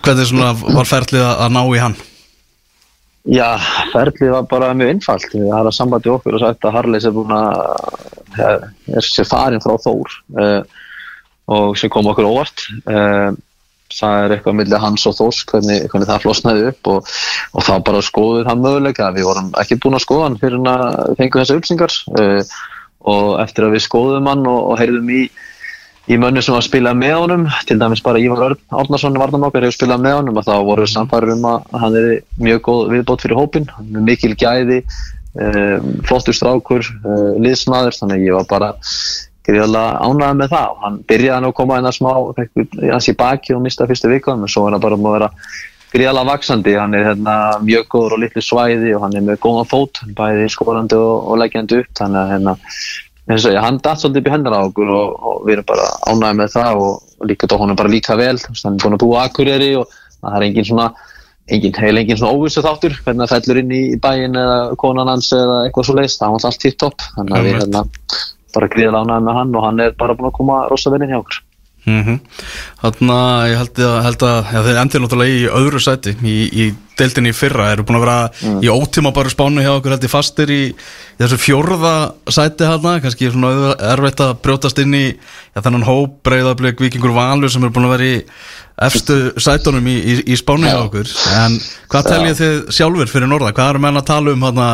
Speaker 1: hvernig svona var ferlið að, að ná í hann
Speaker 3: Já, ferlið var bara mjög einfalt. Það er að sambandi okkur og sagt að Harleys er búin að er sér farin frá Þór uh, og sem kom okkur óvart. Uh, það er eitthvað millir hans og Þórs hvernig, hvernig það flosnaði upp og, og þá bara skoðuð hann möguleika. Við vorum ekki búin að skoða hann fyrir að fengu þessa upplýsingar uh, og eftir að við skoðum hann og, og heyrðum í í mönnu sem var að spila með honum til dæmis bara Ívar Örn Árnason varnamokar hefur spilað með honum og þá voru samfæður um að hann er mjög góð viðbót fyrir hópin, hann er mikil gæði um, flottur strákur uh, liðsmaður, þannig ég var bara gríðarlega ánægð með það. Og hann byrjaði hann að koma inn að smá hans í baki og mista fyrstu vikum en svo er hann bara að vera gríðarlega vaksandi hann er hérna, mjög góður og litlu svæði og hann er með góðan fót bæði skorandi og, og leggjandi upp þannig að hérna, eins og ég, hann datt svolítið upp í hendur á okkur og, og við erum bara ánægði með það og, líka þá hann er bara líka vel. Hann er búin að búa Akureyri og það er engin svona engin, heil engin svona óvissu þáttur hvernig það fellur inn í bæin eða konan hans eða eitthvað svo leiðist, það var allt tipp topp þannig að við hérna bara gríðilega ánægði með hann og hann er bara búin að koma rosa vel inn hjá okkur.
Speaker 1: Mm Þannig að ég held að, held að já, þeir endur náttúrulega í öðru sæti í, í deildinni í fyrra, eru búin að vera í ótíma bara spánu hjá okkur held ég fastir í, í þessu fjórða sæti hérna, kannski svona erfitt að brjótast inn í já, þennan hóp breyðablík vikingur valur sem eru búin að vera í efstu sætunum í, í, í spánu hjá okkur. En hvað teljið þið sjálfur fyrir norða, hvað eru menn að tala um hérna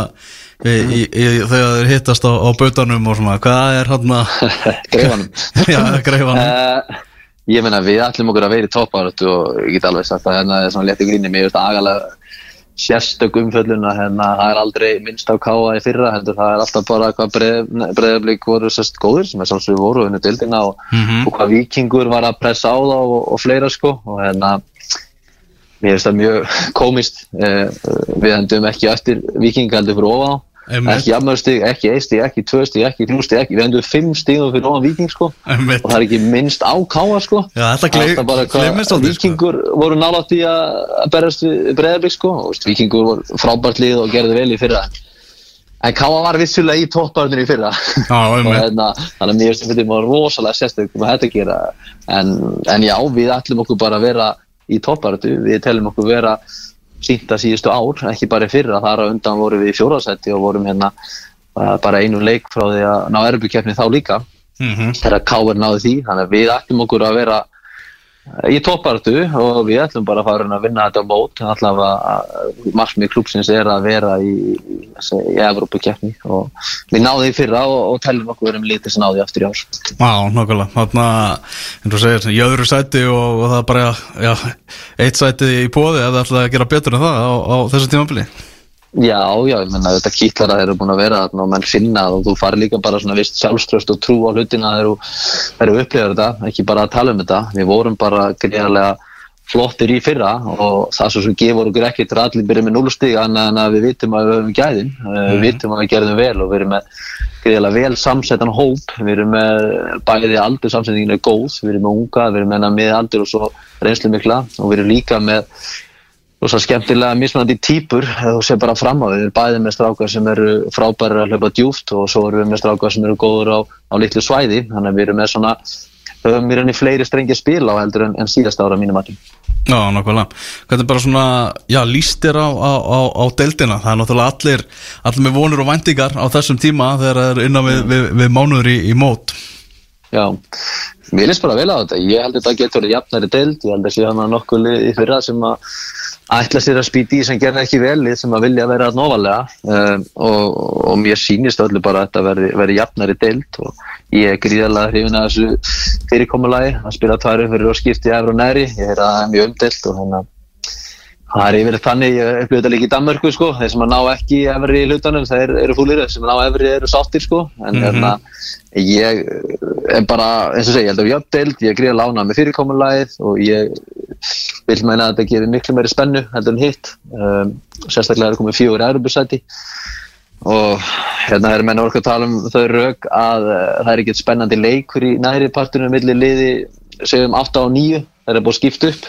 Speaker 1: þegar þeir hittast á, á bautanum og svona, hvað er hérna
Speaker 3: Greifanum.
Speaker 1: Já, greifanum.
Speaker 3: Uh, Ég meina við ætlum okkur að vera í toppáratu og ég get alveg sagt að hérna er svona létti gríni. Mér agalega sérstök umföllun að hérna það er aldrei minnst á káa í fyrra heldur það er alltaf bara hvað breyðablík voru sérst góður sem er svolítið voru unni dildina og,
Speaker 1: Mhm.
Speaker 3: og hvað vikingur var að pressa á þá og, og fleira sko. Og hérna mér finnst það mjög komist eh, við endum ekki eftir vikinga heldur fyrir ofan á Ekki jafnmörgstig, ekki eitt stig, ekki tvö stig, ekki þrjú stig, ekki, við endum fimm stigum fyrir ofan viking sko.
Speaker 1: Einmitt.
Speaker 3: og það er ekki minnst á káa sko.
Speaker 1: Já, þetta gleymist aldrei, sko.
Speaker 3: Víkingur voru nálátt í að berjast breyðarblik sko. Víkingur voru frábært lið og gerði vel í fyrra. En káa var vissulega í toppbarnir í fyrra.
Speaker 1: Já,
Speaker 3: og hérna, þannig að mér finnst þetta var rosalega sérstök um að þetta gera. En, en já, við ætlum okkur bara að vera í toppbartu, við telum okkur vera sínta síðustu ár, ekki bara fyrra þar á undan vorum við í fjóraðsætti og vorum hérna bara einu leik frá því að ná erbukefni þá líka
Speaker 1: Mhm.
Speaker 3: þegar Káver náði því þannig að við ætlum okkur að vera í toppartu og við ætlum bara að fara að vinna þetta á mót. Allavega markmið klúpsins er að vera í, í, Evrópukeppni og við náðum því fyrra og, og teljum okkur um lítið sem náði aftur í ár.
Speaker 1: Já, nokkulega, þarna, eins og segir, í öðru sæti og, og það er bara, já, eitt sæti í ef það ætlaði að gera betur en það á, á þessu tímabili.
Speaker 3: Já, já, ég menna þetta kýtlar að þeir eru búin að vera þarna og menn finna og þú farir líka bara svona vist sjálfströst og trú á hlutina þegar þú upplifað þetta, ekki bara að tala um þetta. Við vorum bara greiðarlega flottir í fyrra og það svo sem gefur okkur til að allir byrja með núlstíg annað en að við vitum að við höfum gæðin. Mm. við vitum að við gerðum vel og við erum með greiðarlega vel samsettan hóp. Við erum með bæði aldur samsetningin er góð, við erum með unga, við erum með með aldur og svo reynslu mikla og við erum líka með rosa skemmtilega mismunandi típur þú sé bara fram á við, við erum bæði með strákar sem eru frábæri að hlaupa djúft og svo erum við með strákar sem eru góður á, á litlu svæði þannig að við erum með svona höfum við henni fleiri strengi að spila á heldur en, en síðast ára mínum að
Speaker 1: Já, nokkulega. Hvernig bara svona, já, líst þér á, á, á, á deildina? Það er náttúrulega allir, allir með vonur og væntingar á þessum tíma þegar það er innan við, við, við mánuður í, í mót.
Speaker 3: Já, mér líst bara vel á þetta. Ég held að þetta getur verið jafnari deild. Ég held að sé hann að nokkuð í fyrra sem að ætla sér að spýti í sem gerði ekki vel lið sem að vilja vera að nóvalega um, og, og mér sýnist öllu bara að þetta verði, verði jafnari deild og ég er gríðarlega hrifin að þessu fyrirkomulagi að spila tværu fyrir og skipti í efru og næri, ég er að það er mjög umdeild og þannig að Það er yfir þannig, ég upplifði þetta líka í Danmörku sko, þeir sem að ná ekki efri í hlutanum, þeir eru fúlir, þeir sem að ná efri eru sáttir sko, en
Speaker 1: Mhm.
Speaker 3: hérna, ég er bara, eins og segja, ég held að ég er deild, ég er gríða lána með fyrirkomulæðið og ég vil meina að þetta gerir miklu meiri spennu heldur en hitt. Um, sérstaklega er komið fjögur erubusæti og hérna er menn orðið að tala um þau rauk að uh, það er ekkert spennandi leikur í næri partinu millir liði segjum 8 og 9 það er búið skipt upp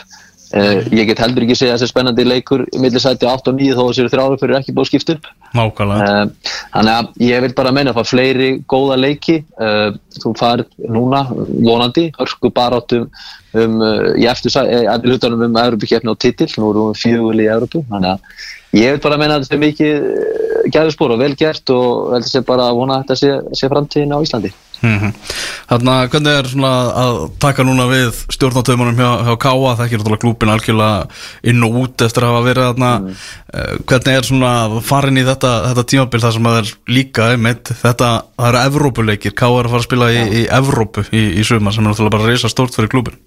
Speaker 3: ég get heldur ekki segja að þessi spennandi leikur í millir sæti 8 og 9 þó að þessi þrjáru fyrir ekki búið skipt upp
Speaker 1: Nákvæmlega.
Speaker 3: Uh, Þannig að ég vil bara meina að fá fleiri góða leiki. Uh, þú farið núna vonandi hörku baráttum um, í eftir hlutunum um Európa-kjefni og titill, nú erum við fjöguli í Európu þannig að ég vil bara meina að þetta er mikið gæðurspor og vel gert og heldur sé bara að vona að þetta sé, sé framtíðin á Íslandi
Speaker 1: Þannig að hvernig er svona að taka núna við stjórnatöfumunum hjá, hjá Káa það ekki náttúrulega klúpin algjörlega inn og út eftir að hafa verið þarna. Mm. hvernig er svona farin í þetta, þetta tímabil þar sem að það er líka einmitt, þetta, það eru Evrópuleikir. Káa er að fara að spila í, í Evrópu í, í sumar sem er náttúrulega bara reysa stórt fyrir klúpin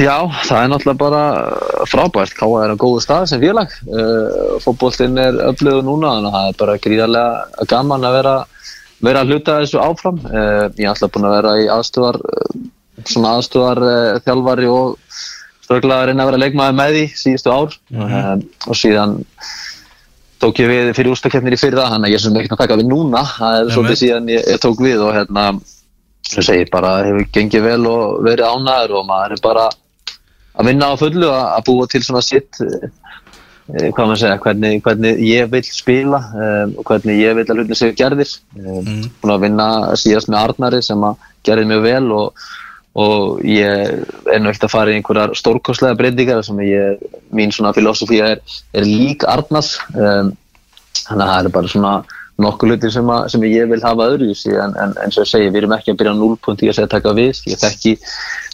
Speaker 3: Já, það er náttúrulega bara frábært, Káa er á góðu stað sem félag. Uh, fótboltinn er öflögu núna þannig að það er bara gríðarlega gaman að vera vera að hluta þessu áfram. Uh, ég er alltaf búin að vera í aðstúðar uh, svona aðstúðar uh, þjálfari og ströglega að reyna að vera leikmaður með því síðustu ár. Mm og síðan tók ég við fyrir ústakefnir í fyrra þannig að ég sem ekki að taka við núna. Það er svolítið síðan ég, ég tók við og hérna sem segir bara hefur gengið vel og verið ánæður og maður er bara að vinna á fullu að, búa til svona sitt eh, hvað maður segja, hvernig, hvernig ég vil spila um, og hvernig ég vil að hlutin séu gerðir um,
Speaker 1: Mm.
Speaker 3: búin að vinna síðast með Arnari sem að gerði mjög vel og, og ég er ekkert að fara í einhverjar stórkostlega breytingar sem ég, mín svona filosofía er, er lík Arnars um, þannig að það er bara svona nokkuð hlutir sem, að, sem ég vil hafa öðruvísi en, en eins og ég segi, við erum ekki að byrja á 0 í að segja taka við, ég þekki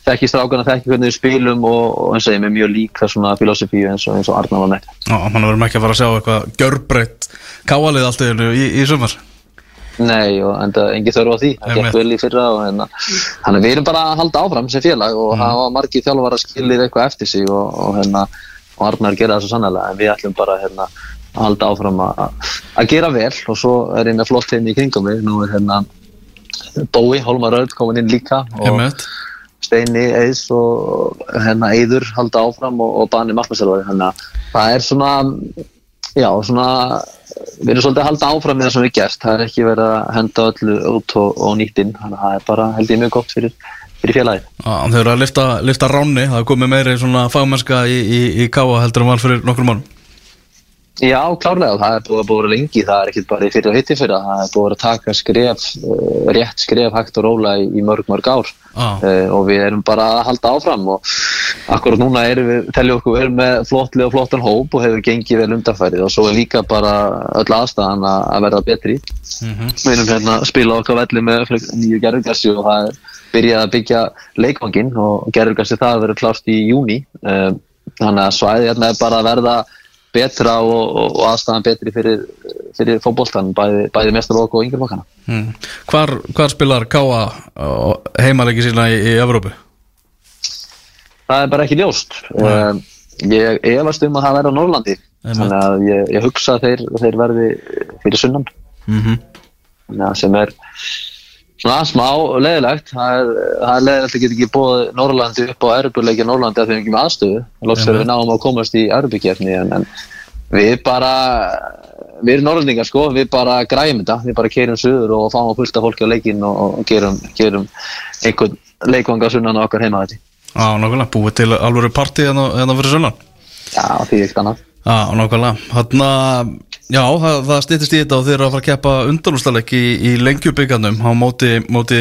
Speaker 3: þekki strákana, þekki hvernig við spilum og, og eins og ég er mjög líka svona filosofíu eins og, og Arnar var með.
Speaker 1: Já, mann verðum ekki að fara að sjá eitthvað gjörbreytt Káalið allt í, einu í, í sumar.
Speaker 3: Nei, og enda engi þörf á því. Það gekk vel í fyrra og hérna. Þannig að við erum bara að halda áfram sem félag og
Speaker 1: Mm.
Speaker 3: hafa margir þjálfar að skilir eitthvað eftir sig og, og hérna og Arnar gera það svo sannlega en við ætlum bara hérna að halda áfram að, gera vel og svo er eina flott heim í kringum mig nú er hérna Bói, Holmar Röld komin inn líka og. Steini, Eis og hérna Eiður halda áfram og, og Bani þannig að það er svona já, svona við erum svolítið að halda áfram með það sem við gerst það er ekki verið að henda öllu út og, og nýtt inn þannig að það er bara held ég mjög gott fyrir, fyrir félagið
Speaker 1: Þau eru að lifta, lifta ráni, það er komið meiri svona fagmennska í, í, í Káa heldur en var fyrir nokkur mánum
Speaker 3: Já, klárlega, það er búið að búið að lengi það er ekkert bara í fyrir og hitti fyrir það er búið að að taka skref, uh, rétt skref hægt og róla í, mörg mörg ár.
Speaker 1: Já.
Speaker 3: uh, og við erum bara að halda áfram og akkurat núna erum við teljum okkur verið með flottli og flottan hóp og hefur gengið vel undanfærið og svo er líka bara öll aðstæðan að að verða betri. Við erum hérna að spila okkar velli með nýju gerðurgassi og það er byrjað að byggja leikvangin og gerðurgassi það verður klárt í júni um, þannig að svæði hérna er bara að verða betra og, og, aðstæðan betri fyrir, fyrir fótboltan bæði, bæði mestarlokk og yngjurlokkana
Speaker 1: mm. hvar, hvar spilar Káa heimalegi sína í, í Evrópu?
Speaker 3: það er bara ekki ljóst um, ég efast um að það verði á Norrlandi
Speaker 1: Einmitt.
Speaker 3: þannig að ég, ég hugsa að þeir, þeir verði fyrir sunnan
Speaker 1: Mm -hmm.
Speaker 3: sem er svona smá leðilegt það er, það er leðilegt að geta ekki búið Norrlandi upp á Erbuleikja Norrlandi að þau ekki með aðstöðu.
Speaker 1: Einmitt.
Speaker 3: þegar við náum að komast í Erbukefni en, en við bara við erum Norrlandingar sko, við bara græjum þetta, við bara keirum suður og fáum að pulta fólki á leikin og, gerum, gerum einhvern leikvanga sunnan á okkar heima þetta
Speaker 1: Já, nákvæmlega, búið til alvöru partí hérna, hérna fyrir sunnan.
Speaker 3: Já, því ekki annað
Speaker 1: Já, nákvæmlega. Þannig að, já, það, það stýttist í þetta og þeir eru að fara að keppa undanústaleg í, í lengjubíkarnum á móti, móti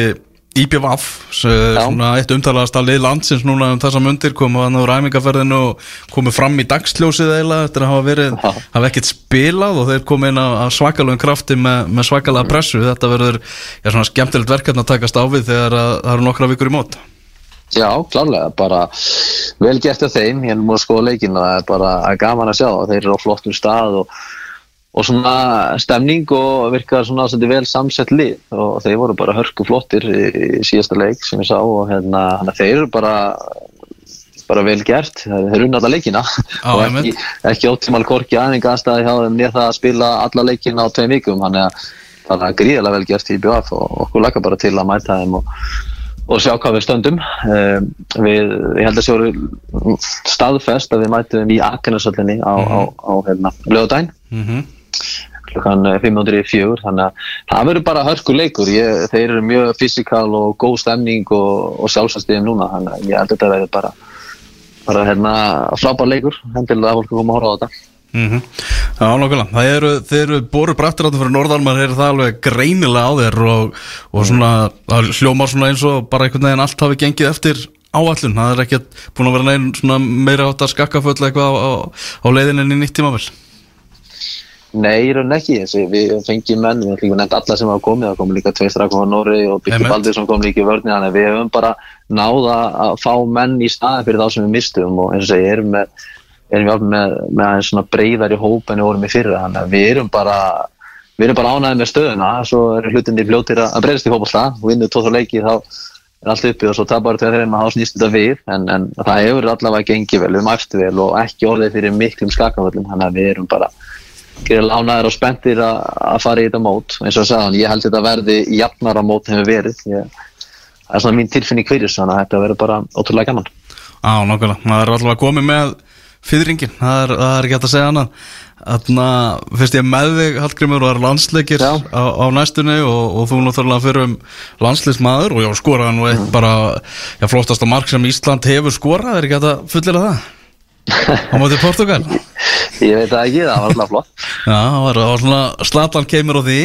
Speaker 1: IPVAF svona eitt umtalaðast að lið landsins núna um þessa mundir komu hann á ræmingaferðinu og komu fram í dagsljósið eiginlega eftir að hafa verið,
Speaker 3: Já.
Speaker 1: hafa ekkert spilað og þeir komu inn á, svakalögum krafti með, með svakalega pressu, þetta verður já, svona skemmtilegt verkefni að takast á við þegar að, það eru nokkra vikur í mót
Speaker 3: Já, klárlega, bara vel gert af þeim, ég er múið að skoða leikinn og það er bara það er gaman að sjá að þeir eru á flottum stað og, og svona stemning og virkar svona svolítið vel samsett lið. Og þeir voru bara hörku flottir í, í síðasta leik sem ég sá og hérna, hérna þeir eru bara bara vel gert, þeir eru unna alla leikina. Og ekki, ekki ótímal korki aðeins aðstæði hjá þeim nér það að spila alla leikina á tveim vikum, þannig að það er gríðarlega vel gert í BF og okkur laka bara til að mæta þeim og og sjá hvað við stöndum. Um, við, ég held að séu staðfest að við mætum í Akenarsöllinni á, á, á hérna, lögadæn
Speaker 1: Mhm.
Speaker 3: klukkan 504 þannig að það verður bara hörku leikur. Ég, þeir eru mjög fysikal og góð stemning og, og sjálfsastíðin núna þannig að ég held að þetta verður bara bara hérna frábær leikur. Hendilega að fólk koma að horfa á þetta
Speaker 1: Mhm. Já, nokkulega. Það eru, þeir eru boru brattir áttum fyrir norðan, maður heyrir það alveg greinilega á þér og, og svona, það hljómar svona eins og bara einhvern veginn allt hafi gengið eftir áallun. Það er ekkert búin að vera neginn svona meira átt að skakkaföll eitthvað á, á, á leiðinni inn í nýtt tímavel.
Speaker 3: Nei, í raun ekki, þessi, við fengjum menn, við ekki nefnt alla sem hafa komið, það komið líka tveir strakkum á Norri og
Speaker 1: Einmitt.
Speaker 3: Baldur sem kom líka í vörni, þannig við höfum bara náða að fá menn í staði fyrir þá sem við mistum og eins og segi, erum með, erum við með, með aðeins svona breyðar í hóp en við vorum í fyrra, þannig að við erum bara, við erum bara ánæðið með stöðuna, svo eru hlutinni fljótir að breyðast í fótbolta og vinnur tóð þá leiki þá er allt uppi og svo tapar tveir þeirra þá snýst þetta við, en, en það hefur allavega gengið vel, við erum æftu vel og ekki orðið fyrir miklum skakaföllum, þannig að við erum bara ánæður og spenntir að að fara í þetta mót. Eins og að sagði hann, ég held þetta verði jafnara mót hefur verið. Ég, það er svona mín tilfinning fyrir þannig að þetta verður bara ótrúlega gaman.
Speaker 1: Já, nokkulega. Það er allavega komið með fyrringin, það er, það er ekki hægt að segja annað. Þannig að fyrst ég með þig, Hallgrimur, og það er landsleikir á, á næstunni og, og þú náttúrulega fyrir um landsleismadur og já, skoraði nú eitt bara, já, flottasta mark sem Ísland hefur skorað, er ekki hægt að fullera það? Á móti Portugal?
Speaker 3: ég veit það ekki, það var alltaf flott
Speaker 1: Já, það var, það var svona slatan kemur á því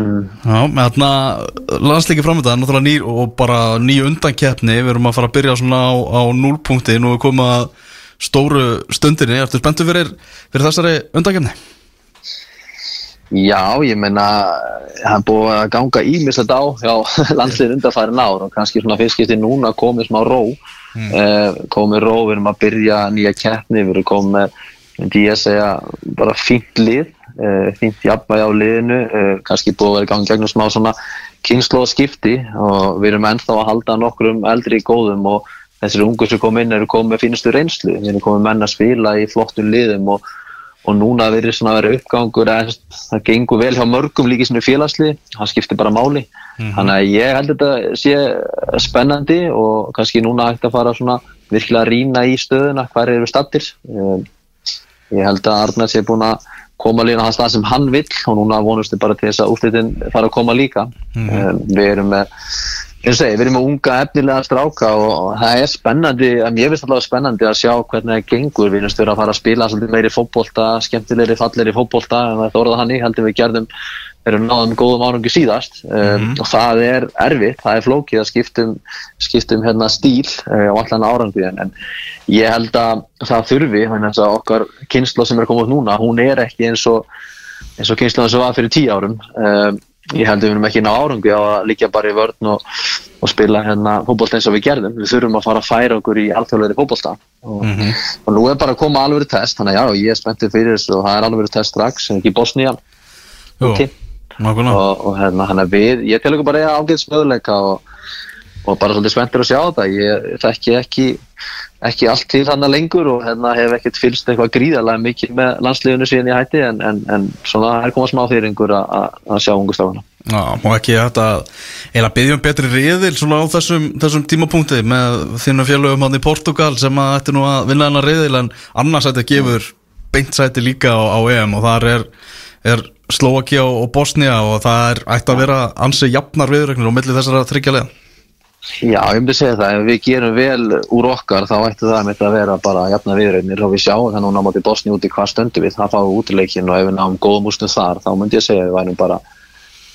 Speaker 1: Já, með þarna landsleiki framönda náttúrulega ný og bara ný undankeppni við erum að fara að byrja svona á, á núlpunkti nú er komið að stóru stundinni Ertu spenntu fyrir, fyrir þessari undankeppni?
Speaker 3: Já, ég meina það er búið að ganga ímislegt á hjá landsliðin undarfærin ár og kannski svona fyrst skipti núna komið smá ró mm. komið ró, við erum að byrja nýja keppni, við erum komið myndi ég að segja bara fínt lið uh, fínt jafnvægi á liðinu uh, kannski búið að vera í gangi gegnum smá svona kynnslóðskipti og við erum ennþá að halda nokkrum eldri góðum og þessir ungu sem kom inn eru komið með fínustu reynslu, við erum komið menn að spila í flottum liðum og og núna verður svona að vera uppgangur að það gengur vel hjá mörgum líki sem er félagsli, það skiptir bara máli. Þannig að ég held að þetta sé spennandi og kannski núna hægt að fara svona virkilega að rýna í stöðuna hvar eru stattir um, ég held að Arnar sé búin að koma lína á það sem hann vill og núna vonustu bara til þess að úrslitin fara að koma líka. Um, við erum með og segi, við erum með unga efnilega stráka og, og það er spennandi, mér finnst allavega spennandi að sjá hvernig það gengur, við finnst vera að fara að spila svolítið meiri fótbolta, skemmtilegri fallegri fótbolta, en þetta orða hann í heldur við gerðum, erum náðum góðum árangi síðast. Um, og það er erfitt, það er flókið að skiptum, skiptum hérna stíl uh, á allan árangi en, en ég held að það þurfi, þannig að okkar kynsla sem er komið út núna, hún er ekki eins og eins og kynslan sem var fyrir tíu árum. Um, ég held að við erum ekki ná árangi á að liggja bara í vörn og, og spila hérna fótbolta eins og við gerðum, við þurfum að fara að færa okkur í alþjóðlega fótbolta. Og, og nú er bara að koma alveg test þannig að já, ég er spenntið fyrir þessu og það er alveg test strax, ekki Bosnía
Speaker 1: Jú,
Speaker 3: Ok.
Speaker 1: nákvæmlega.
Speaker 3: Og, og hérna, er við, ég tel ekki bara að ágæðs möguleika og, og bara svolítið spenntur að sjá þetta. Ég þekki ekki ekki allt til hann lengur og hérna hef ekkert fylst eitthvað gríðarlega mikið með landsliðinu síðan ég hætti en, en, en svona er komað smá þýringur að- að að sjá ungu stafana
Speaker 1: Já, má ekki þetta eiginlega byggja um betri riðil svona á þessum, þessum tímapunkti með þínu félögum hann í Portugal sem að ætti nú að vinna hennar riðil en annars ætti að gefur beint sæti líka á, á EM og þar er, er Slovakia og Bosnia og það er ætti að vera ansi jafnar viðrögnir á milli þessara þryggjalega
Speaker 3: Já, ég myndi segja það, ef við gerum vel úr okkar þá ætti það mitt að vera bara jafna viðraunir og við sjáum það núna á móti Bosni úti hvað stöndum við, það fáum við útileikin og ef við náum góðum úrstum þar, þá myndi ég segja að við værum bara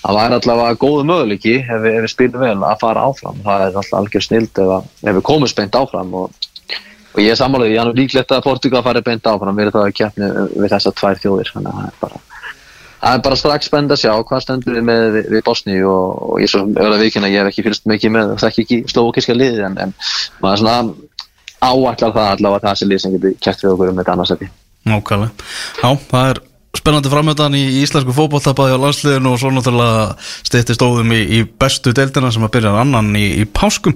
Speaker 3: það væri allavega góðu möguleiki ef við, við spilum vel að fara áfram. Það er alltaf algjör snild ef, að- ef við komum spennt áfram og, og ég er sammálaði, ég er líklegt að Portugal fari beint áfram. Við erum það að keppni við þessar tvær þjóðir. Þannig að það er bara Það er bara strax spennt að sjá hvað stendur við með við, Bosni og, og ég er svo öðru vikina ég hef ekki fylgst mikið með þekki ekki slókíska liði en, en maður svona áætlar það allavega að það sé lið sem getur kæft við okkur um þetta annarsætti.
Speaker 1: Nákvæmlega. Já, það er spennandi framöndan í íslensku fótbolltapaði á landsliðinu og svo náttúrulega steytti stóðum í, í bestu deildina sem að byrja annan í, í páskum.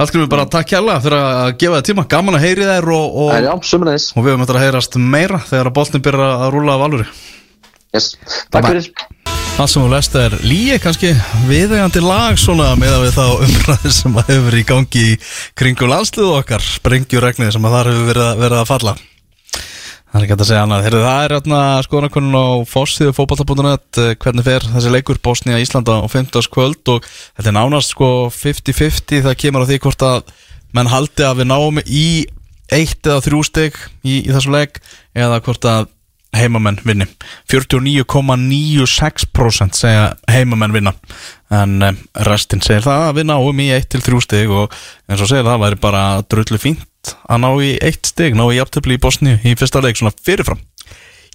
Speaker 1: Hallgrimur bara takk hjalla fyrir að gefa þér tíma. Gaman að heyri þær og, og, og við höfum eftir að heyrast meira þegar að boltin byrja að rúla af alvöru
Speaker 3: Yes. Takk fyrir.
Speaker 1: Það sem þú lest er líi kannski viðegandi lag svona með að við þá umræði sem að hefur verið í gangi kringum landsliðu okkar sprengjuregnið sem að þar hefur verið, að- verið að falla Það er ekki hægt að segja annað Heyrðu, Það er hérna skoðanakonun á Fossíðu fótballta.net eh, hvernig fer þessi leikur Bosnia Íslanda á 15. kvöld og þetta er nánast sko 50-50 það kemur á því hvort að menn haldi að við náum í eitt eða þrjú stygg í, í þessu leik eða hvort að heimamenn vinni. 49,96% segja heimamenn vinna. En um, restin segir það að við náum í 1-3 stig og eins og segir það væri bara drullu fínt að ná í 1 stig, ná í jafntöfli í Bosni í fyrsta leik svona fyrirfram.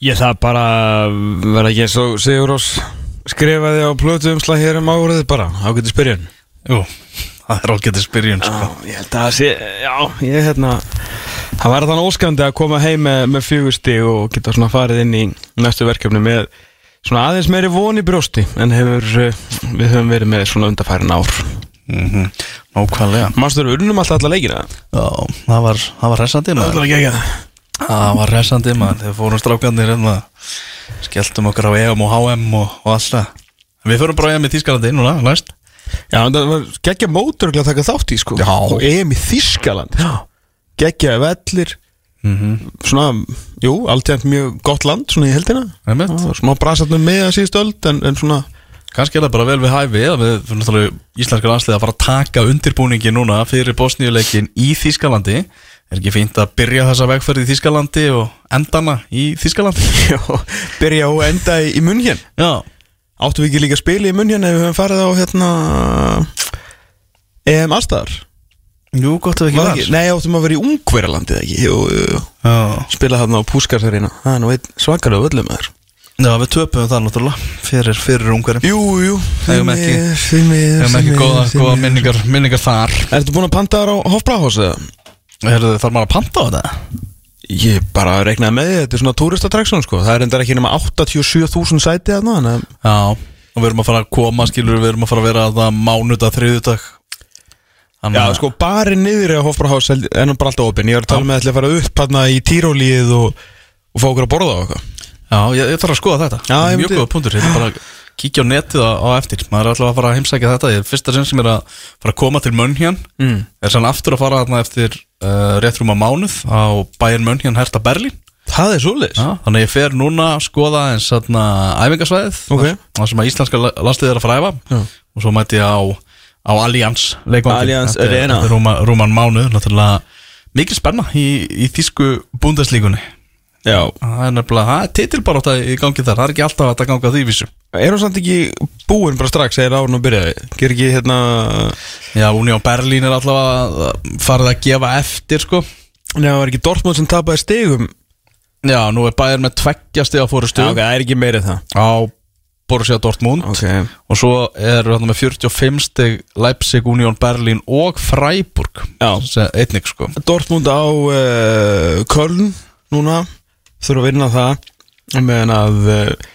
Speaker 2: Ég það bara verða ekki eins og Sigur Rós skrifaði á plötu umslag hér um áriðið bara, ágætið spyrjun
Speaker 1: Jú, það er ágætið spyrjun
Speaker 2: Já,
Speaker 1: sko.
Speaker 2: ég held að það sé, já, ég hérna Það væri þannig óskandi að koma heim með, með fjögusti og geta svona farið inn í næstu verkefni með svona aðeins meiri von í brjósti en hefur, eh, við höfum verið með svona undarfærin ár.
Speaker 1: Mm Nákvæmlega.
Speaker 2: Mástu við unnum alltaf alla leikina?
Speaker 1: Já, það var, það var resandi maður.
Speaker 2: Ekki ekki
Speaker 1: Það var resandi maður. Þegar fórum strákandir hérna Skelltum okkur á EM og HM og, og allt það. Við fórum bara EM í Þískalandi núna, næst.
Speaker 2: Já, en það var geggja mótur að taka þátt í sko.
Speaker 1: Já.
Speaker 2: Og EM í Þískaland Já Geggja vellir. Svona, jú, alltaf mjög gott land svona í heldina Smá brasatnum með að síðust öld en, en svona
Speaker 1: Kannski er það bara vel við hæfi að við náttúrulega íslenska landslið að fara að taka undirbúningi núna fyrir Bosníuleikin í Þískalandi Er ekki fínt að byrja þessa vegferð í Þískalandi og endana í Þískalandi?
Speaker 2: Já, byrja og enda í, munn hér
Speaker 1: Já,
Speaker 2: Áttu við ekki líka að spila í munn hérna ef við höfum farið á hérna EM allstaðar
Speaker 1: jú, gott að ekki
Speaker 2: Var ekki? Nei, áttum að vera í Ungverjalandið ekki? Jú, jú, jú. Spila hérna á Púskarsarina Það er nú einn svakalega völlum með þér
Speaker 1: Já, við töpum það náttúrulega fyrir, fyrir ungverjum
Speaker 2: Jú, jú.
Speaker 1: Eigum ekki-
Speaker 2: Við
Speaker 1: Hefum ekki góða, góða minningar, minningar þar.
Speaker 2: Ertu búin að panta þar á?
Speaker 1: Herðu, þarf maður að panta á þetta?
Speaker 2: Ég bara reiknaði með þetta er svona turistattraksjón sko. Það er endar ekki nema 87.000 sæti að-
Speaker 1: Já, og við erum að fara að koma, skilur við erum að fara að vera að það mánudag, Þannig
Speaker 2: Já, sko, barinn niður á Hofbrahás er nú bara alltaf opinn. Ég var að tala með að ætla að fara upp hérna í Tírólíð og, og fá okkur að borða á eitthvað.
Speaker 1: Já, ég, ég þarf að skoða þetta.
Speaker 2: Já, ég
Speaker 1: Mjög
Speaker 2: myndi-
Speaker 1: góða punktur, ég ætla bara að kíkja á netið á, á eftir. Maður er alltaf að fara að heimsækja þetta. Ég er fyrsta sinn sem er að fara að koma til Mönhjan
Speaker 2: Mm.
Speaker 1: Er sann aftur að fara þarna eftir uh, rétt rúma mánuð Á bæinn Mönhjan herta Berlín.
Speaker 2: Það er
Speaker 1: Já, þannig að ég fer núna að skoða eins þarna æfingasvæðið.
Speaker 2: Ok.
Speaker 1: þar, þar sem að íslenska la- landsliðið er að fræfa
Speaker 2: Já.
Speaker 1: og svo mæti ég á, á Allianz
Speaker 2: Allianz
Speaker 1: er-
Speaker 2: Arena.
Speaker 1: Er rúma, rúman mánuð Náttúrulega mikil spenna í, í þýsku búndeslíkunni
Speaker 2: Já.
Speaker 1: Það er nefnilega, það er titilbaróta í gangi þar. Það er ekki alltaf að þetta ganga því vísu
Speaker 2: Er hún samt ekki búinn bara strax eða árun að byrja Ger ekki hérna
Speaker 1: Já, Union Berlín er alltaf að farið að gefa eftir sko.
Speaker 2: Það var ekki Dortmund sem tapaði stigum?
Speaker 1: Já, nú er bæðir með tveggja stiga fórustu
Speaker 2: Já, ok, það er ekki meirið það.
Speaker 1: Á Borussia Dortmund.
Speaker 2: Ok.
Speaker 1: Og svo eru hann með 45 stig Leipzig, Union Berlin og Freiburg. Einnig sko.
Speaker 2: Dortmund á uh, Köln núna. Þurfa að vinna það. Meðan að uh,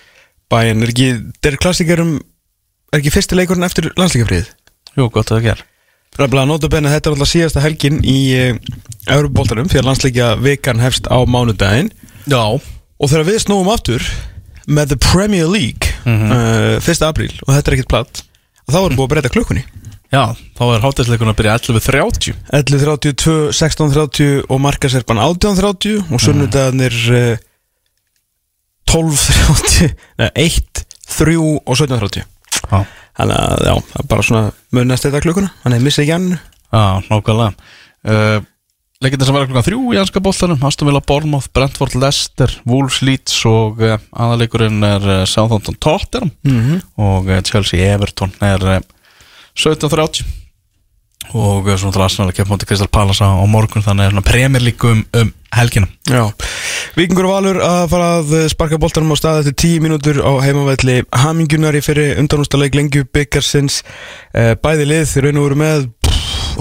Speaker 2: bæinn er ekki þeir klassikerum er ekki fyrsti leikurinn eftir landslíkafríð
Speaker 1: Jú, gott að það ger
Speaker 2: að nota benni þetta er alltaf síðasta helgin í uh, Európa-boltanum því að landslíkja vikan hefst á mánudaginn.
Speaker 1: Já,
Speaker 2: og þegar við snúum aftur með The Premier League
Speaker 1: Mhm.
Speaker 2: uh, 1. apríl og þetta er ekkert platt þá erum búið að breyta klukkunni.
Speaker 1: Já, þá er hátæðsleikurinn að byrja 11.30
Speaker 2: 11.32, 16.30 og markaserpan 18.30 og sunnudagarnir uh, 12.30 Nei, 1, 3 og 17.30
Speaker 1: Já,
Speaker 2: Þannig að já, bara svona munast þetta klukkuna Þannig að missa ekki hann
Speaker 1: já nákvæmlega. Uh, Leikindin sem verður klukkan þrjú í anska bóltanum Aston Villa Bournemouth, Brentford Leicester Wolves Leeds og uh, aðaleikurinn er uh, Southampton Tottenham.
Speaker 2: Mhm.
Speaker 1: og uh, Chelsea Everton er uh, 17.30 og svona til Arsenal að kemja mútið Crystal Palace á, morgun þannig er Premier League um, um helgina.
Speaker 2: Já, Víkingur og Valur að fara að sparka boltanum á stað eftir 10 mínútur á heimavelli Hamingunar í fyrir undanústaleik lengju byggarsins eh, bæði lið raun og veru með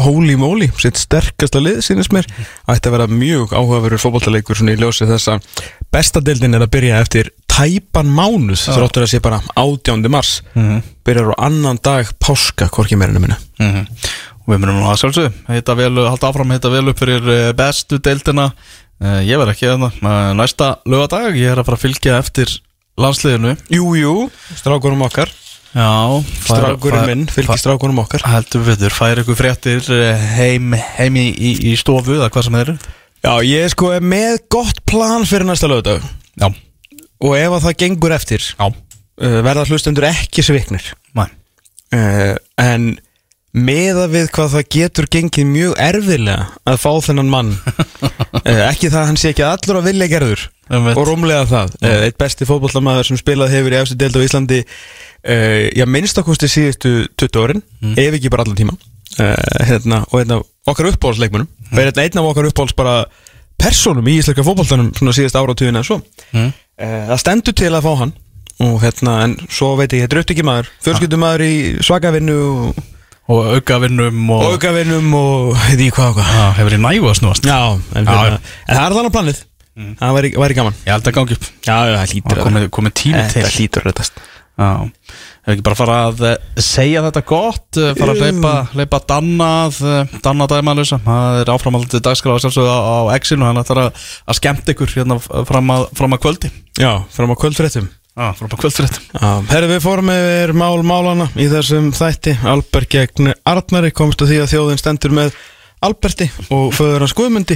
Speaker 2: holy moly, sitt sterkasta lið sínist mér, ætti að vera mjög áhugaverður fótballtaleikur svona í ljósi þess að besta deildin er að byrja eftir tæpan mánuð, þráttur að sé bara 18. mars,
Speaker 1: Mhm.
Speaker 2: byrjar á annan dag páska, hvorki meirinu minna.
Speaker 1: Mm og við munum nú að vel, halda áfram heita vel upp fyrir eh, bestu deildina. Uh, ég verð ekki hérna. Uh, næsta lögadag, ég er að fara að fylgja eftir landsliðinu.
Speaker 2: Jú, jú, strákunum okkar
Speaker 1: Já.
Speaker 2: Strákurinn minn, fylgir strákunum okkar.
Speaker 1: Heldur við þurr, fær ykkur fréttir eh, heim, heim í, í, í stofu eða hvað sem þeir eru
Speaker 2: Já, ég sko er með gott plan fyrir næsta lögdag
Speaker 1: Já,
Speaker 2: Og ef að það gengur eftir
Speaker 1: já,
Speaker 2: uh, Verða hlustendur ekki sviknir.
Speaker 1: Mæ
Speaker 2: uh, En meða við hvað það getur gengið mjög erfilega að fá þennan mann uh, Ekki það að hann sé ekki allur að vilja gerður. Og rúmlega það. Uh, Eitt besti fótbollamæður sem spilað hefur í efstu deild á Íslandi uh, Já, minnst okkusti síðustu 20 árin Ef ekki bara allan tíma uh, hérna, Og af okkar uppbólsleikmunum mm. Og er einn- af okkar uppbóls bara Personum í íslenska fótboltanum Svona síðust áratugina svo.
Speaker 1: Mm.
Speaker 2: Það stendur til að fá hann. Og hérna, en svo veit ég, þetta er upptöki maður Fjölskyldumæður í svakavinnu Og,
Speaker 1: Og aukavinnum og,
Speaker 2: og aukavinnum Og því hvað og hvað.
Speaker 1: Já, hefur í nægu að snúast?
Speaker 2: Já, en,
Speaker 1: Já,
Speaker 2: hérna,
Speaker 1: já.
Speaker 2: en það er þannig planið Það væri, væri gaman.
Speaker 1: Ég held að gangi upp.
Speaker 2: Já, það hlýtur
Speaker 1: Það komið, tími til.
Speaker 2: Þetta hlýtur að reddast
Speaker 1: Já, hefur ekki bara fara að eh, segja þetta gott eh, fara að leipa, leipa Dannað Dannað dæmalösa, það er áframaldið dagskráð sjálfsögðu á, á X-inu, hann ætlar að, að skemmt ykkur hérna fram að, fram að kvöldi.
Speaker 2: Já, fram
Speaker 1: að kvöldfréttum.
Speaker 2: Já, herri við fórum yfir mál málana í þessum þætti. Albert gegn Arnari komst að því að þjóðin stendur með Alberti og föður hans Guðmundi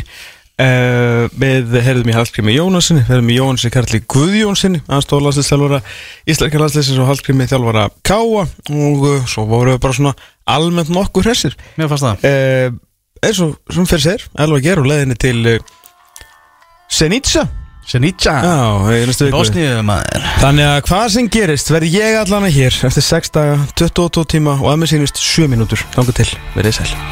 Speaker 2: uh, Við heyrðum í Hallgrími Jónasinni Heyrðum í Jónasi Karli Guðjónsinni Anstóð landsliðsþjálfara Íslenska landsliðsins og Hallgrími þjálfara Káa og uh, svo voru við bara svona almennt nokkuð hressir.
Speaker 1: Mér fannst það.
Speaker 2: Uh, eins og sem fyrir sér Elva Ger og leiðinni til Senica
Speaker 1: maður.
Speaker 2: Þannig að hvað sem gerist verði ég allan að hér eftir 6 daga, 22 tíma og að mér sýnist 7 mínútur. Þannig til, verið sæl.